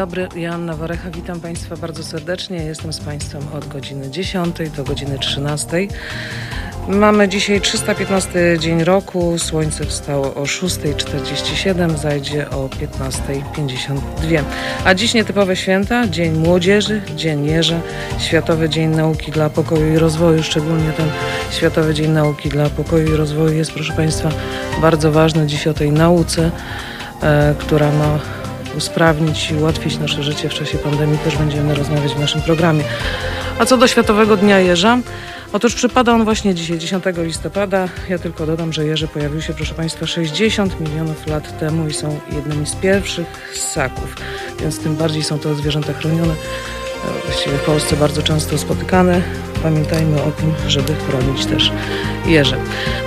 dobry, Joanna Warecha, witam Państwa bardzo serdecznie. Jestem z Państwem od godziny 10 do godziny 13. Mamy dzisiaj 315 dzień roku, słońce wstało o 6.47, zajdzie o 15.52. A dziś nietypowe święta, Dzień Młodzieży, Dzień Jeża, Światowy Dzień Nauki dla Pokoju i Rozwoju, szczególnie ten Światowy Dzień Nauki dla Pokoju i Rozwoju jest, proszę Państwa, bardzo ważny dziś o tej nauce, e, która ma usprawnić i ułatwić nasze życie w czasie pandemii. Też będziemy rozmawiać w naszym programie. A co do Światowego Dnia Jeża, otóż przypada on właśnie dzisiaj, 10 listopada. Ja tylko dodam, że jeże pojawił się, proszę Państwa, 60 milionów lat temu i są jednymi z pierwszych ssaków, więc tym bardziej są to zwierzęta chronione. Właściwie w Polsce bardzo często spotykane. Pamiętajmy o tym, żeby chronić też jeże.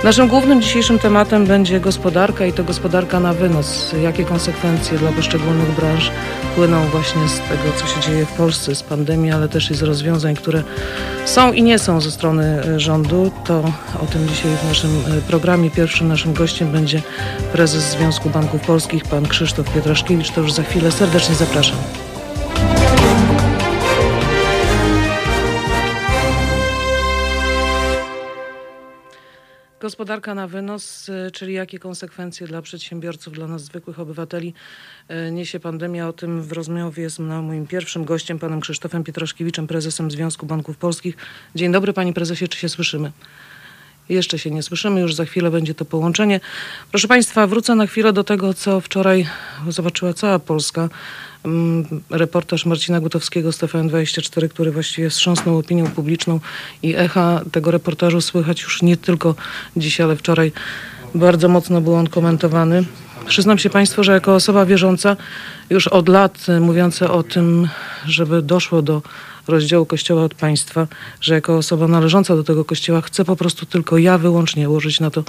Naszym głównym dzisiejszym tematem będzie gospodarka i to gospodarka na wynos. Jakie konsekwencje dla poszczególnych branż płyną właśnie z tego, co się dzieje w Polsce, z pandemii, ale też i z rozwiązań, które są i nie są ze strony e, rządu. To o tym dzisiaj w naszym e, programie. Pierwszym naszym gościem będzie prezes Związku Banków Polskich, pan Krzysztof Pietraszkiewicz. To już za chwilę. Serdecznie zapraszam. Gospodarka na wynos, y, czyli jakie konsekwencje dla przedsiębiorców, dla nas zwykłych obywateli y, niesie pandemia. O tym w rozmowie mną, moim pierwszym gościem, panem Krzysztofem Pietraszkiewiczem, prezesem Związku Banków Polskich. Dzień dobry, panie prezesie, czy się słyszymy? Jeszcze się nie słyszymy, już za chwilę będzie to połączenie. Proszę Państwa, wrócę na chwilę do tego, co wczoraj zobaczyła cała Polska. Mm, Reportaż Marcina Gutowskiego z TVN24, który właściwie wstrząsnął opinią publiczną i echa tego reportażu słychać już nie tylko dziś, ale wczoraj. Bardzo mocno był on komentowany. Przyznam się Państwu, że jako osoba wierząca już od lat y, mówiąca o tym, żeby doszło do rozdziału Kościoła od państwa, że jako osoba należąca do tego Kościoła chcę po prostu tylko ja wyłącznie łożyć na to,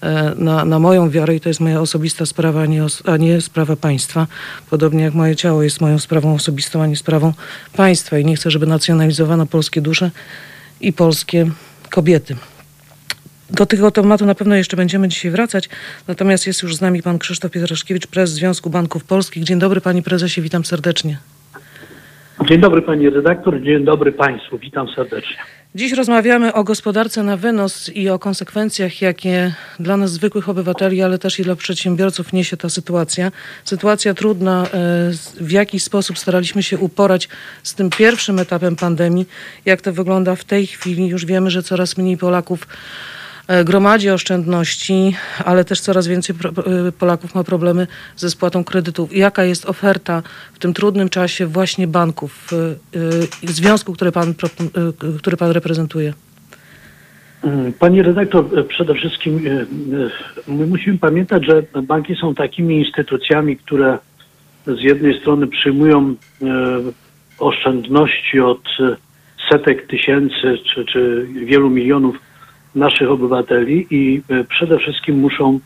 e, na, na moją wiarę i to jest moja osobista sprawa, a nie, a nie sprawa państwa. Podobnie jak moje ciało jest moją sprawą osobistą, a nie sprawą państwa i nie chcę, żeby nacjonalizowano polskie dusze i polskie kobiety. Do tego tematu na pewno jeszcze będziemy dzisiaj wracać. Natomiast jest już z nami pan Krzysztof Pietraszkiewicz, prezes Związku Banków Polskich. Dzień dobry panie prezesie, witam serdecznie. Dzień dobry pani redaktor, dzień dobry państwu, witam serdecznie. Dziś rozmawiamy o gospodarce na wynos i o konsekwencjach, jakie dla nas zwykłych obywateli, ale też i dla przedsiębiorców niesie ta sytuacja. Sytuacja trudna, e, w jaki sposób staraliśmy się uporać z tym pierwszym etapem pandemii. Jak to wygląda w tej chwili? Już wiemy, że coraz mniej Polaków gromadzi oszczędności, ale też coraz więcej e, Polaków ma problemy ze spłatą kredytów. Jaka jest oferta w tym trudnym czasie właśnie banków, e, e, związku, który pan, e, który pan reprezentuje? Mm, Pani redaktor, e, przede wszystkim e, e, my musimy pamiętać, że banki są takimi instytucjami, które z jednej strony przyjmują e, oszczędności od e, setek tysięcy czy, czy wielu milionów naszych obywateli i e, przede wszystkim muszą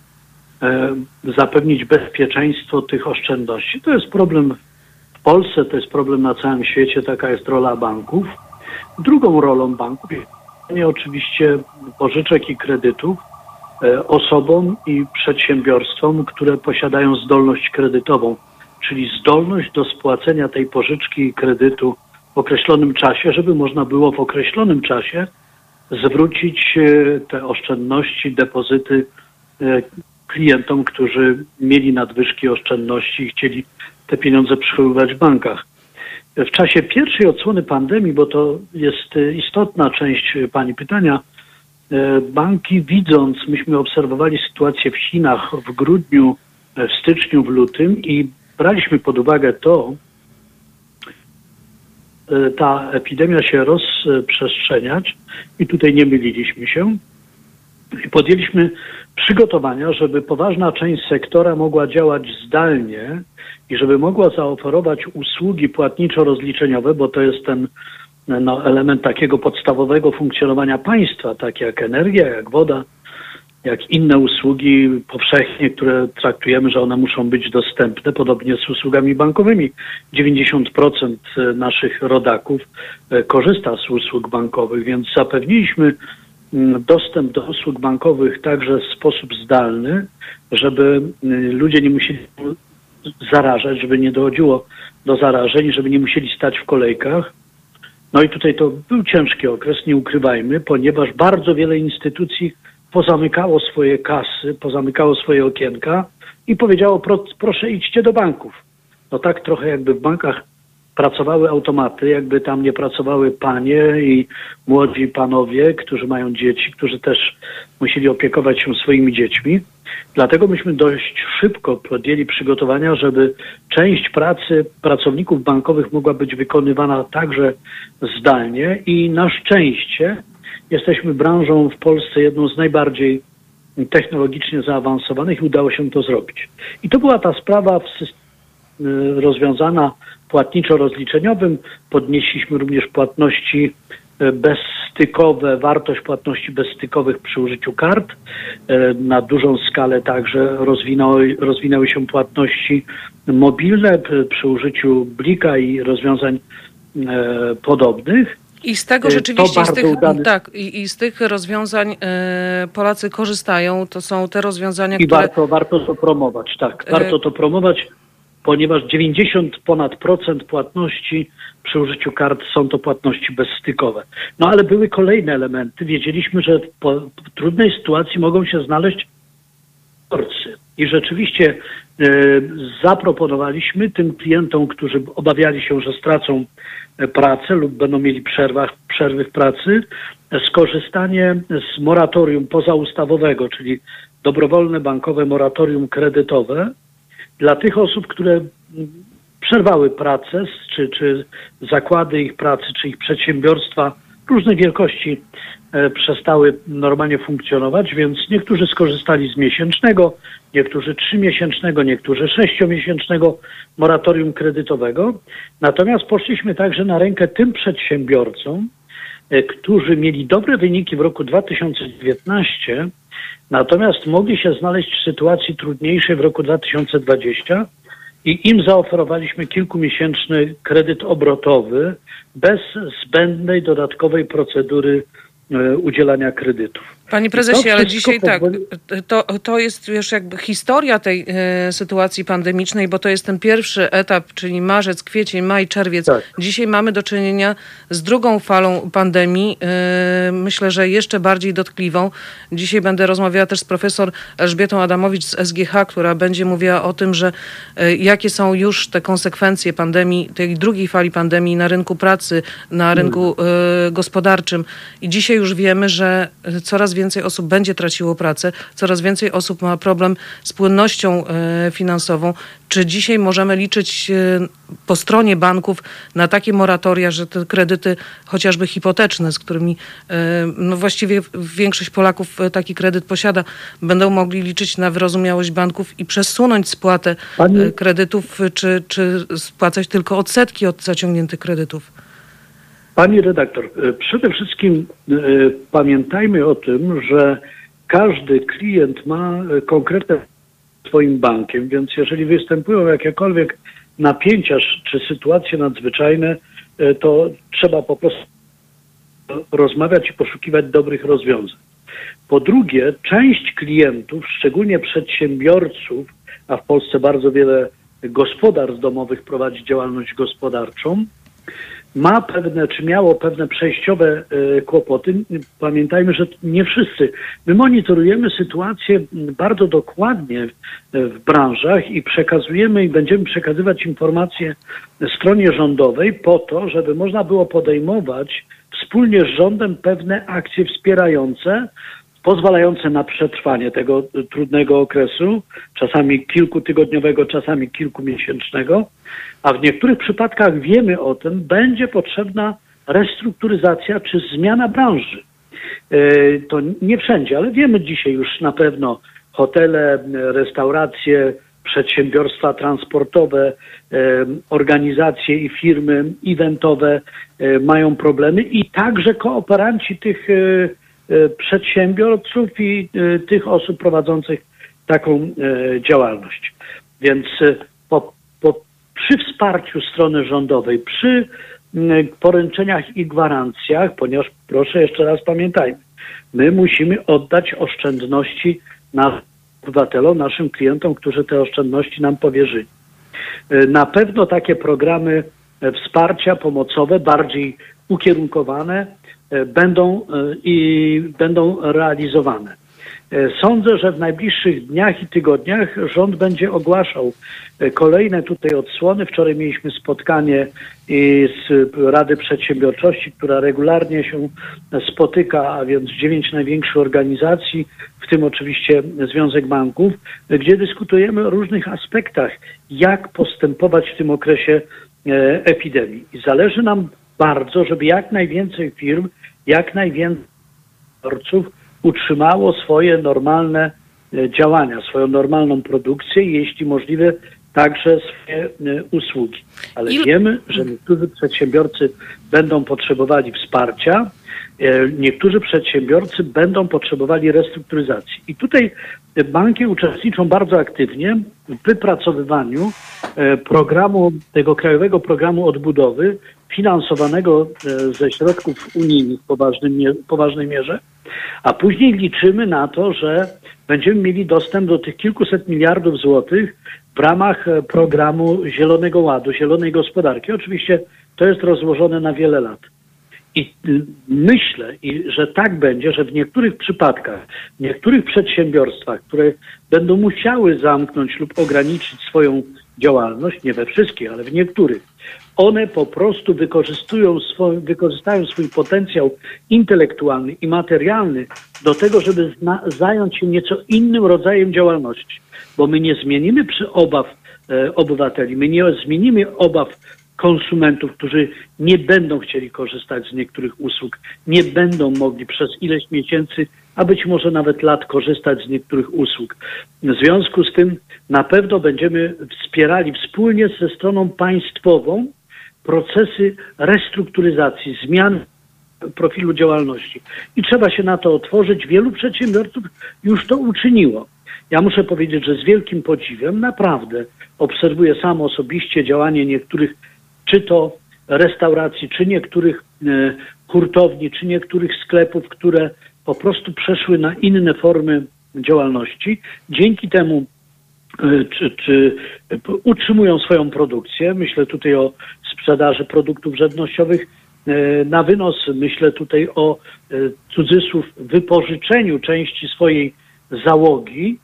e, zapewnić bezpieczeństwo tych oszczędności. To jest problem w Polsce, to jest problem na całym świecie, taka jest rola banków. Drugą rolą banków jest oczywiście pożyczek i kredytów e, osobom i przedsiębiorstwom, które posiadają zdolność kredytową, czyli zdolność do spłacenia tej pożyczki i kredytu w określonym czasie, żeby można było w określonym czasie zwrócić e, te oszczędności, depozyty e, klientom, którzy mieli nadwyżki oszczędności i chcieli te pieniądze przechowywać w bankach. W czasie pierwszej odsłony pandemii, bo to jest e, istotna część Pani pytania, banki widząc, myśmy obserwowali sytuację w Chinach w grudniu, w styczniu, w lutym i braliśmy pod uwagę to, ta epidemia się rozprzestrzeniać i tutaj nie myliliśmy się. I podjęliśmy przygotowania, żeby poważna część sektora mogła działać zdalnie i żeby mogła zaoferować usługi płatniczo-rozliczeniowe, bo to jest ten no, element takiego podstawowego funkcjonowania państwa, tak jak energia, jak woda, jak inne usługi powszechnie, które traktujemy, że one muszą być dostępne, podobnie z usługami bankowymi. 90% naszych rodaków e, korzysta z usług bankowych, więc zapewniliśmy mm, dostęp do usług bankowych także w sposób zdalny, żeby y, ludzie nie musieli zarażać, żeby nie dochodziło do zarażeń, żeby nie musieli stać w kolejkach. No i tutaj to był ciężki okres, nie ukrywajmy, ponieważ bardzo wiele instytucji pozamykało swoje kasy, pozamykało swoje okienka i powiedziało, pro, proszę idźcie do banków. No tak trochę jakby w bankach pracowały automaty, jakby tam nie pracowały panie i młodzi panowie, którzy mają dzieci, którzy też musieli opiekować się swoimi dziećmi. Dlatego myśmy dość szybko podjęli przygotowania, żeby część pracy pracowników bankowych mogła być wykonywana także zdalnie i na szczęście jesteśmy branżą w Polsce jedną z najbardziej technologicznie zaawansowanych i udało się to zrobić. I to była ta sprawa rozwiązana płatniczo-rozliczeniowym. Podnieśliśmy również płatności e, bezstykowe, wartość płatności bezstykowych przy użyciu kart. E, na dużą skalę także rozwinęły, rozwinęły się płatności mobilne przy użyciu Blika i rozwiązań podobnych. I z tego rzeczywiście, z tych, tak, i, i, z tych rozwiązań e, Polacy korzystają. To są te rozwiązania, I które... warto, warto to promować, tak. Warto to promować ponieważ 90 ponad procent płatności przy użyciu kart są to płatności bezstykowe. No ale były kolejne elementy. Wiedzieliśmy, że w trudnej sytuacji mogą się znaleźć torcy. I rzeczywiście zaproponowaliśmy tym klientom, którzy obawiali się, że stracą e, pracę lub będą mieli przerwach, przerwy w pracy, skorzystanie z moratorium pozaustawowego, czyli dobrowolne bankowe moratorium kredytowe, dla tych osób, które przerwały pracę, czy, czy zakłady ich pracy, czy ich przedsiębiorstwa różnej wielkości e, przestały normalnie funkcjonować, więc niektórzy skorzystali z miesięcznego, niektórzy trzymiesięcznego, niektórzy sześciomiesięcznego moratorium kredytowego. Natomiast poszliśmy także na rękę tym przedsiębiorcom, e, którzy mieli dobre wyniki w roku 2019, Natomiast mogli się znaleźć w sytuacji trudniejszej w roku 2020 i im zaoferowaliśmy kilkumiesięczny kredyt obrotowy bez zbędnej dodatkowej procedury e, udzielania kredytów. Panie prezesie, ale dzisiaj tak, to, to jest już jakby historia tej e, sytuacji pandemicznej, bo to jest ten pierwszy etap, czyli marzec, kwiecień, maj, czerwiec. Tak. Dzisiaj mamy do czynienia z drugą falą pandemii, e, myślę, że jeszcze bardziej dotkliwą. Dzisiaj będę rozmawiała też z profesor Elżbietą Adamowicz z SGH, która będzie mówiła o tym, że e, jakie są już te konsekwencje pandemii, tej drugiej fali pandemii na rynku pracy, na rynku e, gospodarczym. I dzisiaj już wiemy, że coraz więcej osób będzie traciło pracę, coraz więcej osób ma problem z płynnością e, finansową. Czy dzisiaj możemy liczyć e, po stronie banków na takie moratoria, że te kredyty chociażby hipoteczne, z którymi e, no właściwie większość Polaków taki kredyt posiada, będą mogli liczyć na wyrozumiałość banków i przesunąć spłatę Pani... kredytów, czy, czy spłacać tylko odsetki od zaciągniętych kredytów? Pani redaktor, e, przede wszystkim e, pamiętajmy o tym, że każdy klient ma e, konkretne swoim bankiem, więc jeżeli występują jakiekolwiek napięcia czy sytuacje nadzwyczajne, to trzeba po prostu rozmawiać i poszukiwać dobrych rozwiązań. Po drugie, część klientów, szczególnie przedsiębiorców, a w Polsce bardzo wiele gospodarstw domowych prowadzi działalność gospodarczą, ma pewne, czy miało pewne przejściowe e, kłopoty. Pamiętajmy, że nie wszyscy. My monitorujemy sytuację bardzo dokładnie w branżach i przekazujemy i będziemy przekazywać informacje stronie rządowej po to, żeby można było podejmować wspólnie z rządem pewne akcje wspierające pozwalające na przetrwanie tego trudnego okresu, czasami kilkutygodniowego, czasami kilkumiesięcznego, a w niektórych przypadkach wiemy o tym, będzie potrzebna restrukturyzacja czy zmiana branży. E, to nie wszędzie, ale wiemy dzisiaj już na pewno hotele, restauracje, przedsiębiorstwa transportowe, e, organizacje i firmy eventowe e, mają problemy i także kooperanci tych E, przedsiębiorców i e, tych osób prowadzących taką e, działalność. Więc po, po, przy wsparciu strony rządowej, przy poręczeniach i gwarancjach, ponieważ proszę jeszcze raz pamiętajmy, my musimy oddać oszczędności na obywatelom, naszym klientom, którzy te oszczędności nam powierzyli. E, Na pewno takie programy e, wsparcia pomocowe, bardziej ukierunkowane, e, będą e, i będą realizowane. E, Sądzę, że w najbliższych dniach i tygodniach rząd będzie ogłaszał kolejne tutaj odsłony. Wczoraj mieliśmy spotkanie z Rady Przedsiębiorczości, która regularnie się spotyka, a więc dziewięć największych organizacji, w tym oczywiście Związek Banków, gdzie dyskutujemy o różnych aspektach, jak postępować w tym okresie epidemii. I zależy nam bardzo, żeby jak najwięcej firm, jak najwięcej odbiorców utrzymało swoje normalne e, działania, swoją normalną produkcję i jeśli możliwe także swoje e, usługi. Ale wiemy, że niektórzy przedsiębiorcy będą potrzebowali wsparcia, niektórzy przedsiębiorcy będą potrzebowali restrukturyzacji. I tutaj e, banki uczestniczą bardzo aktywnie w wypracowywaniu e, programu, tego krajowego programu odbudowy finansowanego e, ze środków unijnych w poważnym poważnej mierze, a później liczymy na to, że będziemy mieli dostęp do tych kilkuset miliardów złotych w ramach e, programu Zielonego Ładu, Zielonej Gospodarki. Oczywiście to jest rozłożone na wiele lat. I myślę, że tak będzie, że w niektórych przypadkach, w niektórych przedsiębiorstwach, które będą musiały zamknąć lub ograniczyć swoją działalność, nie we wszystkich, ale w niektórych, one po prostu wykorzystują swój, wykorzystają swój potencjał intelektualny i materialny do tego, żeby zna, zająć się nieco innym rodzajem działalności. Bo my nie zmienimy przy obaw e, obywateli, my nie zmienimy obaw konsumentów, którzy nie będą chcieli korzystać z niektórych usług, nie będą mogli przez ileś miesięcy, a być może nawet lat korzystać z niektórych usług. W związku z tym na pewno będziemy wspierali wspólnie ze stroną państwową procesy restrukturyzacji, zmian profilu działalności. I trzeba się na to otworzyć. Wielu przedsiębiorców już to uczyniło. Ja muszę powiedzieć, że z wielkim podziwem naprawdę obserwuję sam osobiście działanie niektórych, czy to restauracji, czy niektórych e, hurtowni, czy niektórych sklepów, które po prostu przeszły na inne formy działalności. Dzięki temu e, czy, czy utrzymują swoją produkcję. Myślę tutaj o sprzedaży produktów żywnościowych e, na wynos. Myślę tutaj o cudzysłów wypożyczeniu części swojej załogi,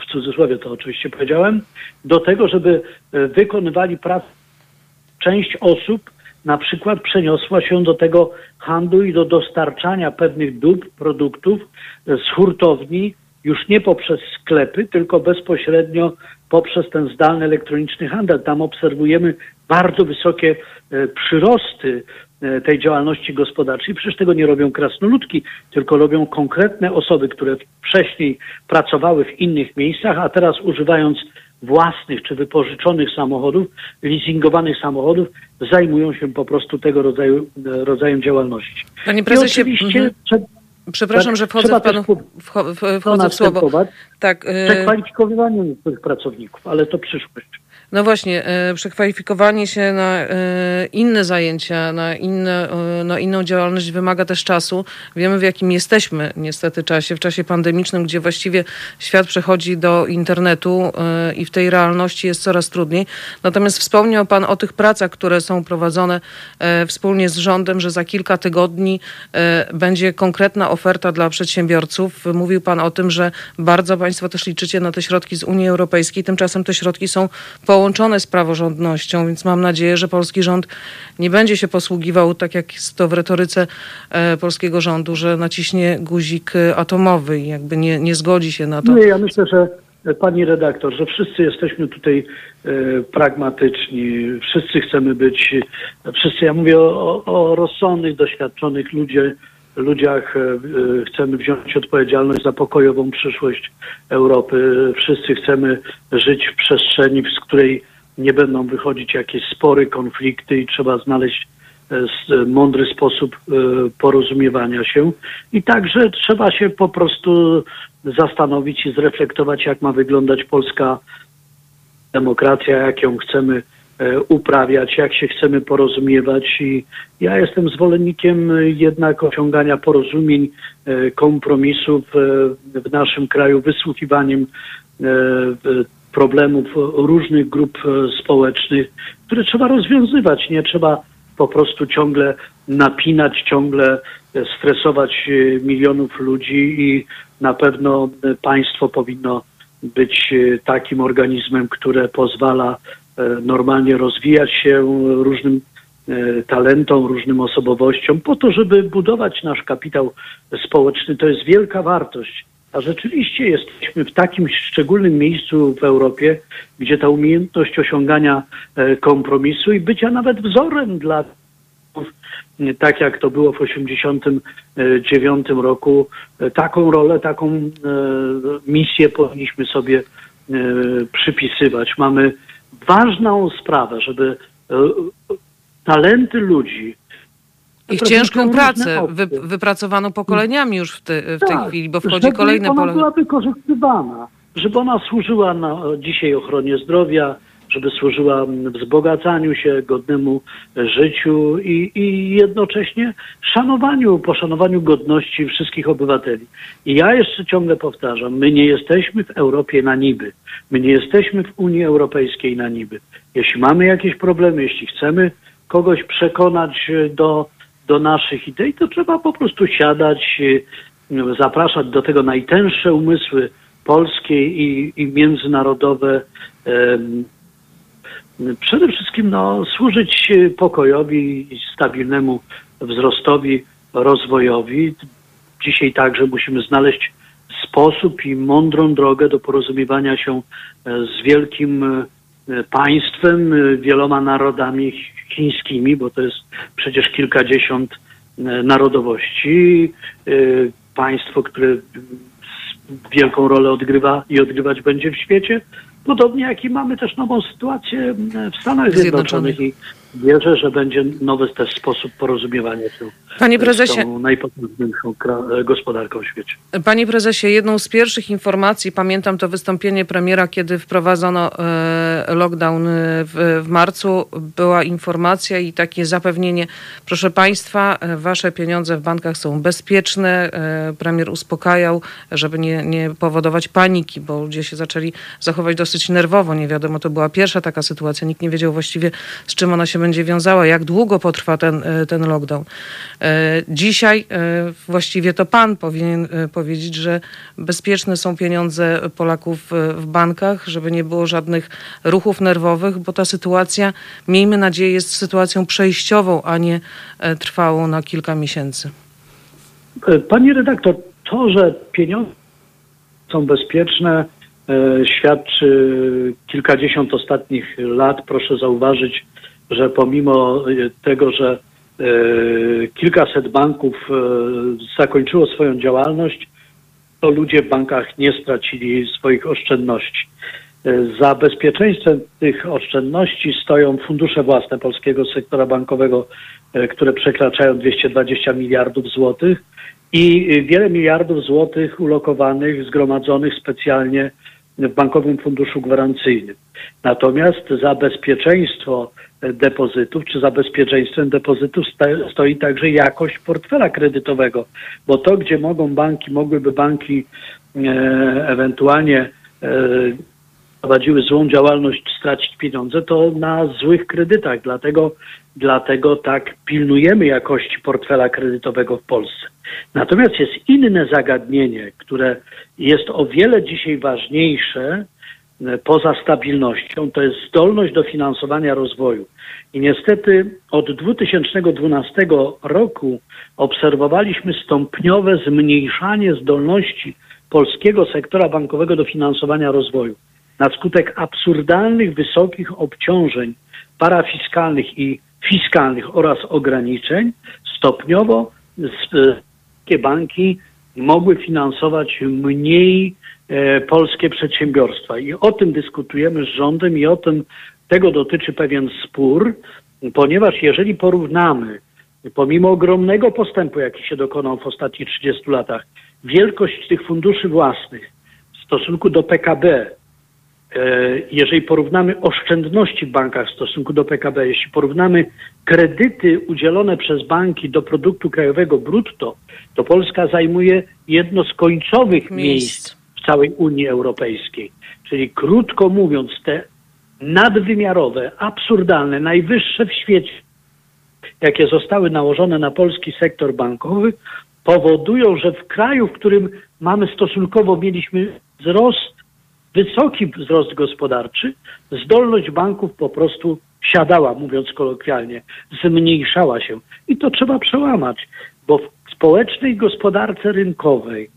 w cudzysłowie to oczywiście powiedziałem, do tego, żeby wykonywali pracę. Część osób na przykład przeniosła się do tego handlu i do dostarczania pewnych dóbr, produktów e, z hurtowni już nie poprzez sklepy, tylko bezpośrednio poprzez ten zdalny elektroniczny handel. Tam obserwujemy bardzo wysokie e, przyrosty e, tej działalności gospodarczej. Przecież tego nie robią krasnoludki, tylko robią konkretne osoby, które wcześniej pracowały w innych miejscach, a teraz używając własnych czy wypożyczonych samochodów, leasingowanych samochodów, zajmują się po prostu tego rodzaju, rodzajem działalności. Panie I prezesie, oczywiście mhm. przepraszam, tak, że wchodzę w panu, wchodzę w słowo. Tak, e, Przekwalifikowywaniu niektórych pracowników, ale to przyszłość. No właśnie, e, przekwalifikowanie się na e, inne zajęcia, na, inne, e, na inną działalność wymaga też czasu. Wiemy, w jakim jesteśmy niestety czasie, w czasie pandemicznym, gdzie właściwie świat przechodzi do internetu i w tej realności jest coraz trudniej. Natomiast wspomniał Pan o tych pracach, które są prowadzone wspólnie z rządem, że za kilka tygodni będzie konkretna oferta dla przedsiębiorców. Mówił Pan o tym, że bardzo Państwo też liczycie na te środki z Unii Europejskiej. Tymczasem te środki są połączone z praworządnością, więc mam nadzieję, że polski rząd nie będzie się posługiwał, tak jak jest to w retoryce e, polskiego rządu, że naciśnie guzik e, atomowy i jakby nie, nie zgodzi się na to. Nie, ja myślę, że e, pani redaktor, że wszyscy jesteśmy tutaj e, pragmatyczni, wszyscy chcemy być, wszyscy, ja mówię o, o, rozsądnych, doświadczonych ludzie, ludziach, e, e, chcemy wziąć odpowiedzialność za pokojową przyszłość Europy. Wszyscy chcemy żyć w przestrzeni, z której nie będą wychodzić jakieś spory, konflikty i trzeba znaleźć e, mądry sposób porozumiewania się. I także trzeba się po prostu zastanowić i zreflektować, jak ma wyglądać polska demokracja, jak ją chcemy uprawiać, jak się chcemy porozumiewać. I ja jestem zwolennikiem e, jednak osiągania porozumień, e, kompromisów e, w naszym kraju, wysłuchiwaniem e, e, problemów różnych grup e, społecznych, które trzeba rozwiązywać. Nie trzeba po prostu ciągle napinać, ciągle e, stresować e, milionów ludzi i na pewno e, państwo powinno być e, takim organizmem, które pozwala e, normalnie rozwijać się różnym e, talentom, różnym osobowościom, po to, żeby budować nasz kapitał społeczny. To jest wielka wartość. A rzeczywiście jesteśmy w takim szczególnym miejscu w Europie, gdzie ta umiejętność osiągania e, kompromisu i bycia nawet wzorem dla tak jak to było w 1989 roku, e, taką rolę, taką e, misję powinniśmy sobie e, przypisywać. Mamy ważną sprawę, żeby e, talenty ludzi, Ich ciężką pracę, wy, wypracowaną pokoleniami już w, te, w tej Tak, chwili, bo wchodzi żeby kolejne ona pole. była wykorzystywana, żeby ona służyła na, dzisiaj ochronie zdrowia, żeby służyła wzbogacaniu się, godnemu życiu i, i jednocześnie szanowaniu, poszanowaniu godności wszystkich obywateli. I ja jeszcze ciągle powtarzam, my nie jesteśmy w Europie na niby. My nie jesteśmy w Unii Europejskiej na niby. Jeśli mamy jakieś problemy, jeśli chcemy kogoś przekonać do, do naszych idei, to trzeba po prostu siadać, zapraszać do tego najtęższe umysły polskie i, i międzynarodowe. Przede wszystkim no, służyć pokojowi, stabilnemu wzrostowi, rozwojowi. Dzisiaj także musimy znaleźć sposób i mądrą drogę do porozumiewania się e, z wielkim e, państwem, e, wieloma narodami chi- chińskimi, bo to jest przecież kilkadziesiąt narodowości. Państwo, które wielką rolę odgrywa i odgrywać będzie w świecie. Podobnie jak i mamy też nową sytuację w Stanach Zjednoczonych. Zjednoczonych wierzę, że będzie nowy też sposób porozumiewania się Panie z prezesie, tą najpotężniejszą gospodarką w świecie. Panie prezesie, jedną z pierwszych informacji, pamiętam to wystąpienie premiera, kiedy wprowadzono e, lockdown e, w, w marcu, była informacja i takie zapewnienie, proszę państwa, e, wasze pieniądze w bankach są bezpieczne. Premier uspokajał, żeby nie, nie powodować paniki, bo ludzie się zaczęli zachować dosyć nerwowo. Nie wiadomo, to była pierwsza taka sytuacja. Nikt nie wiedział właściwie, z czym ona się będzie wiązała, jak długo potrwa ten, e, ten lockdown. E, Dzisiaj e, właściwie to pan powinien powiedzieć, że bezpieczne są pieniądze Polaków w bankach, żeby nie było żadnych ruchów nerwowych, bo ta sytuacja, miejmy nadzieję, jest sytuacją przejściową, a nie trwałą na kilka miesięcy. E, Pani redaktor, to, że pieniądze są bezpieczne, świadczy kilkadziesiąt ostatnich lat. Proszę zauważyć, że pomimo e, tego, że e, kilkaset banków e, zakończyło swoją działalność, to ludzie w bankach nie stracili swoich oszczędności. Za bezpieczeństwem tych oszczędności stoją fundusze własne polskiego sektora bankowego, które przekraczają 220 miliardów złotych i wiele miliardów złotych ulokowanych, zgromadzonych specjalnie w Bankowym Funduszu Gwarancyjnym. Natomiast za bezpieczeństwo e, depozytów, czy za bezpieczeństwem depozytów stoi także jakość portfela kredytowego, bo to, gdzie mogą banki, mogłyby banki e, ewentualnie e, prowadziły złą działalność, stracić pieniądze, to na złych kredytach. Dlatego, dlatego tak pilnujemy jakości portfela kredytowego w Polsce. Natomiast jest inne zagadnienie, które jest o wiele dzisiaj ważniejsze e, poza stabilnością, to jest zdolność do finansowania rozwoju. I niestety od 2012 roku obserwowaliśmy stopniowe zmniejszanie zdolności polskiego sektora bankowego do finansowania rozwoju na skutek absurdalnych, wysokich obciążeń parafiskalnych i fiskalnych oraz ograniczeń stopniowo s- e, polskie banki mogły finansować mniej e, polskie przedsiębiorstwa. I o tym dyskutujemy z rządem i o tym tego dotyczy pewien spór, ponieważ jeżeli porównamy, pomimo ogromnego postępu, jaki się dokonał w ostatnich 30 latach, wielkość tych funduszy własnych w stosunku do PKB, jeżeli porównamy oszczędności w bankach w stosunku do PKB, jeśli porównamy kredyty udzielone przez banki do produktu krajowego brutto, to Polska zajmuje jedno z końcowych miejsc Miejsc. w całej Unii Europejskiej. Czyli krótko mówiąc, te nadwymiarowe, absurdalne, najwyższe w świecie, jakie zostały nałożone na polski sektor bankowy, powodują, że w kraju, w którym mamy stosunkowo, mieliśmy wzrost, wysoki wzrost gospodarczy, zdolność banków po prostu siadała, mówiąc kolokwialnie, zmniejszała się. I to trzeba przełamać, bo w społecznej gospodarce rynkowej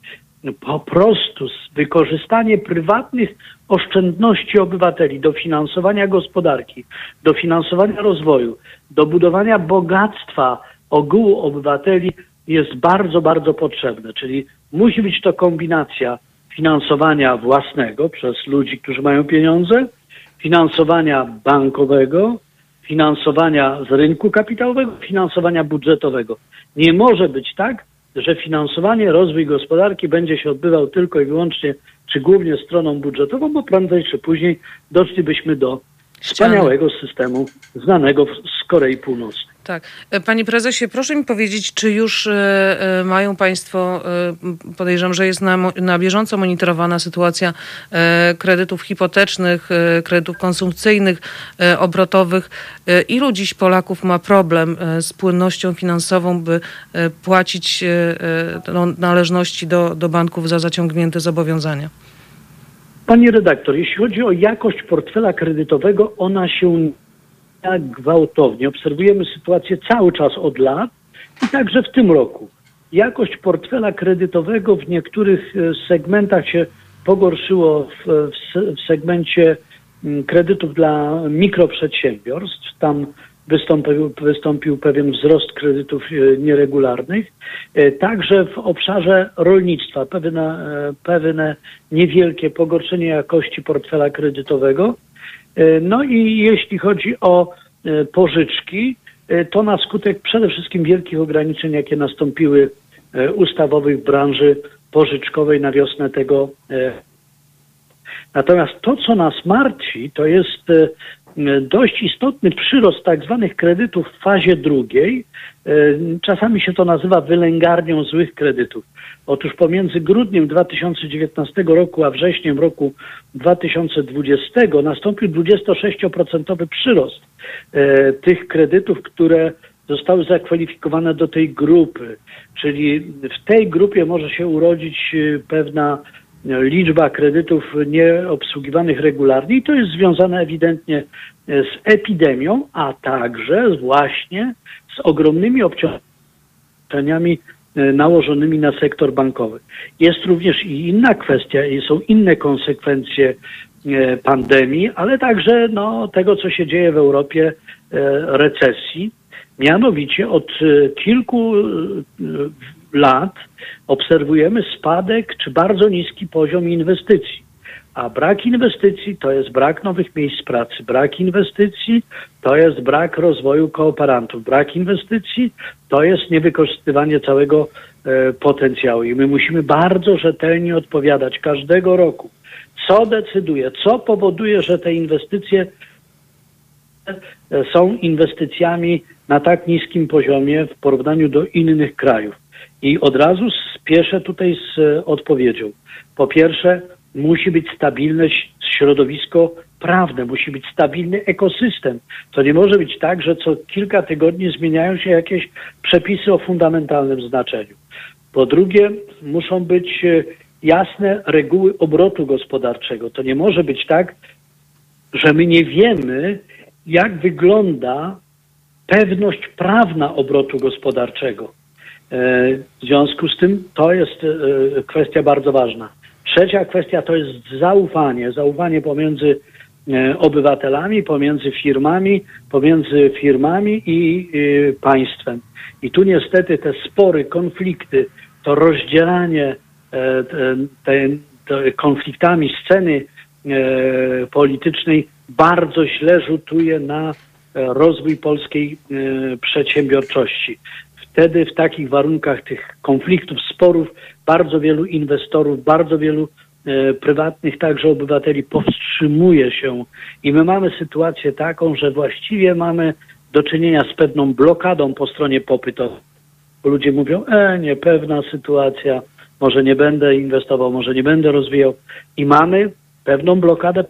po prostu wykorzystanie prywatnych oszczędności obywateli do finansowania gospodarki, do finansowania rozwoju, do budowania bogactwa ogółu obywateli jest bardzo, bardzo potrzebne. Czyli musi być to kombinacja finansowania własnego przez ludzi, którzy mają pieniądze, finansowania bankowego, finansowania z rynku kapitałowego, finansowania budżetowego. Nie może być tak, że finansowanie, rozwój gospodarki będzie się odbywał tylko i wyłącznie, czy głównie stroną budżetową, bo prędzej czy później doszlibyśmy do wspaniałego systemu znanego z Korei Północnej. Tak. E, panie prezesie, proszę mi powiedzieć, czy już e, e, mają Państwo, podejrzewam, że jest na, na bieżąco monitorowana sytuacja kredytów hipotecznych, kredytów konsumpcyjnych, obrotowych. Ilu dziś Polaków ma problem z płynnością finansową, by płacić no, należności do, do banków za zaciągnięte zobowiązania? Pani redaktor, jeśli chodzi o jakość portfela kredytowego, ona się tak gwałtownie. Obserwujemy sytuację cały czas od lat i także w tym roku. Jakość portfela kredytowego w niektórych e, segmentach się pogorszyło w, w, w segmencie mm, kredytów dla mikroprzedsiębiorstw. Tam wystąpił, wystąpił pewien wzrost kredytów e, nieregularnych. E, także w obszarze rolnictwa pewne, pewne niewielkie pogorszenie jakości portfela kredytowego. E, no i jeśli chodzi o e, pożyczki, e, to na skutek przede wszystkim wielkich ograniczeń, jakie nastąpiły ustawowych w branży pożyczkowej na wiosnę tego. Natomiast to, co nas martwi, to jest dość istotny przyrost tak zwanych kredytów w fazie drugiej. Czasami się to nazywa wylęgarnią złych kredytów. Otóż pomiędzy grudniem 2019 roku a wrześniem roku 2020 nastąpił 26% przyrost e, tych kredytów, które zostały zakwalifikowane do tej grupy. Czyli w tej grupie może się urodzić e, pewna liczba kredytów nieobsługiwanych regularnie i to jest związane ewidentnie z epidemią, a także właśnie z ogromnymi obciążeniami E, nałożonymi na sektor bankowy. Jest również i inna kwestia, i są inne konsekwencje e, pandemii, ale także no, tego, co się dzieje w Europie, e, recesji. Mianowicie od kilku lat obserwujemy spadek czy bardzo niski poziom inwestycji. A brak inwestycji to jest brak nowych miejsc pracy. Brak inwestycji to jest brak rozwoju kooperantów. Brak inwestycji to jest niewykorzystywanie całego e, potencjału. I my musimy bardzo rzetelnie odpowiadać każdego roku, co decyduje, co powoduje, że te inwestycje e, są inwestycjami na tak niskim poziomie w porównaniu do innych krajów. I od razu spieszę tutaj z e, odpowiedzią. Po pierwsze, musi być stabilne środowisko prawne, musi być stabilny ekosystem. To nie może być tak, że co kilka tygodni zmieniają się jakieś przepisy o fundamentalnym znaczeniu. Po drugie, muszą być e, jasne reguły obrotu gospodarczego. To nie może być tak, że my nie wiemy, jak wygląda pewność prawna obrotu gospodarczego. E, w związku z tym to jest e, kwestia bardzo ważna. Trzecia kwestia to jest zaufanie, zaufanie pomiędzy e, obywatelami, pomiędzy firmami, pomiędzy firmami i państwem. I tu niestety te spory, konflikty, to rozdzielanie te, te konfliktami sceny politycznej bardzo źle rzutuje na rozwój polskiej przedsiębiorczości. Wtedy w takich warunkach tych konfliktów, sporów, bardzo wielu inwestorów, bardzo wielu e, prywatnych także obywateli powstrzymuje się i my mamy sytuację taką, że właściwie mamy do czynienia z pewną blokadą po stronie popytowej. Ludzie mówią, e, niepewna sytuacja, może nie będę inwestował, może nie będę rozwijał. I mamy pewną blokadę.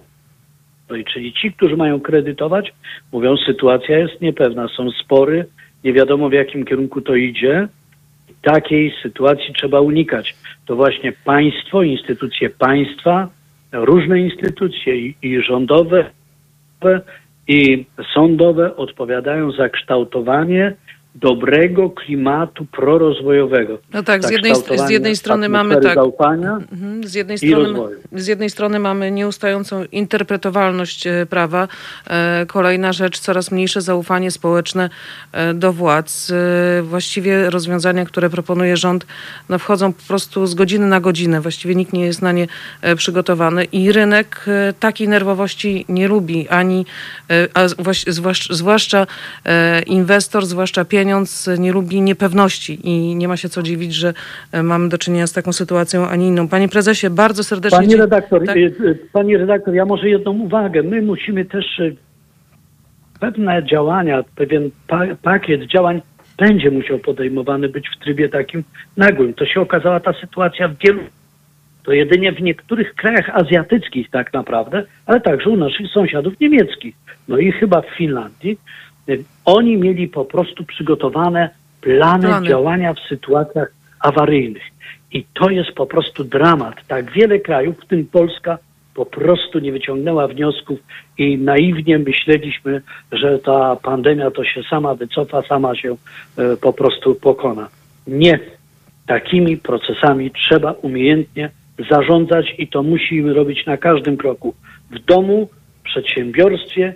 No czyli ci, którzy mają kredytować, mówią, sytuacja jest niepewna, są spory, nie wiadomo w jakim kierunku to idzie. Takiej sytuacji trzeba unikać. To właśnie państwo, instytucje państwa, różne instytucje i, i rządowe, i sądowe odpowiadają za kształtowanie dobrego klimatu prorozwojowego. No tak, z jednej, z jednej strony mamy tak. zaufania Mhm, Z jednej, strony, rozwoju. z jednej strony mamy nieustającą interpretowalność e, prawa. E, Kolejna rzecz, coraz mniejsze zaufanie społeczne e, do władz. Właściwie rozwiązania, które proponuje rząd, no wchodzą po prostu z godziny na godzinę. Właściwie nikt nie jest na nie przygotowany i rynek takiej nerwowości nie lubi, ani, a zwłaszcza e, inwestor, zwłaszcza pieniądz nie lubi niepewności i nie ma się co dziwić, że e, mamy do czynienia z taką sytuacją, a nie inną. Panie prezesie, bardzo serdecznie... Pani dzie- redaktor, tak. y, y, pani redaktor, ja może jedną uwagę. My musimy też pewne działania, pewien pa pakiet działań będzie musiał podejmowany być w trybie takim nagłym. To się okazała ta sytuacja w wielu, to jedynie w niektórych krajach azjatyckich tak naprawdę, ale także u naszych sąsiadów niemieckich. No i chyba w Finlandii. Y, Oni mieli po prostu przygotowane plany, Plany. działania w sytuacjach awaryjnych. I to jest po prostu dramat. Tak wiele krajów, w tym Polska, po prostu nie wyciągnęła wniosków i naiwnie myśleliśmy, że ta pandemia to się sama wycofa, sama się e, po prostu pokona. Nie. Takimi procesami trzeba umiejętnie zarządzać i to musimy robić na każdym kroku. W domu, w przedsiębiorstwie,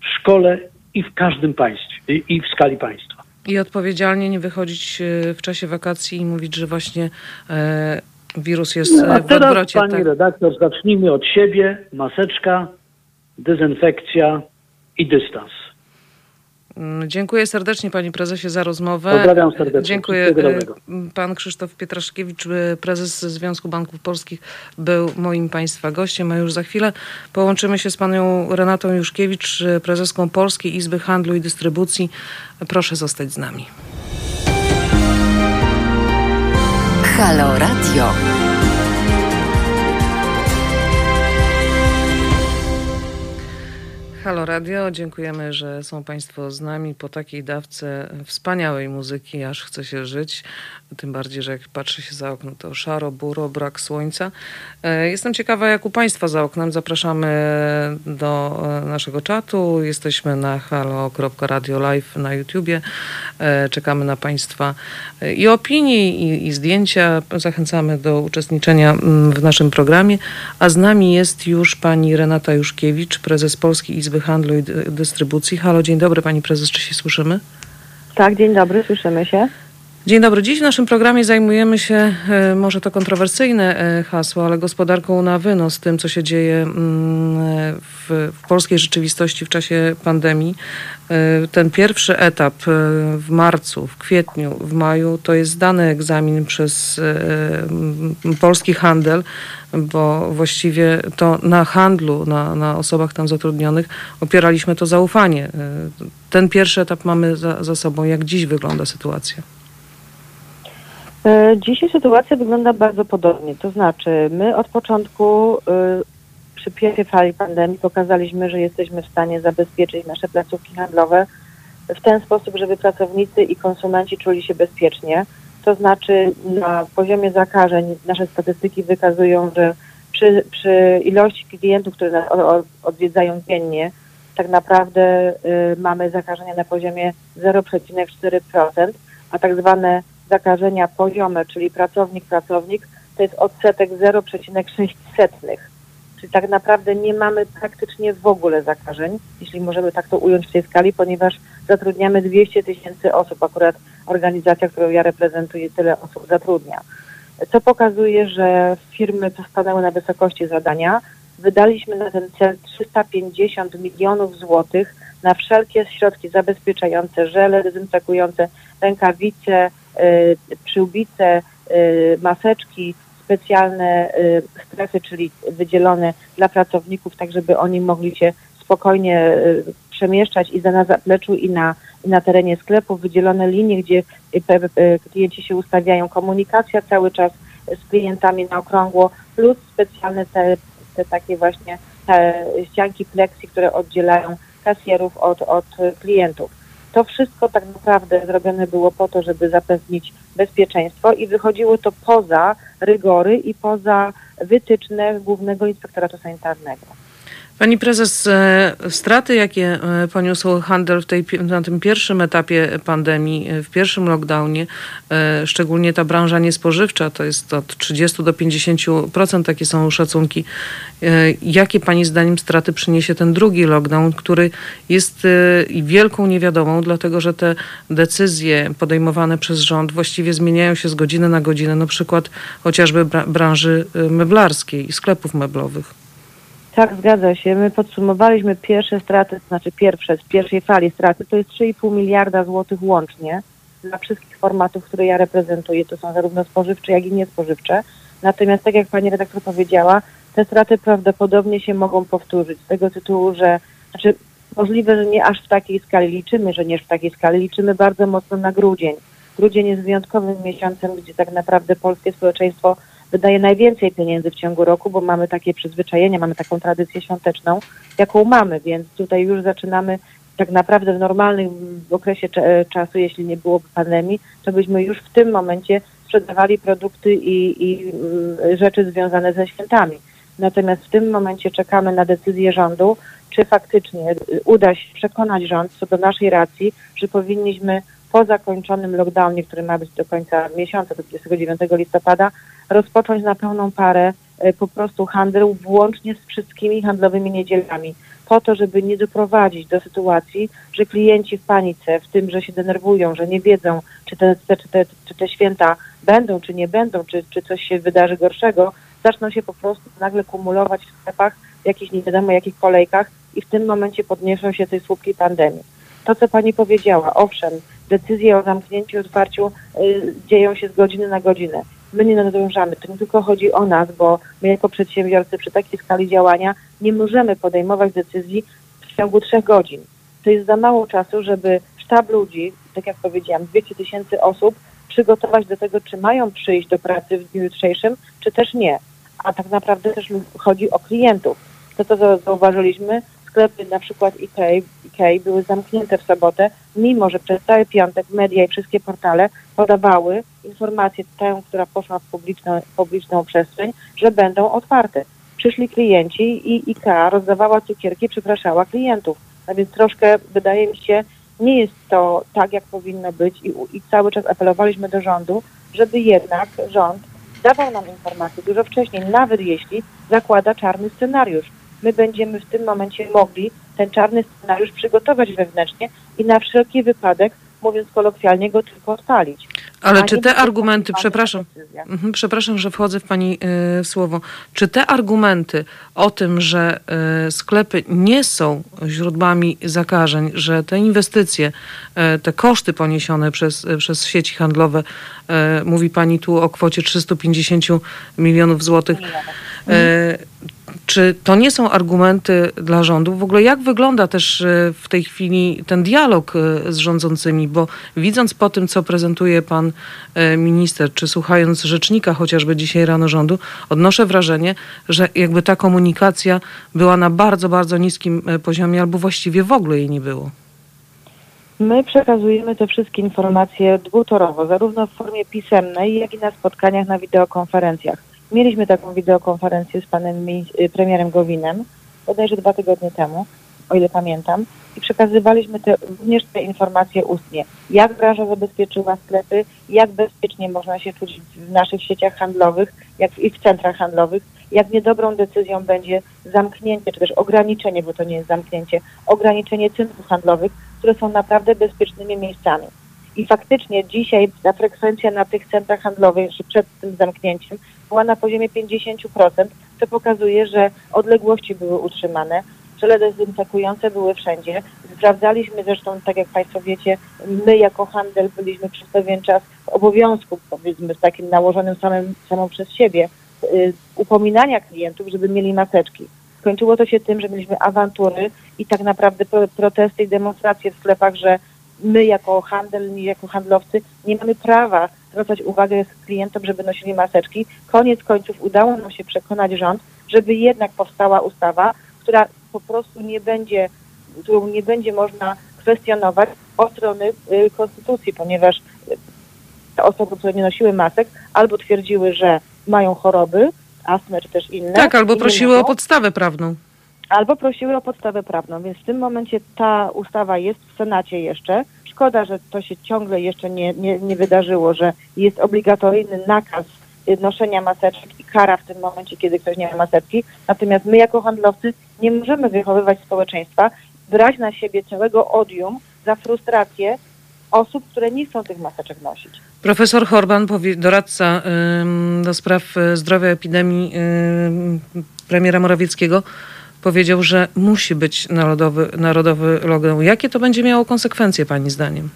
w szkole i w każdym państwie i- w skali państwa. I odpowiedzialnie nie wychodzić e, w czasie wakacji i mówić, że właśnie e, wirus jest A e, w teraz, odwrocie. pani Tak. redaktor, zacznijmy od siebie. Maseczka, dezynfekcja i dystans. Mm, Dziękuję serdecznie Panie Prezesie za rozmowę. Pozdrawiam serdecznie. Dziękuję. Dobrego. Pan Krzysztof Pietraszkiewicz, e, prezes Związku Banków Polskich, był moim Państwa gościem, a już za chwilę połączymy się z Panią Renatą Juszkiewicz, e, prezeską Polskiej Izby Handlu i Dystrybucji. Proszę zostać z nami. Halo Radio. Halo Radio, dziękujemy, że są Państwo z nami po takiej dawce wspaniałej muzyki, aż chce się żyć. Tym bardziej, że jak patrzy się za okno, to szaro, buro, brak słońca. E, Jestem ciekawa, jak u Państwa za oknem. Zapraszamy do e, naszego czatu. Jesteśmy na halo.radio live na YouTubie. E, Czekamy na Państwa i opinie, i, i zdjęcia. Zachęcamy do uczestniczenia mm, w naszym programie. A z nami jest już pani Renata Juszkiewicz, prezes Polskiej Izby Handlu i Dy- Dystrybucji. Halo, dzień dobry pani prezes, czy się słyszymy? Tak, dzień dobry, słyszymy się. Dzień dobry. Dziś w naszym programie zajmujemy się, e, może to kontrowersyjne e, hasło, ale gospodarką na wynos, tym, co się dzieje mm, e, w, w polskiej rzeczywistości w czasie pandemii. Ten pierwszy etap w marcu, w kwietniu, w maju to jest zdany egzamin przez polski handel, bo właściwie to na handlu, na, na osobach tam zatrudnionych opieraliśmy to zaufanie. E, Ten pierwszy etap mamy za, za sobą. Jak dziś wygląda sytuacja? E, Dzisiaj sytuacja wygląda bardzo podobnie. To znaczy, my od początku e, przy pierwszej fali pandemii pokazaliśmy, że jesteśmy w stanie zabezpieczyć nasze placówki handlowe w ten sposób, żeby pracownicy i konsumenci czuli się bezpiecznie. To znaczy, na poziomie zakażeń nasze statystyki wykazują, że przy, przy ilości klientów, które nas odwiedzają dziennie, tak naprawdę y, mamy zakażenia na poziomie 0,4%, a tak zwane zakażenia poziome, czyli pracownik-pracownik, to jest odsetek 0,6 setnych. Czyli tak naprawdę nie mamy praktycznie w ogóle zakażeń, jeśli możemy tak to ująć w tej skali, ponieważ zatrudniamy 200 tysięcy osób. Akurat organizacja, którą ja reprezentuję, tyle osób zatrudnia. Co pokazuje, że firmy stanęły na wysokości zadania. Wydaliśmy na ten cel 350 milionów złotych na wszelkie środki zabezpieczające, żele dezynfekujące, rękawice, y, przyłbice, y, maseczki, specjalne y, strefy, czyli wydzielone dla pracowników, tak żeby oni mogli się spokojnie przemieszczać i na zapleczu, i na, i na terenie sklepu, wydzielone linie, gdzie y, pe- klienci się ustawiają, komunikacja cały czas z klientami na okrągło, plus specjalne te, te takie właśnie te ścianki pleksji, które oddzielają kasjerów od, od klientów. To wszystko tak naprawdę zrobione było po to, żeby zapewnić bezpieczeństwo i wychodziło to poza rygory i poza wytyczne Głównego Inspektoratu Sanitarnego. Pani prezes, e, straty, jakie e, poniósł handel w tej, na tym pierwszym etapie pandemii, e, w pierwszym lockdownie, szczególnie ta branża niespożywcza, to jest od 30 do 50%, takie są szacunki. Jakie Pani zdaniem straty przyniesie ten drugi lockdown, który jest wielką niewiadomą, dlatego że te decyzje podejmowane przez rząd właściwie zmieniają się z godziny na godzinę, na przykład chociażby branży meblarskiej i sklepów meblowych. Tak, zgadza się. My podsumowaliśmy pierwsze straty, znaczy pierwsze, z pierwszej fali straty, to jest 3,5 miliarda złotych łącznie dla wszystkich formatów, które ja reprezentuję. To są zarówno spożywcze, jak i niespożywcze. Natomiast tak jak pani redaktor powiedziała, te straty prawdopodobnie się mogą powtórzyć z tego tytułu, że znaczy możliwe, że nie aż w takiej skali liczymy, że nie w takiej skali liczymy bardzo mocno na grudzień. Grudzień jest wyjątkowym miesiącem, gdzie tak naprawdę polskie społeczeństwo wydaje najwięcej pieniędzy w ciągu roku, bo mamy takie przyzwyczajenia, mamy taką tradycję świąteczną, jaką mamy, więc tutaj już zaczynamy tak naprawdę w normalnym okresie czasu, jeśli nie byłoby pandemii, to byśmy już w tym momencie sprzedawali produkty i, i mm, rzeczy związane ze świętami. Natomiast w tym momencie czekamy na decyzję rządu, czy faktycznie uda się przekonać rząd co do naszej racji, że powinniśmy po zakończonym lockdownie, który ma być do końca miesiąca, do 29 listopada, rozpocząć na pełną parę e, po prostu handel włącznie z wszystkimi handlowymi niedzielami, po to, żeby nie doprowadzić do sytuacji, że klienci w panice, w tym, że się denerwują, że nie wiedzą, czy te, czy te, czy te święta będą, czy nie będą, czy, czy coś się wydarzy gorszego, zaczną się po prostu nagle kumulować w sklepach, w jakichś nie wiadomo jakich kolejkach i w tym momencie podniosą się tej słupki pandemii. To, co Pani powiedziała, owszem, decyzje o zamknięciu i otwarciu y, dzieją się z godziny na godzinę my nie nadążamy. To nie tylko chodzi o nas, bo my jako przedsiębiorcy przy takiej skali działania nie możemy podejmować decyzji w ciągu trzech godzin. To jest za mało czasu, żeby sztab ludzi, tak jak powiedziałam, 200 tysięcy osób, przygotować do tego, czy mają przyjść do pracy w dniu jutrzejszym, czy też nie. A tak naprawdę też chodzi o klientów. To, co zauważyliśmy, sklepy na przykład IKEA, IKEA były zamknięte w sobotę, mimo że przez cały piątek media i wszystkie portale podawały informację tę, która poszła w publiczną, publiczną przestrzeń, że będą otwarte. Przyszli klienci i IKEA rozdawała cukierki, przepraszała klientów. A więc troszkę, wydaje mi się, nie jest to tak, jak powinno być i, i cały czas apelowaliśmy do rządu, żeby jednak rząd dawał nam informacje dużo wcześniej, nawet jeśli zakłada czarny scenariusz my będziemy w tym momencie mogli ten czarny scenariusz przygotować wewnętrznie i na wszelki wypadek, mówiąc kolokwialnie, go tylko odpalić. Ale czy te argumenty, przepraszam, mhm, przepraszam, że wchodzę w Pani y, słowo, czy te argumenty o tym, że y, sklepy nie są źródłami zakażeń, że te inwestycje, y, te koszty poniesione przez, przez sieci handlowe, mówi Pani tu o kwocie 350 milionów złotych, czy to nie są argumenty dla rządu? W ogóle jak wygląda też e, w tej chwili ten dialog e, z rządzącymi? Bo widząc po tym, co prezentuje pan e, minister, czy słuchając rzecznika chociażby dzisiaj rano rządu, odnoszę wrażenie, że jakby ta komunikacja była na bardzo, bardzo niskim poziomie albo właściwie w ogóle jej nie było. My przekazujemy te wszystkie informacje dwutorowo, zarówno w formie pisemnej, jak i na spotkaniach na wideokonferencjach. Mieliśmy taką wideokonferencję z panem y, premierem Gowinem, bodajże dwa tygodnie temu, o ile pamiętam, i przekazywaliśmy te, również te informacje ustnie. Jak branża zabezpieczyła sklepy, jak bezpiecznie można się czuć w naszych sieciach handlowych, jak i w centrach handlowych, jak niedobrą decyzją będzie zamknięcie, czy też ograniczenie, bo to nie jest zamknięcie, ograniczenie centrów handlowych, które są naprawdę bezpiecznymi miejscami. I faktycznie dzisiaj ta frekwencja na tych centrach handlowych, jeszcze przed tym zamknięciem, była na poziomie 50%, co pokazuje, że odległości były utrzymane, żele dezynfekujące były wszędzie. Sprawdzaliśmy zresztą, tak jak Państwo wiecie, my jako handel byliśmy przez pewien czas w obowiązku, powiedzmy, takim nałożonym samym, samą przez siebie, y, upominania klientów, żeby mieli maseczki. Skończyło to się tym, że mieliśmy awantury i tak naprawdę protesty i demonstracje w sklepach, że my jako handel, jako handlowcy nie mamy prawa zwracać uwagę klientom, żeby nosili maseczki. Koniec końców udało nam się przekonać rząd, żeby jednak powstała ustawa, która po prostu nie będzie, którą nie będzie można kwestionować od strony y, konstytucji, ponieważ y, te osoby, które nie nosiły masek, albo twierdziły, że mają choroby, astmę czy też inne. Tak, albo prosiły o podstawę prawną. Albo prosiły o podstawę prawną, więc w tym momencie ta ustawa jest w Senacie jeszcze. Szkoda, że to się ciągle jeszcze nie, nie, nie wydarzyło, że jest obligatoryjny nakaz noszenia maseczek i kara w tym momencie, kiedy ktoś nie ma maseczki. Natomiast my jako handlowcy nie możemy wychowywać społeczeństwa, brać na siebie całego odium za frustrację osób, które nie chcą tych maseczek nosić. Profesor Horban, doradca do spraw y, zdrowia epidemii premiera Morawieckiego, powiedział, że musi być narodowy, narodowy lockdown. Jakie to będzie miało konsekwencje, pani zdaniem?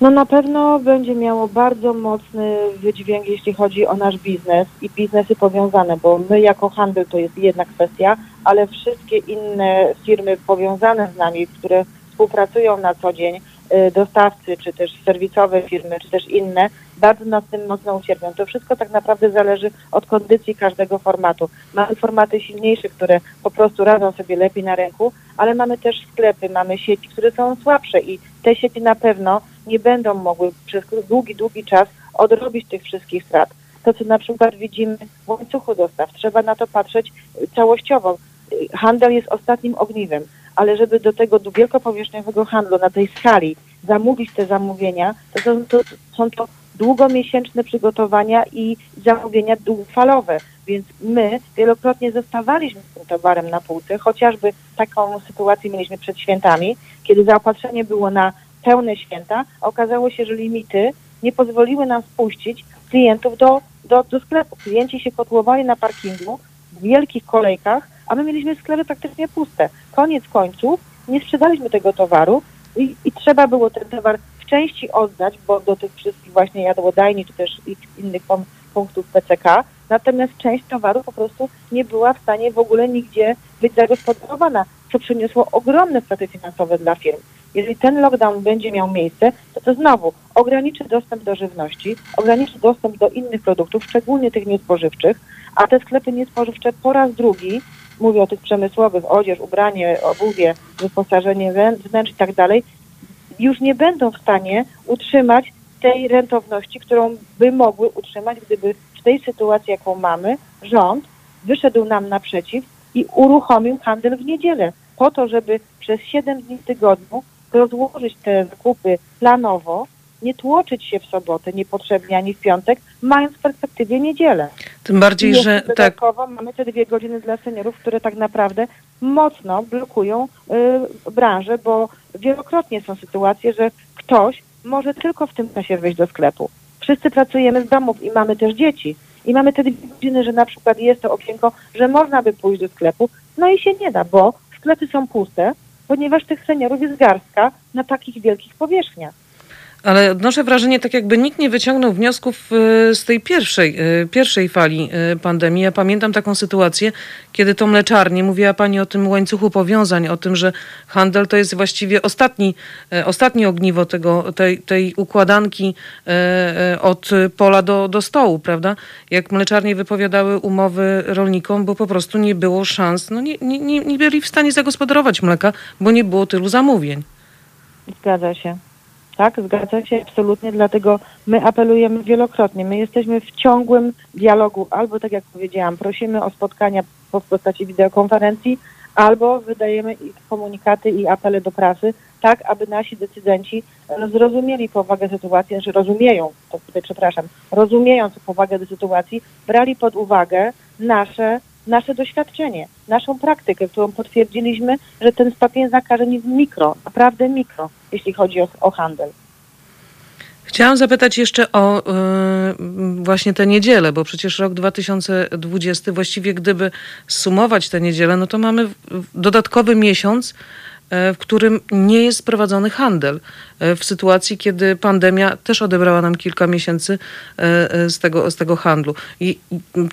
No na pewno będzie miało bardzo mocny wydźwięk, jeśli chodzi o nasz biznes i biznesy powiązane, bo my jako handel to jest jedna kwestia, ale wszystkie inne firmy powiązane z nami, które współpracują na co dzień, dostawcy, czy też serwisowe firmy, czy też inne, bardzo na tym mocno ucierpią. To wszystko tak naprawdę zależy od kondycji każdego formatu. Mamy formaty silniejsze, które po prostu radzą sobie lepiej na rynku, ale mamy też sklepy, mamy sieci, które są słabsze i te sieci na pewno nie będą mogły przez długi, długi czas odrobić tych wszystkich strat. To, co na przykład widzimy w łańcuchu dostaw, trzeba na to patrzeć y, całościowo. Y, Handel jest ostatnim ogniwem, ale żeby do tego wielkopowierzchniowego handlu na tej skali zamówić te zamówienia, to są to, są to długomiesięczne przygotowania i zamówienia długofalowe. Więc my wielokrotnie zostawaliśmy z tym towarem na półce, chociażby taką sytuację mieliśmy przed świętami, kiedy zaopatrzenie było na pełne święta, okazało się, że limity nie pozwoliły nam wpuścić klientów do, do, do sklepu. Klienci się kotłowali na parkingu w wielkich kolejkach, a my mieliśmy sklepy praktycznie puste. Koniec końców nie sprzedaliśmy tego towaru i, i trzeba było ten towar w części oddać, bo do tych wszystkich właśnie jadłodajni czy też innych punktów PCK, natomiast część towaru po prostu nie była w stanie w ogóle nigdzie być zagospodarowana, co przyniosło ogromne straty finansowe dla firm. Jeżeli ten lockdown będzie miał miejsce, to to znowu ograniczy dostęp do żywności, ograniczy dostęp do innych produktów, szczególnie tych niespożywczych, a te sklepy niespożywcze po raz drugi, mówię o tych przemysłowych, odzież, ubranie, obuwie, wyposażenie wnę- wnętrz i tak dalej, już nie będą w stanie utrzymać tej rentowności, którą by mogły utrzymać, gdyby w tej sytuacji, jaką mamy, rząd wyszedł nam naprzeciw i uruchomił handel w niedzielę, po to, żeby przez 7 dni w tygodniu rozłożyć te zakupy planowo, nie tłoczyć się w sobotę niepotrzebnie ani w piątek, mając w perspektywie niedzielę. Tym bardziej, I że tak, dodatkowo mamy te dwie godziny dla seniorów, które tak naprawdę mocno blokują y, branżę, bo wielokrotnie są sytuacje, że ktoś może tylko w tym czasie wyjść do sklepu. Wszyscy pracujemy z domów i mamy też dzieci. I mamy te dwie godziny, że na przykład jest to okienko, że można by pójść do sklepu, no i się nie da, bo sklepy są puste, ponieważ tych seniorów jest garstka na takich wielkich powierzchniach. Ale odnoszę wrażenie, tak jakby nikt nie wyciągnął wniosków y, z tej pierwszej, y, pierwszej fali y, pandemii. Ja pamiętam taką sytuację, kiedy to mleczarnie, mówiła pani o tym łańcuchu powiązań, o tym, że handel to jest właściwie ostatni, ostatnie ogniwo tego, tej, tej układanki od pola do, do stołu, prawda? Jak mleczarnie wypowiadały umowy rolnikom, bo po prostu nie było szans, no nie, nie, nie byli w stanie zagospodarować mleka, bo nie było tylu zamówień. Zgadza się. Tak, zgadza się absolutnie, dlatego my apelujemy wielokrotnie. My jesteśmy w ciągłym dialogu, albo tak jak powiedziałam, prosimy o spotkania po- w postaci wideokonferencji, albo wydajemy komunikaty i apele do prasy, tak aby nasi decydenci zrozumieli powagę sytuacji, znaczy rozumieją, to tutaj przepraszam, rozumiejąc powagę do sytuacji, brali pod uwagę nasze, nasze doświadczenie, naszą praktykę, którą potwierdziliśmy, że ten stopień zakażeń jest mikro, naprawdę mikro, jeśli chodzi o, o handel. Chciałam zapytać jeszcze o y, właśnie tę niedzielę, bo przecież rok 2020, właściwie gdyby sumować tę niedzielę, no to mamy dodatkowy miesiąc, w którym nie jest prowadzony handel. E, W sytuacji, kiedy pandemia też odebrała nam kilka miesięcy e, e, z tego, z tego handlu. I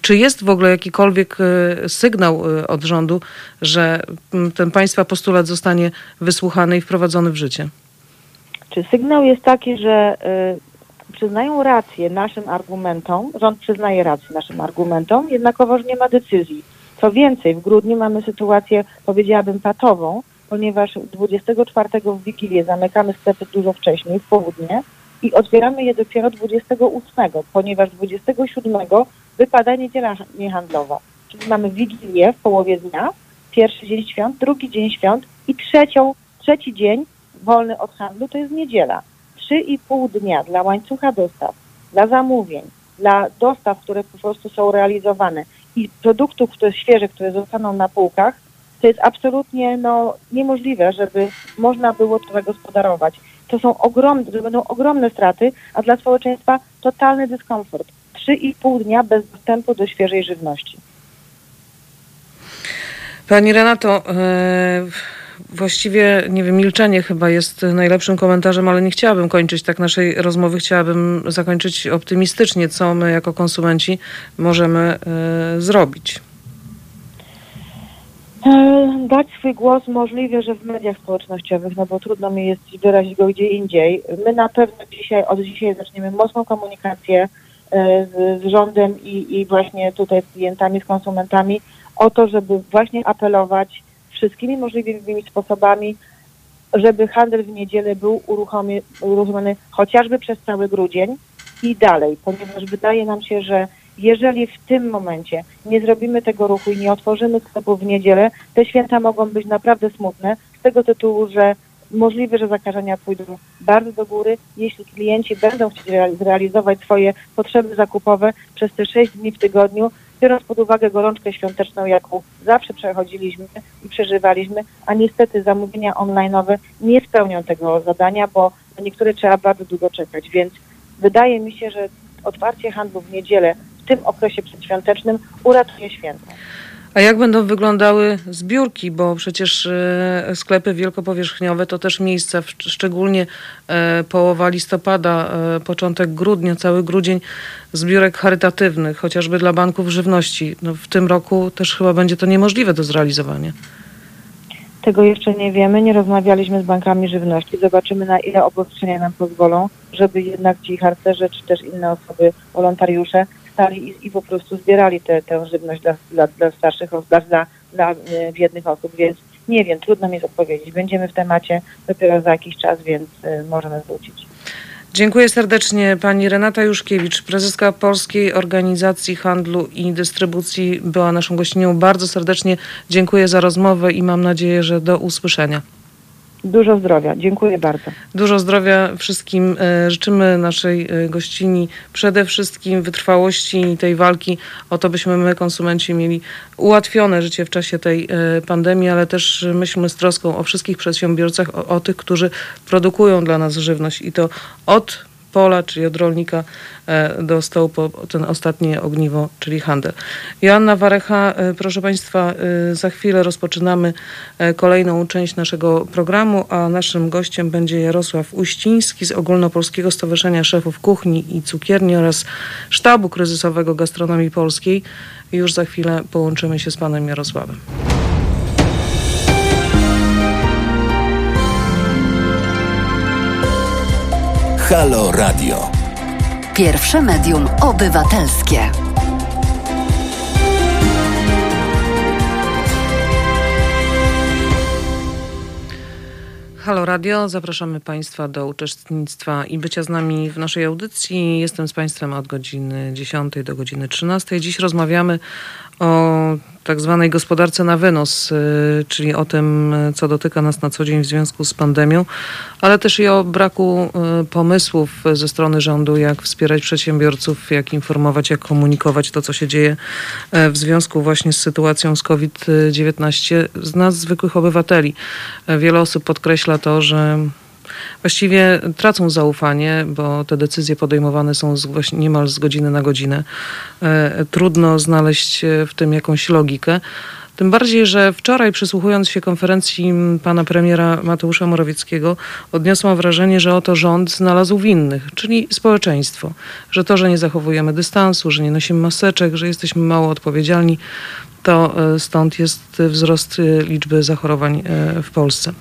czy jest w ogóle jakikolwiek e, sygnał e, od rządu, że ten państwa postulat zostanie wysłuchany i wprowadzony w życie? Czy sygnał jest taki, że przyznają rację naszym argumentom, rząd przyznaje rację naszym argumentom, jednakowoż nie ma decyzji. Co więcej, w grudniu mamy sytuację, powiedziałabym, patową, ponieważ 24 w Wigilię zamykamy sklepy dużo wcześniej, w południe, i otwieramy je dopiero 28, ponieważ 27 wypada niedziela niehandlowa. Czyli mamy Wigilię w połowie dnia, pierwszy dzień świąt, drugi dzień świąt i trzecią, trzeci dzień wolny od handlu to jest niedziela. 3,5 dnia dla łańcucha dostaw, dla zamówień, dla dostaw, które po prostu są realizowane i produktów które świeżych, które zostaną na półkach, to jest absolutnie no, niemożliwe, żeby można było to zagospodarować. To są ogromne, to będą ogromne straty, a dla społeczeństwa totalny dyskomfort. 3,5 dnia bez dostępu do świeżej żywności. Pani Renato, e, właściwie, nie wiem, milczenie chyba jest najlepszym komentarzem, ale nie chciałabym kończyć tak naszej rozmowy. Chciałabym zakończyć optymistycznie, co my jako konsumenci możemy e, zrobić. E, dać swój głos możliwe, że w mediach społecznościowych, no bo trudno mi jest wyrazić go gdzie indziej. My na pewno dzisiaj, od dzisiaj zaczniemy mocną komunikację z, z rządem i, i właśnie tutaj z klientami, z konsumentami o to, żeby właśnie apelować wszystkimi możliwymi sposobami, żeby handel w niedzielę był uruchomiony chociażby przez cały grudzień i dalej, ponieważ wydaje nam się, że jeżeli w tym momencie nie zrobimy tego ruchu i nie otworzymy sklepów w niedzielę, te święta mogą być naprawdę smutne z tego tytułu, że możliwe, że zakażenia pójdą bardzo do góry, jeśli klienci będą chcieć zrealizować swoje potrzeby zakupowe przez te 6 dni w tygodniu, biorąc pod uwagę gorączkę świąteczną, jaką zawsze przechodziliśmy i przeżywaliśmy, a niestety zamówienia online'owe nie spełnią tego zadania, bo niektóre trzeba bardzo długo czekać, więc wydaje mi się, że otwarcie handlu w niedzielę tym okresie przedświątecznym uratuje święto. A jak będą wyglądały zbiórki, bo przecież e, sklepy wielkopowierzchniowe to też miejsca, szczególnie e, połowa listopada, e, początek grudnia, cały grudzień zbiórek charytatywnych, chociażby dla banków żywności. No w tym roku też chyba będzie to niemożliwe do zrealizowania. Tego jeszcze nie wiemy, nie rozmawialiśmy z bankami żywności. Zobaczymy na ile obostrzenia nam pozwolą, żeby jednak ci harcerze czy też inne osoby, wolontariusze stali i, i po prostu zbierali tę żywność dla, dla, dla starszych osób, dla, dla, e, biednych osób, więc nie wiem, trudno mi odpowiedzieć. Będziemy w temacie dopiero za jakiś czas, więc y, możemy wrócić. Dziękuję serdecznie pani Renata Juszkiewicz, prezeska Polskiej Organizacji Handlu i Dystrybucji była naszą gościnią. Bardzo serdecznie dziękuję za rozmowę i mam nadzieję, że do usłyszenia. Dużo zdrowia. Dziękuję bardzo. Dużo zdrowia wszystkim. E, życzymy naszej e, gościni przede wszystkim wytrwałości tej walki o to, byśmy my, konsumenci, mieli ułatwione życie w czasie tej e, pandemii, ale też myślmy z troską o wszystkich przedsiębiorcach, o, o tych, którzy produkują dla nas żywność i to od pola, czyli od rolnika e, do stołu po ten ostatnie ogniwo, czyli handel. Joanna Warecha, e, proszę Państwa, e, za chwilę rozpoczynamy kolejną część naszego programu, a naszym gościem będzie Jarosław Uściński z Ogólnopolskiego Stowarzyszenia Szefów Kuchni i Cukierni oraz Sztabu Kryzysowego Gastronomii Polskiej. Już za chwilę połączymy się z panem Jarosławem. Halo Radio. Pierwsze medium obywatelskie. Halo Radio, zapraszamy Państwa do uczestnictwa i bycia z nami w naszej audycji. Jestem z Państwem od godziny 10 do godziny 13. Dziś rozmawiamy o tak zwanej gospodarce na wynos, y, czyli o tym, co dotyka nas na co dzień w związku z pandemią, ale też i o braku y, pomysłów ze strony rządu, jak wspierać przedsiębiorców, jak informować, jak komunikować to, co się dzieje y, w związku właśnie z sytuacją z COVID-19 z nas, zwykłych obywateli. Wiele osób podkreśla to, że właściwie tracą zaufanie, bo te decyzje podejmowane są z, niemal z godziny na godzinę. E, trudno znaleźć w tym jakąś logikę. Tym bardziej, że wczoraj przysłuchując się konferencji pana premiera Mateusza Morawieckiego, odniosłam wrażenie, że oto rząd znalazł winnych, czyli społeczeństwo. Że to, że nie zachowujemy dystansu, że nie nosimy maseczek, że jesteśmy mało odpowiedzialni, to e, stąd jest wzrost liczby zachorowań e, w Polsce.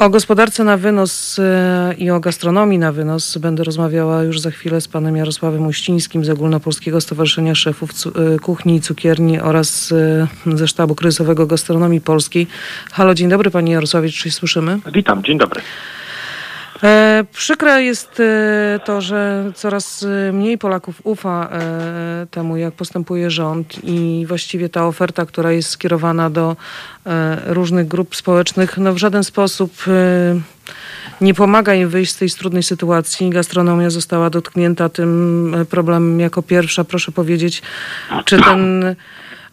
O gospodarce na wynos e, i o gastronomii na wynos będę rozmawiała już za chwilę z panem Jarosławem Uścińskim z Ogólnopolskiego Stowarzyszenia Szefów e, Kuchni i Cukierni oraz e, ze Sztabu Kryzysowego Gastronomii Polskiej. Halo, dzień dobry panie Jarosławie, czy słyszymy? Witam, dzień dobry. E, przykre jest e, to, że coraz e, mniej Polaków ufa e, temu, jak postępuje rząd i właściwie ta oferta, która jest skierowana do różnych grup społecznych, no w żaden sposób nie pomaga im wyjść z tej trudnej sytuacji. Gastronomia została dotknięta tym problemem jako pierwsza. Proszę powiedzieć, czy ten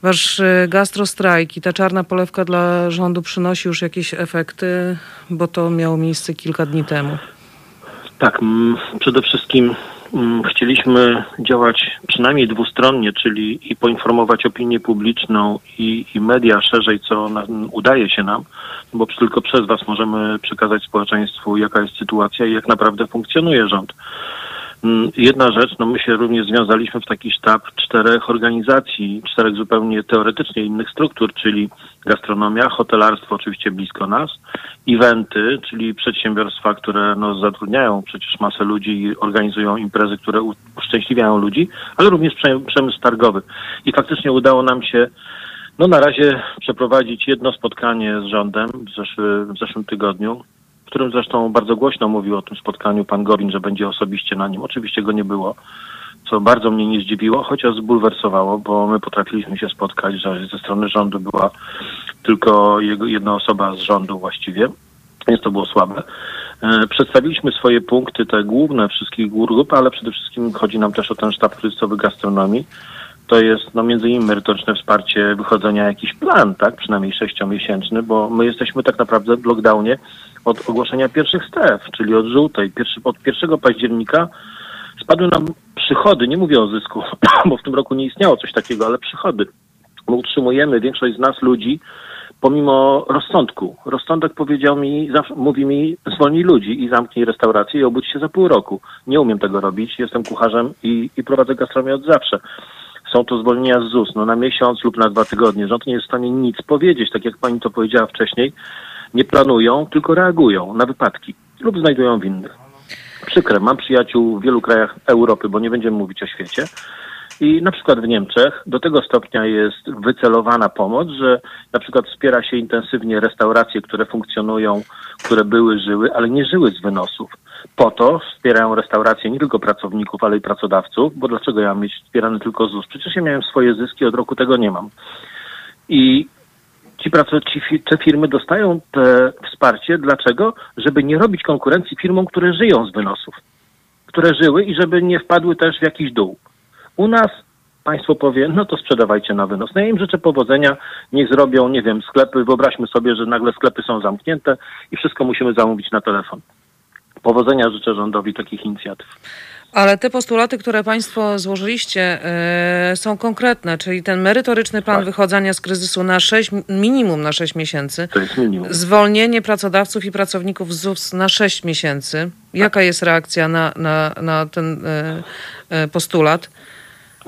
wasz gastrostrajk i ta czarna polewka dla rządu przynosi już jakieś efekty, bo to miało miejsce kilka dni temu. Tak, przede wszystkim chcieliśmy działać przynajmniej dwustronnie, czyli i poinformować opinię publiczną i, i media szerzej, co udaje się nam, bo tylko przez Was możemy przekazać społeczeństwu, jaka jest sytuacja i jak naprawdę funkcjonuje rząd. Mm, jedna rzecz, no my się również związaliśmy w taki sztab czterech organizacji, czterech zupełnie teoretycznie innych struktur, czyli gastronomia, hotelarstwo oczywiście blisko nas, eventy, czyli przedsiębiorstwa, które no, zatrudniają przecież masę ludzi i organizują imprezy, które uszczęśliwiają ludzi, ale również przemysł targowy. I faktycznie udało nam się no na razie przeprowadzić jedno spotkanie z rządem w, w zeszłym tygodniu w którym zresztą bardzo głośno mówił o tym spotkaniu pan Gowin, że będzie osobiście na nim. Oczywiście go nie było, co bardzo mnie nie zdziwiło, chociaż zbulwersowało, bo my potrafiliśmy się spotkać, że ze strony rządu była tylko jego, jedna osoba z rządu właściwie, więc to było słabe. E, przedstawiliśmy swoje punkty, te główne wszystkich grup, ale przede wszystkim chodzi nam też o ten sztab kryzysowy gastronomii. To jest no, między innymi merytoryczne wsparcie wychodzenia jakiś plan, tak, przynajmniej sześciomiesięczny, bo my jesteśmy tak naprawdę w lockdownie od ogłoszenia pierwszych stref, czyli od żółtej. Pierwszy, od 1 października spadły nam przychody, nie mówię o zysku, bo w tym roku nie istniało coś takiego, ale przychody. My utrzymujemy większość z nas ludzi pomimo rozsądku. Rozsądek powiedział mi, zawsze, mówi mi, zwolnij ludzi i zamknij restaurację i obudź się za pół roku. Nie umiem tego robić, jestem kucharzem i, i prowadzę gastronomię od zawsze. Są to zwolnienia z ZUS, no na miesiąc lub na dwa tygodnie. Rząd nie jest w stanie nic powiedzieć, tak jak pani to powiedziała wcześniej nie planują, tylko reagują na wypadki lub znajdują winnych. Przykre, mam przyjaciół w wielu krajach Europy, bo nie będziemy mówić o świecie. I na przykład w Niemczech do tego stopnia jest wycelowana pomoc, że na przykład wspiera się intensywnie restauracje, które funkcjonują, które były, żyły, ale nie żyły z wynosów. Po to wspierają restauracje nie tylko pracowników, ale i pracodawców, bo dlaczego ja mam mieć wspierany tylko ZUS? Przecież ja miałem swoje zyski, od roku tego nie mam. I ci pracownicy, te firmy dostają te wsparcie. Dlaczego? Żeby nie robić konkurencji firmom, które żyją z wynosów, które żyły i żeby nie wpadły też w jakiś dół. U nas państwo powie, no to sprzedawajcie na wynos. No ja im życzę powodzenia, niech zrobią, nie wiem, sklepy. Wyobraźmy sobie, że nagle sklepy są zamknięte i wszystko musimy zamówić na telefon. Powodzenia życzę rządowi takich inicjatyw. Ale te postulaty, które Państwo złożyliście, yy, są konkretne, czyli ten merytoryczny plan tak. wychodzenia z kryzysu na 6, minimum na 6 miesięcy. To jest minimum. Zwolnienie pracodawców i pracowników ZUS na 6 miesięcy. Jaka jest reakcja na, na, na ten yy, postulat?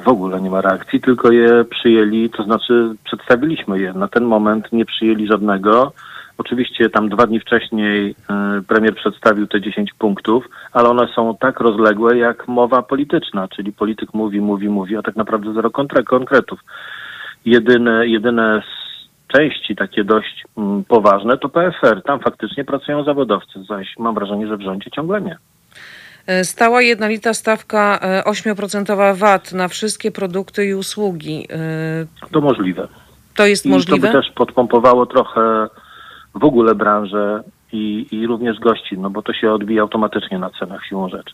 W ogóle nie ma reakcji, tylko je przyjęli, to znaczy przedstawiliśmy je. Na ten moment nie przyjęli żadnego. Oczywiście tam dwa dni wcześniej e, premier przedstawił te 10 punktów, ale one są tak rozległe jak mowa polityczna, czyli polityk mówi, mówi, mówi, a tak naprawdę zero konkretów. Jedyne, jedyne części takie dość mm, poważne to PFR. Tam faktycznie pracują zawodowcy, zaś mam wrażenie, że w rządzie ciągle nie. E, stała jednolita stawka 8% e, VAT na wszystkie produkty i usługi. To możliwe. To jest I możliwe? To by też podpompowało trochę w ogóle branżę i, i również gości, no bo to się odbija automatycznie na cenach siłą rzeczy.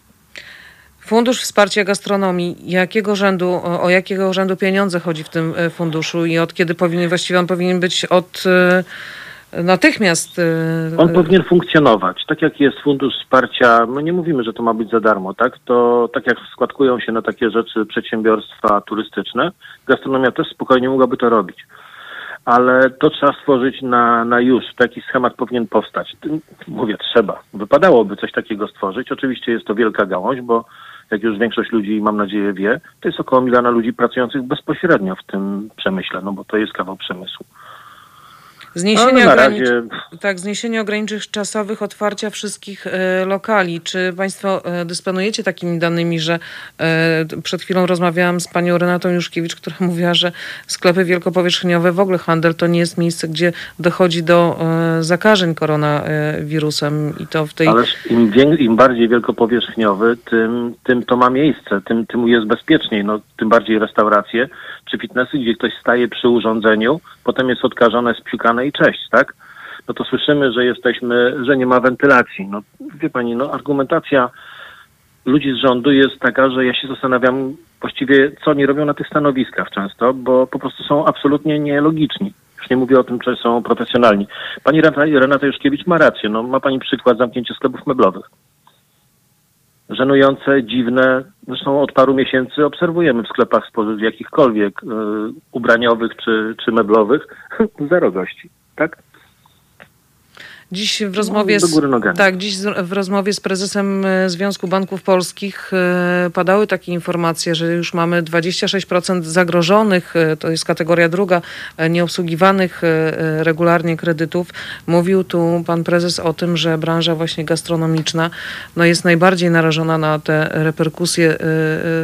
Fundusz Wsparcia Gastronomii. Jakiego rzędu, o jakiego rzędu pieniądze chodzi w tym e, funduszu i od kiedy powinien, właściwie on powinien być od e, natychmiast. E, on powinien funkcjonować. Tak jak jest Fundusz Wsparcia, my nie mówimy, że to ma być za darmo, tak? To tak jak składkują się na takie rzeczy przedsiębiorstwa turystyczne, gastronomia też spokojnie mogłaby to robić ale to trzeba stworzyć na, na już. Taki schemat powinien powstać. Mówię, trzeba. Wypadałoby coś takiego stworzyć. Oczywiście jest to wielka gałąź, bo jak już większość ludzi, mam nadzieję, wie, to jest około miliona ludzi pracujących bezpośrednio w tym przemyśle, no bo to jest kawał przemysłu. Zniesienie, no, razie... tak, zniesienie ograniczeń czasowych otwarcia wszystkich e, lokali. Czy Państwo e, dysponujecie takimi danymi, że e, przed chwilą rozmawiałam z panią Renatą Juszkiewicz, która mówiła, że sklepy wielkopowierzchniowe, w ogóle handel to nie jest miejsce, gdzie dochodzi do e, zakażeń koronawirusem i to w tej... Ależ im, im bardziej wielkopowierzchniowy, tym, tym to ma miejsce, tym, tym jest bezpieczniej. No, tym bardziej restauracje czy fitnessy, gdzie ktoś staje przy urządzeniu, potem jest odkażone, spciukane i cześć, tak? No to słyszymy, że jesteśmy, że nie ma wentylacji. No wie pani, no argumentacja ludzi z rządu jest taka, że ja się zastanawiam właściwie, co oni robią na tych stanowiskach często, bo po prostu są absolutnie nielogiczni. Już nie mówię o tym, czy są profesjonalni. Pani Renata Juszkiewicz ma rację. No, ma pani przykład zamknięcia sklepów meblowych żenujące, dziwne. Zresztą od paru miesięcy obserwujemy w sklepach spożywczych jakichkolwiek y, ubraniowych czy, czy meblowych zero gości, tak? Dziś w rozmowie z, tak, dziś w rozmowie z prezesem e, Związku Banków Polskich e, padały takie informacje, że już mamy 26% zagrożonych, e, to jest kategoria druga, nieobsługiwanych regularnie kredytów. Mówił tu pan prezes o tym, że branża właśnie gastronomiczna no jest najbardziej narażona na te reperkusje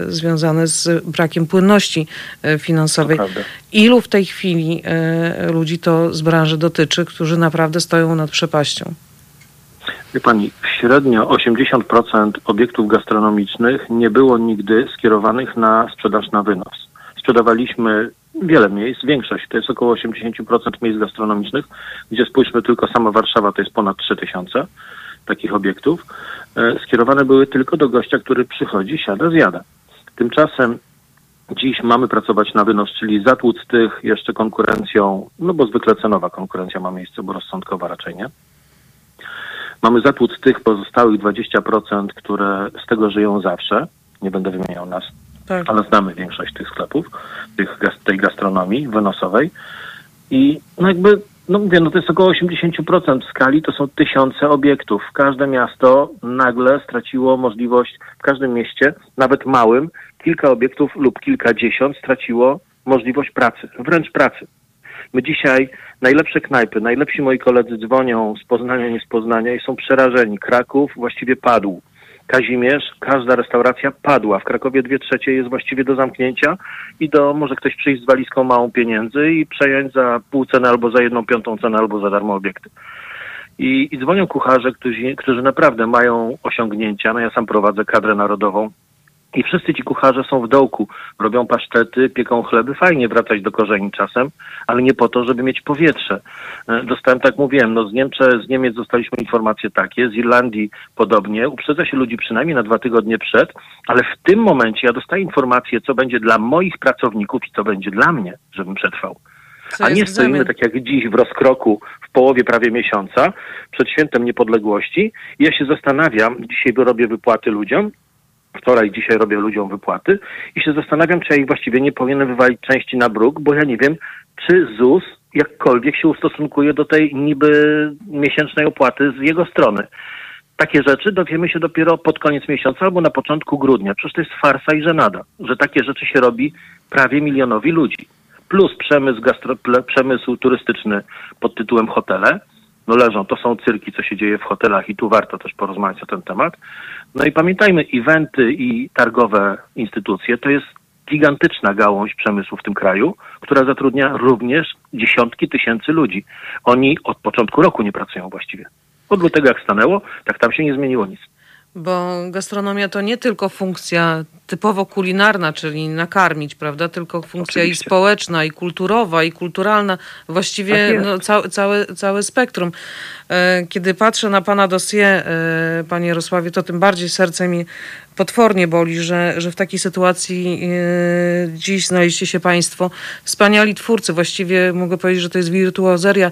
związane z brakiem płynności finansowej. Ilu w tej chwili ludzi to z branży dotyczy, którzy naprawdę stoją nad przepaścią? Przepaścią? Wie pani, średnio 80% obiektów gastronomicznych nie było nigdy skierowanych na sprzedaż na wynos. Sprzedawaliśmy wiele miejsc, większość, to jest około 80% miejsc gastronomicznych, gdzie spójrzmy tylko sama Warszawa, to jest ponad 3000 takich obiektów, e, skierowane były tylko do gościa, który przychodzi, siada, zjada. Tymczasem Dziś mamy pracować na wynos, czyli zatłuc tych jeszcze konkurencją, no bo zwykle cenowa konkurencja ma miejsce, bo rozsądkowa raczej nie. Mamy zatłuc tych pozostałych 20%, które z tego żyją zawsze. Nie będę wymieniał nas, tak. ale znamy większość tych sklepów, tych, tej gastronomii wynosowej. I no jakby, no mówię, no to jest około 80% skali, to są tysiące obiektów. Każde miasto nagle straciło możliwość, w każdym mieście, nawet małym, kilka obiektów lub kilkadziesiąt straciło możliwość pracy, wręcz pracy. My dzisiaj najlepsze knajpy, najlepsi moi koledzy dzwonią z Poznania, nie z Poznania i są przerażeni. Kraków właściwie padł. Kazimierz, każda restauracja padła. W Krakowie dwie trzecie jest właściwie do zamknięcia i do może ktoś przyjść z walizką małą pieniędzy i przejąć za pół ceny albo za jedną piątą cenę albo za darmo obiekty. I, i dzwonią kucharze, którzy, którzy naprawdę mają osiągnięcia. No ja sam prowadzę kadrę narodową i wszyscy ci kucharze są w dołku, robią pasztety, pieką chleby, fajnie wracać do korzeni czasem, ale nie po to, żeby mieć powietrze. E, dostałem, tak mówiłem, no z Niemczech, z Niemiec dostaliśmy informacje takie, z Irlandii podobnie, uprzedza się ludzi przynajmniej na dwa tygodnie przed, ale w tym momencie ja dostaję informację, co będzie dla moich pracowników i co będzie dla mnie, żebym przetrwał. Co A nie stoimy tak jak dziś w rozkroku w połowie prawie miesiąca przed świętem niepodległości. I ja się zastanawiam, dzisiaj robię wypłaty ludziom, wczoraj, dzisiaj robię ludziom wypłaty i się zastanawiam, czy ja ich właściwie nie powinienem wywalić części na bruk, bo ja nie wiem, czy ZUS jakkolwiek się ustosunkuje do tej niby miesięcznej opłaty z jego strony. Takie rzeczy dowiemy się dopiero pod koniec miesiąca albo na początku grudnia. Przecież to jest farsa i żenada, że takie rzeczy się robi prawie milionowi ludzi. Plus przemysł, gastro, przemysł turystyczny pod tytułem hotele, no leżą, to są cyrki, co się dzieje w hotelach i tu warto też porozmawiać o ten temat. No i pamiętajmy, eventy i targowe instytucje to jest gigantyczna gałąź przemysłu w tym kraju, która zatrudnia również dziesiątki tysięcy ludzi. Oni od początku roku nie pracują właściwie. Od lutego jak stanęło, tak tam się nie zmieniło nic. Bo gastronomia to nie tylko funkcja typowo kulinarna, czyli nakarmić, prawda? Tylko funkcja Oczywiście. i społeczna, i kulturowa, i kulturalna, właściwie tak no, ca całe, całe spektrum. E, kiedy patrzę na pana dossier, e, panie Jarosławie, to tym bardziej serce mi potwornie boli, że, że w takiej sytuacji e, dziś znaleźliście się Państwo. Wspaniali twórcy, właściwie mogę powiedzieć, że to jest wirtuozeria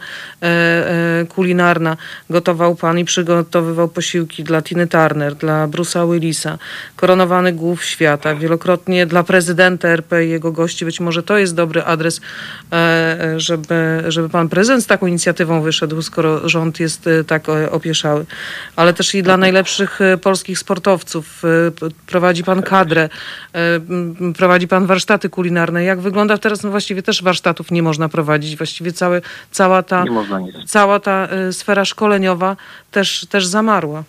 kulinarna. Gotował Pan i przygotowywał posiłki dla Tiny Turner, dla Bruce'a Willisa, koronowany głów świata, wielokrotnie dla prezydenta RP i jego gości. Być może to jest dobry adres, e, żeby, żeby pan prezydent z taką inicjatywą wyszedł, skoro rząd jest e, tak e, opieszały. Ale też i dla najlepszych polskich sportowców. Prowadzi pan kadrę, prowadzi pan warsztaty kulinarne. Jak wygląda teraz? No właściwie też warsztatów nie można prowadzić. Właściwie całe, cała ta, cała ta sfera szkoleniowa też, też zamarła.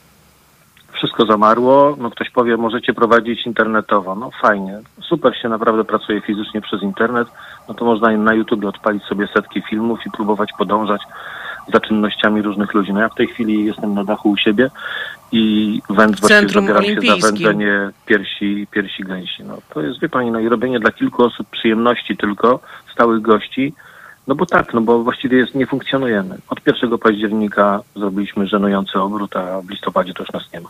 Wszystko zamarło. No ktoś powie, możecie prowadzić internetowo. No fajnie. Super się naprawdę pracuje fizycznie przez internet. No to można na YouTube odpalić sobie setki filmów i próbować podążać za czynnościami różnych ludzi. No ja w tej chwili jestem na dachu u siebie i węd właściwie zabieram się za wędzenie piersi, piersi gęsi. No to jest, wie pani, no i robienie dla kilku osób przyjemności tylko, stałych gości, no bo tak, no bo właściwie jest, nie funkcjonujemy. Od 1 października zrobiliśmy żenujący obrót, a w listopadzie to już nas nie ma.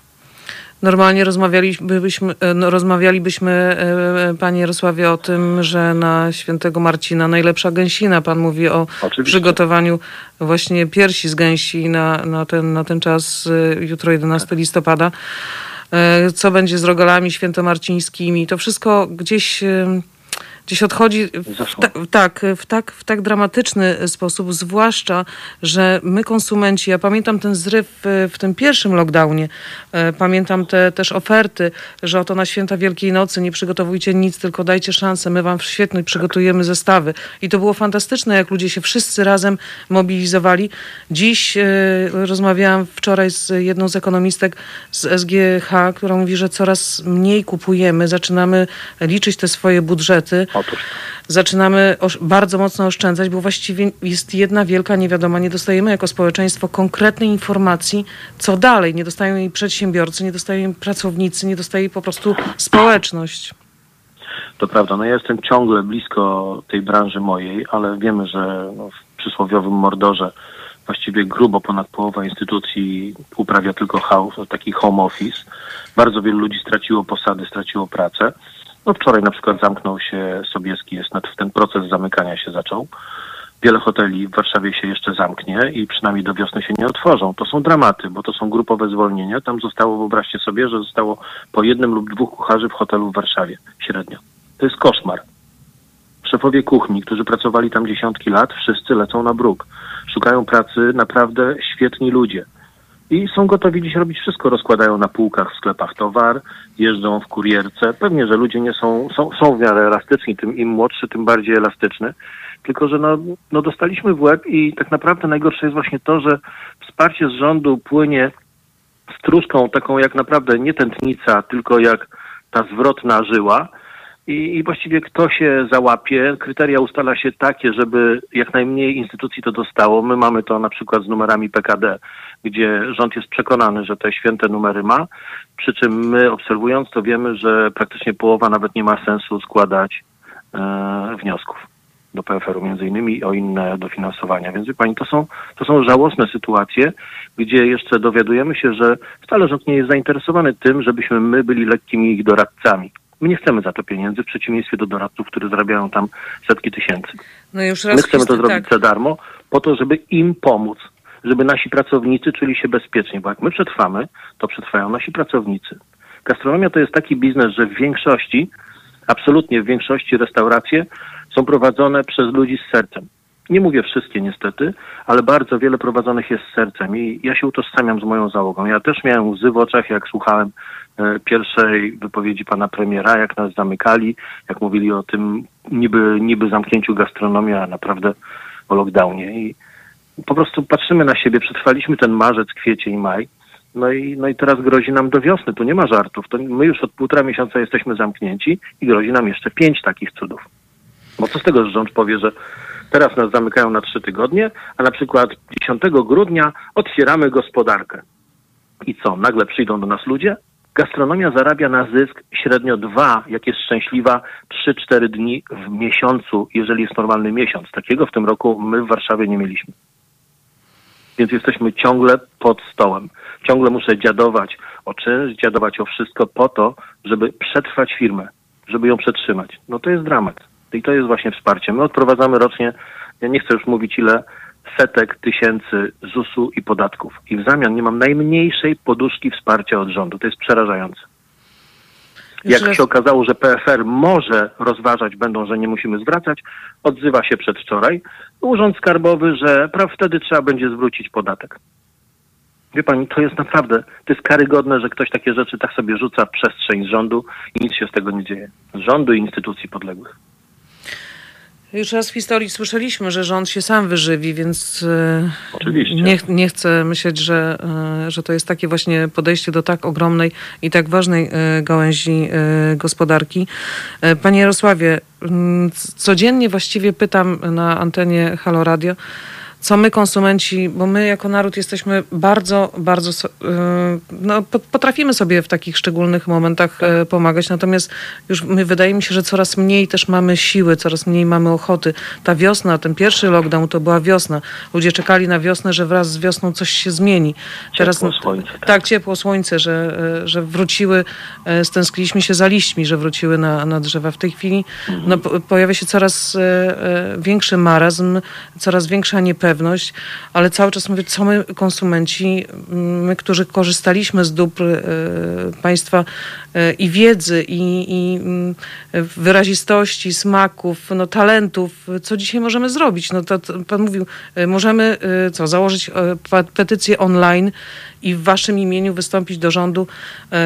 Normalnie rozmawialibyśmy, e, no, rozmawialibyśmy, e, panie Jarosławie, o tym, że na świętego Marcina najlepsza gęsina. Pan mówi o Oczywiście. przygotowaniu właśnie piersi z gęsi na, na, ten, na ten czas, e, jutro 11 listopada. Co będzie z rogalami świętomarcińskimi? To wszystko gdzieś gdzieś odchodzi w, ta, tak, w, tak, w tak dramatyczny sposób, zwłaszcza, że my konsumenci, ja pamiętam ten zryw w, w tym pierwszym lockdownie, e, pamiętam te też oferty, że oto na święta Wielkiej Nocy nie przygotowujcie nic, tylko dajcie szansę, my wam świetnie przygotujemy zestawy. I to było fantastyczne, jak ludzie się wszyscy razem mobilizowali. Dziś e, rozmawiałam wczoraj z jedną z ekonomistek z SGH, która mówi, że coraz mniej kupujemy, zaczynamy liczyć te swoje budżety. Otóż. Zaczynamy bardzo mocno oszczędzać, bo właściwie jest jedna wielka niewiadoma. Nie dostajemy jako społeczeństwo konkretnej informacji, co dalej. Nie dostają jej przedsiębiorcy, nie dostają jej pracownicy, nie dostaje jej po prostu społeczność. To prawda. No ja jestem ciągle blisko tej branży mojej, ale wiemy, że no, w przysłowiowym Mordorze właściwie grubo ponad połowa instytucji uprawia tylko house, taki home office. Bardzo wielu ludzi straciło posady, straciło pracę. No wczoraj na przykład zamknął się Sobieski, jest ten proces zamykania się zaczął. Wiele hoteli w Warszawie się jeszcze zamknie i przynajmniej do wiosny się nie otworzą. To są dramaty, bo to są grupowe zwolnienia. Tam zostało, wyobraźcie sobie, że zostało po jednym lub dwóch kucharzy w hotelu w Warszawie średnio. To jest koszmar. Szefowie kuchni, którzy pracowali tam dziesiątki lat, wszyscy lecą na bruk. Szukają pracy naprawdę świetni ludzie i są gotowi dziś robić wszystko. Rozkładają na półkach w sklepach towar, jeżdżą w kurierce. Pewnie, że ludzie nie są, są, są w miarę elastyczni, tym im młodszy, tym bardziej elastyczny. Tylko, że no, no dostaliśmy w łeb i tak naprawdę najgorsze jest właśnie to, że wsparcie z rządu płynie stróżką taką jak naprawdę nie tętnica, tylko jak ta zwrotna żyła. I, I właściwie kto się załapie, kryteria ustala się takie, żeby jak najmniej instytucji to dostało. My mamy to na przykład z numerami PKD gdzie rząd jest przekonany, że te święte numery ma, przy czym my obserwując to wiemy, że praktycznie połowa nawet nie ma sensu składać e, wniosków do PFR-u między innymi o inne dofinansowania. Więc wie pani, to są, to są żałosne sytuacje, gdzie jeszcze dowiadujemy się, że wcale rząd nie jest zainteresowany tym, żebyśmy my byli lekkimi ich doradcami. My nie chcemy za to pieniędzy, w przeciwieństwie do doradców, którzy zarabiają tam setki tysięcy. No już raz My chcemy to zrobić tak. za darmo, po to, żeby im pomóc żeby nasi pracownicy czuli się bezpiecznie, bo jak my przetrwamy, to przetrwają nasi pracownicy. Gastronomia to jest taki biznes, że w większości, absolutnie w większości restauracje są prowadzone przez ludzi z sercem. Nie mówię wszystkie niestety, ale bardzo wiele prowadzonych jest z sercem i ja się utożsamiam z moją załogą. Ja też miałem łzy w oczach, jak słuchałem pierwszej wypowiedzi pana premiera, jak nas zamykali, jak mówili o tym niby, niby zamknięciu gastronomii, a naprawdę o lockdownie. I po prostu patrzymy na siebie, przetrwaliśmy ten marzec, kwiecień, maj. No i, no i teraz grozi nam do wiosny, tu nie ma żartów. To my już od półtora miesiąca jesteśmy zamknięci i grozi nam jeszcze pięć takich cudów. Bo co z tego, że rząd powie, że teraz nas zamykają na trzy tygodnie, a na przykład 10 grudnia otwieramy gospodarkę. I co, nagle przyjdą do nas ludzie? Gastronomia zarabia na zysk średnio dwa, jak jest szczęśliwa, trzy, cztery dni w miesiącu, jeżeli jest normalny miesiąc. Takiego w tym roku my w Warszawie nie mieliśmy więc jesteśmy ciągle pod stołem. Ciągle muszę dziadować o czynsz, dziadować o wszystko po to, żeby przetrwać firmę, żeby ją przetrzymać. No to jest dramat. I to jest właśnie wsparcie. My odprowadzamy rocznie, ja nie chcę już mówić ile, setek tysięcy ZUS-u i podatków. I w zamian nie mam najmniejszej poduszki wsparcia od rządu. To jest przerażające. Jak się okazało, że PFR może rozważać będą, że nie musimy zwracać, odzywa się przedwczoraj Urząd Skarbowy, że praw wtedy trzeba będzie zwrócić podatek. Wie pani, to jest naprawdę, to jest karygodne, że ktoś takie rzeczy tak sobie rzuca w przestrzeń z rządu i nic się z tego nie dzieje. Z rządu i instytucji podległych. Już raz w historii słyszeliśmy, że rząd się sam wyżywi, więc e, Oczywiście. Nie, nie chcę myśleć, że, e, że to jest takie właśnie podejście do tak ogromnej i tak ważnej e, gałęzi gospodarki. Panie Jarosławie, codziennie właściwie pytam na antenie Halo Radio, co my konsumenci, bo my jako naród jesteśmy bardzo, bardzo, y, no, potrafimy sobie w takich szczególnych momentach tak. pomagać, natomiast już my, wydaje mi się, że coraz mniej też mamy siły, coraz mniej mamy ochoty. Ta wiosna, ten pierwszy lockdown to była wiosna. Ludzie czekali na wiosnę, że wraz z wiosną coś się zmieni. Teraz, ciepło słońce. Tak. tak, ciepło słońce, że, e, że wróciły, stęskniliśmy się za liśćmi, że wróciły na, na drzewa. W tej chwili mhm. no, pojawia się coraz większy marazm, coraz większa niepewność, ale cały czas mówię, co my konsumenci, my, którzy korzystaliśmy z dóbr e, państwa e, i wiedzy, i, i mm, wyrazistości, smaków, no, talentów, co dzisiaj możemy zrobić? No to, to pan mówił, e, możemy co, założyć petycję online i w waszym imieniu wystąpić do rządu,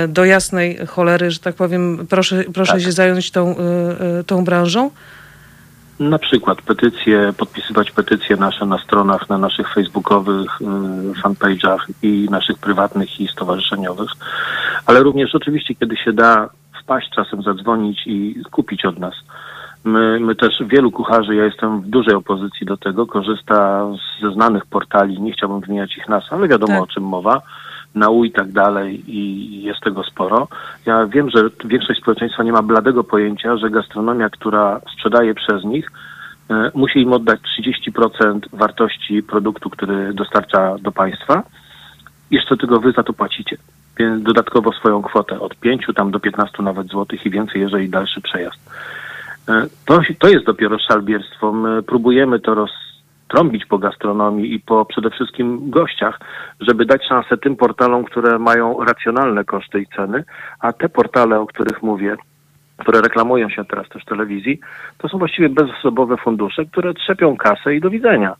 do jasnej cholery, że tak powiem, proszę, proszę tak. się zająć tą, tą branżą? Na przykład petycje, podpisywać petycje nasze na stronach, na naszych facebookowych y, fanpage'ach i naszych prywatnych i stowarzyszeniowych, ale również oczywiście, kiedy się da wpaść czasem, zadzwonić i kupić od nas. My, my też, wielu kucharzy, ja jestem w dużej opozycji do tego, korzysta ze znanych portali, nie chciałbym wymieniać ich nas, ale wiadomo tak. o czym mowa, nałój i tak dalej i jest tego sporo. Ja wiem, że większość społeczeństwa nie ma bladego pojęcia, że gastronomia, która sprzedaje przez nich, e, musi im oddać 30% wartości produktu, który dostarcza do państwa. Jeszcze tego wy za to płacicie. Więc dodatkowo swoją kwotę od 5 tam do 15 nawet złotych i więcej, jeżeli dalszy przejazd. E, to, to jest dopiero szalbierstwo. My próbujemy to roz, trąbić po gastronomii i po przede wszystkim gościach, żeby dać szansę tym portalom, które mają racjonalne koszty i ceny, a te portale, o których mówię, które reklamują się teraz też w telewizji, to są właściwie bezosobowe fundusze, które trzepią kasę i do widzenia.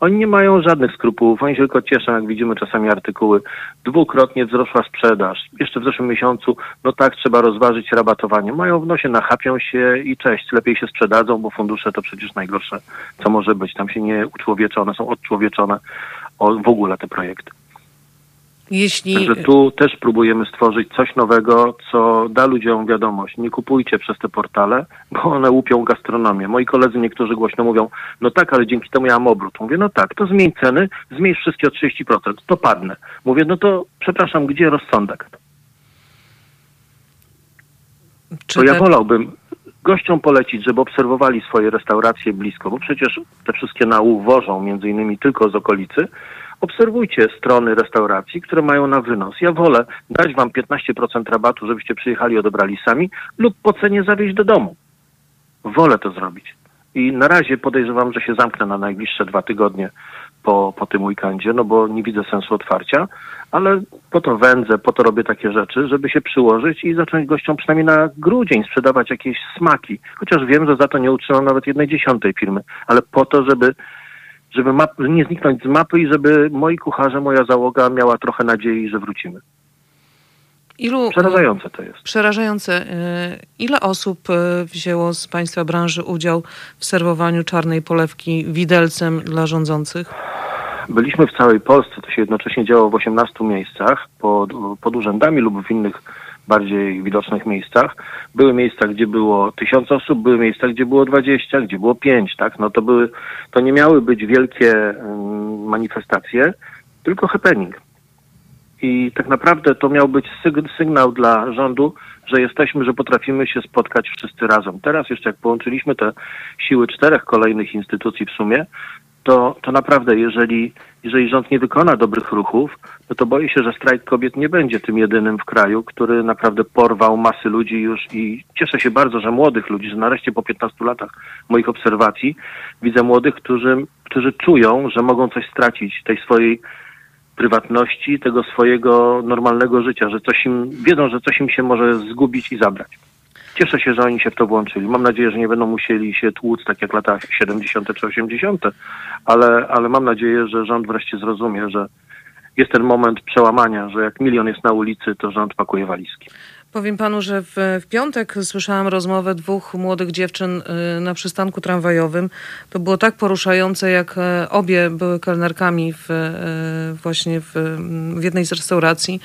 Oni nie mają żadnych skrupułów, oni się tylko cieszą, jak widzimy czasami artykuły. Dwukrotnie wzrosła sprzedaż. Jeszcze w zeszłym miesiącu, no tak, trzeba rozważyć rabatowanie. Mają w nosie, nachapią się i cześć, lepiej się sprzedadzą, bo fundusze to przecież najgorsze, co może być. Tam się nie uczłowieczone, są odczłowieczone o, w ogóle te projekty. Jeśli... Także tu też próbujemy stworzyć coś nowego, co da ludziom wiadomość. Nie kupujcie przez te portale, bo one łupią gastronomię. Moi koledzy niektórzy głośno mówią, no tak, ale dzięki temu ja mam obrót. Mówię, no tak, to zmień ceny, zmniejsz wszystkie o 30%, to padnę. Mówię, no to przepraszam, gdzie rozsądek? Czy to ja wolałbym gościom polecić, żeby obserwowali swoje restauracje blisko, bo przecież te wszystkie nału wożą między innymi tylko z okolicy, obserwujcie strony restauracji, które mają na wynos. Ja wolę dać wam 15% rabatu, żebyście przyjechali odebrali sami lub po cenie zawieźć do domu. Wolę to zrobić. I na razie podejrzewam, że się zamknę na najbliższe dwa tygodnie po, po tym weekendzie, no bo nie widzę sensu otwarcia, ale po to wędzę, po to robię takie rzeczy, żeby się przyłożyć i zacząć gościom przynajmniej na grudzień sprzedawać jakieś smaki. Chociaż wiem, że za to nie utrzymam nawet jednej dziesiątej firmy, ale po to, żeby żeby map, nie zniknąć z mapy i żeby moi kucharze, moja załoga miała trochę nadziei, że wrócimy. Ilu, Przerażające to jest. Przerażające. E, ile osób e, wzięło z Państwa branży udział w serwowaniu czarnej polewki widelcem dla rządzących? Byliśmy w całej Polsce. To się jednocześnie działo w 18 miejscach pod, pod urzędami lub w innych bardziej widocznych miejscach. Były miejsca, gdzie było tysiąc osób, były miejsca, gdzie było dwadzieścia, gdzie było pięć, tak? No to były, to nie miały być wielkie um, manifestacje, tylko happening. I tak naprawdę to miał być sygnał dla rządu, że jesteśmy, że potrafimy się spotkać wszyscy razem. Teraz jeszcze jak połączyliśmy te siły czterech kolejnych instytucji w sumie, to, to naprawdę, jeżeli, jeżeli rząd nie wykona dobrych ruchów, no to boję się, że strajk kobiet nie będzie tym jedynym w kraju, który naprawdę porwał masy ludzi już i cieszę się bardzo, że młodych ludzi, że nareszcie po 15 latach moich obserwacji widzę młodych, którzy, którzy czują, że mogą coś stracić, tej swojej prywatności, tego swojego normalnego życia, że coś im, wiedzą, że coś im się może zgubić i zabrać. Cieszę się, że oni się w to włączyli. Mam nadzieję, że nie będą musieli się tłuc tak jak lata 70. czy 80., ale, ale mam nadzieję, że rząd wreszcie zrozumie, że jest ten moment przełamania, że jak milion jest na ulicy, to rząd pakuje walizki. Powiem panu, że w, w, piątek słyszałam rozmowę dwóch młodych dziewczyn y, na przystanku tramwajowym. To było tak poruszające, jak e, obie były kelnerkami w, e, właśnie w, w jednej z restauracji.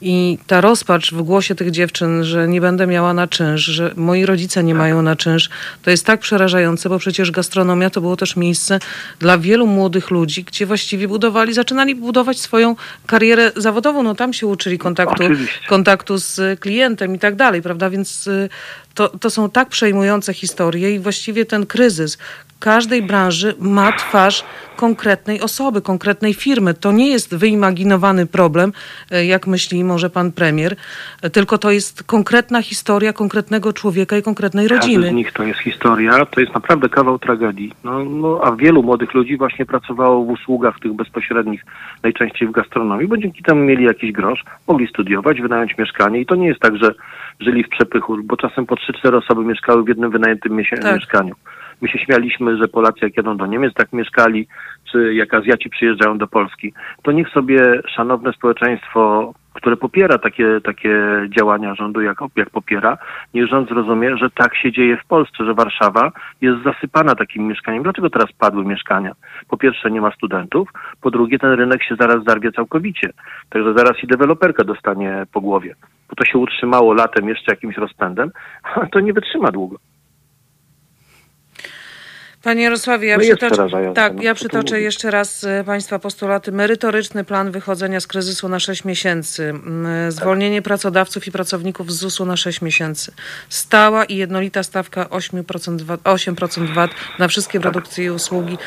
I ta rozpacz w głosie tych dziewczyn, że nie będę miała na czynsz, że moi rodzice nie mają na czynsz, to jest tak przerażające, bo przecież gastronomia to było też miejsce dla wielu młodych ludzi, gdzie właściwie budowali, zaczynali budować swoją karierę zawodową. No tam się uczyli kontaktu, kontaktu z klientem i tak dalej, prawda? Więc y, to, to są tak przejmujące historie i właściwie ten kryzys każdej branży ma twarz konkretnej osoby, konkretnej firmy. To nie jest wyimaginowany problem, e, jak myśli może pan premier, e, tylko to jest konkretna historia konkretnego człowieka i konkretnej rodziny. Każdy z nich to jest historia, to jest naprawdę kawał tragedii. No, no, a wielu młodych ludzi właśnie pracowało w usługach tych bezpośrednich, najczęściej w gastronomii, bo dzięki temu mieli jakiś grosz, mogli studiować, wynająć mieszkanie i to nie jest tak, że żyli w przepychu, bo czasem po 3-4 osoby mieszkały w jednym wynajętym tak. mieszkaniu. My się śmialiśmy, że Polacy jak jadą do Niemiec, tak mieszkali, czy jak Azjaci przyjeżdżają do Polski. To niech sobie szanowne społeczeństwo, które popiera takie, takie działania rządu, jak, jak popiera, niech rząd zrozumie, że tak się dzieje w Polsce, że Warszawa jest zasypana takim mieszkaniem. Dlaczego teraz padły mieszkania? Po pierwsze nie ma studentów, po drugie ten rynek się zaraz zarwie całkowicie. Także zaraz i deweloperka dostanie po głowie. Bo to się utrzymało latem jeszcze jakimś rozpędem, a to nie wytrzyma długo. Panie Jarosławie, ja, no przytoczę, tak, no, ja przytoczę jeszcze raz e, Państwa postulaty. Merytoryczny plan wychodzenia z kryzysu na 6 miesięcy. E, zwolnienie tak. pracodawców i pracowników z ZUS-u na 6 miesięcy. Stała i jednolita stawka 8% VAT, 8% VAT na wszystkie tak. produkcje i usługi.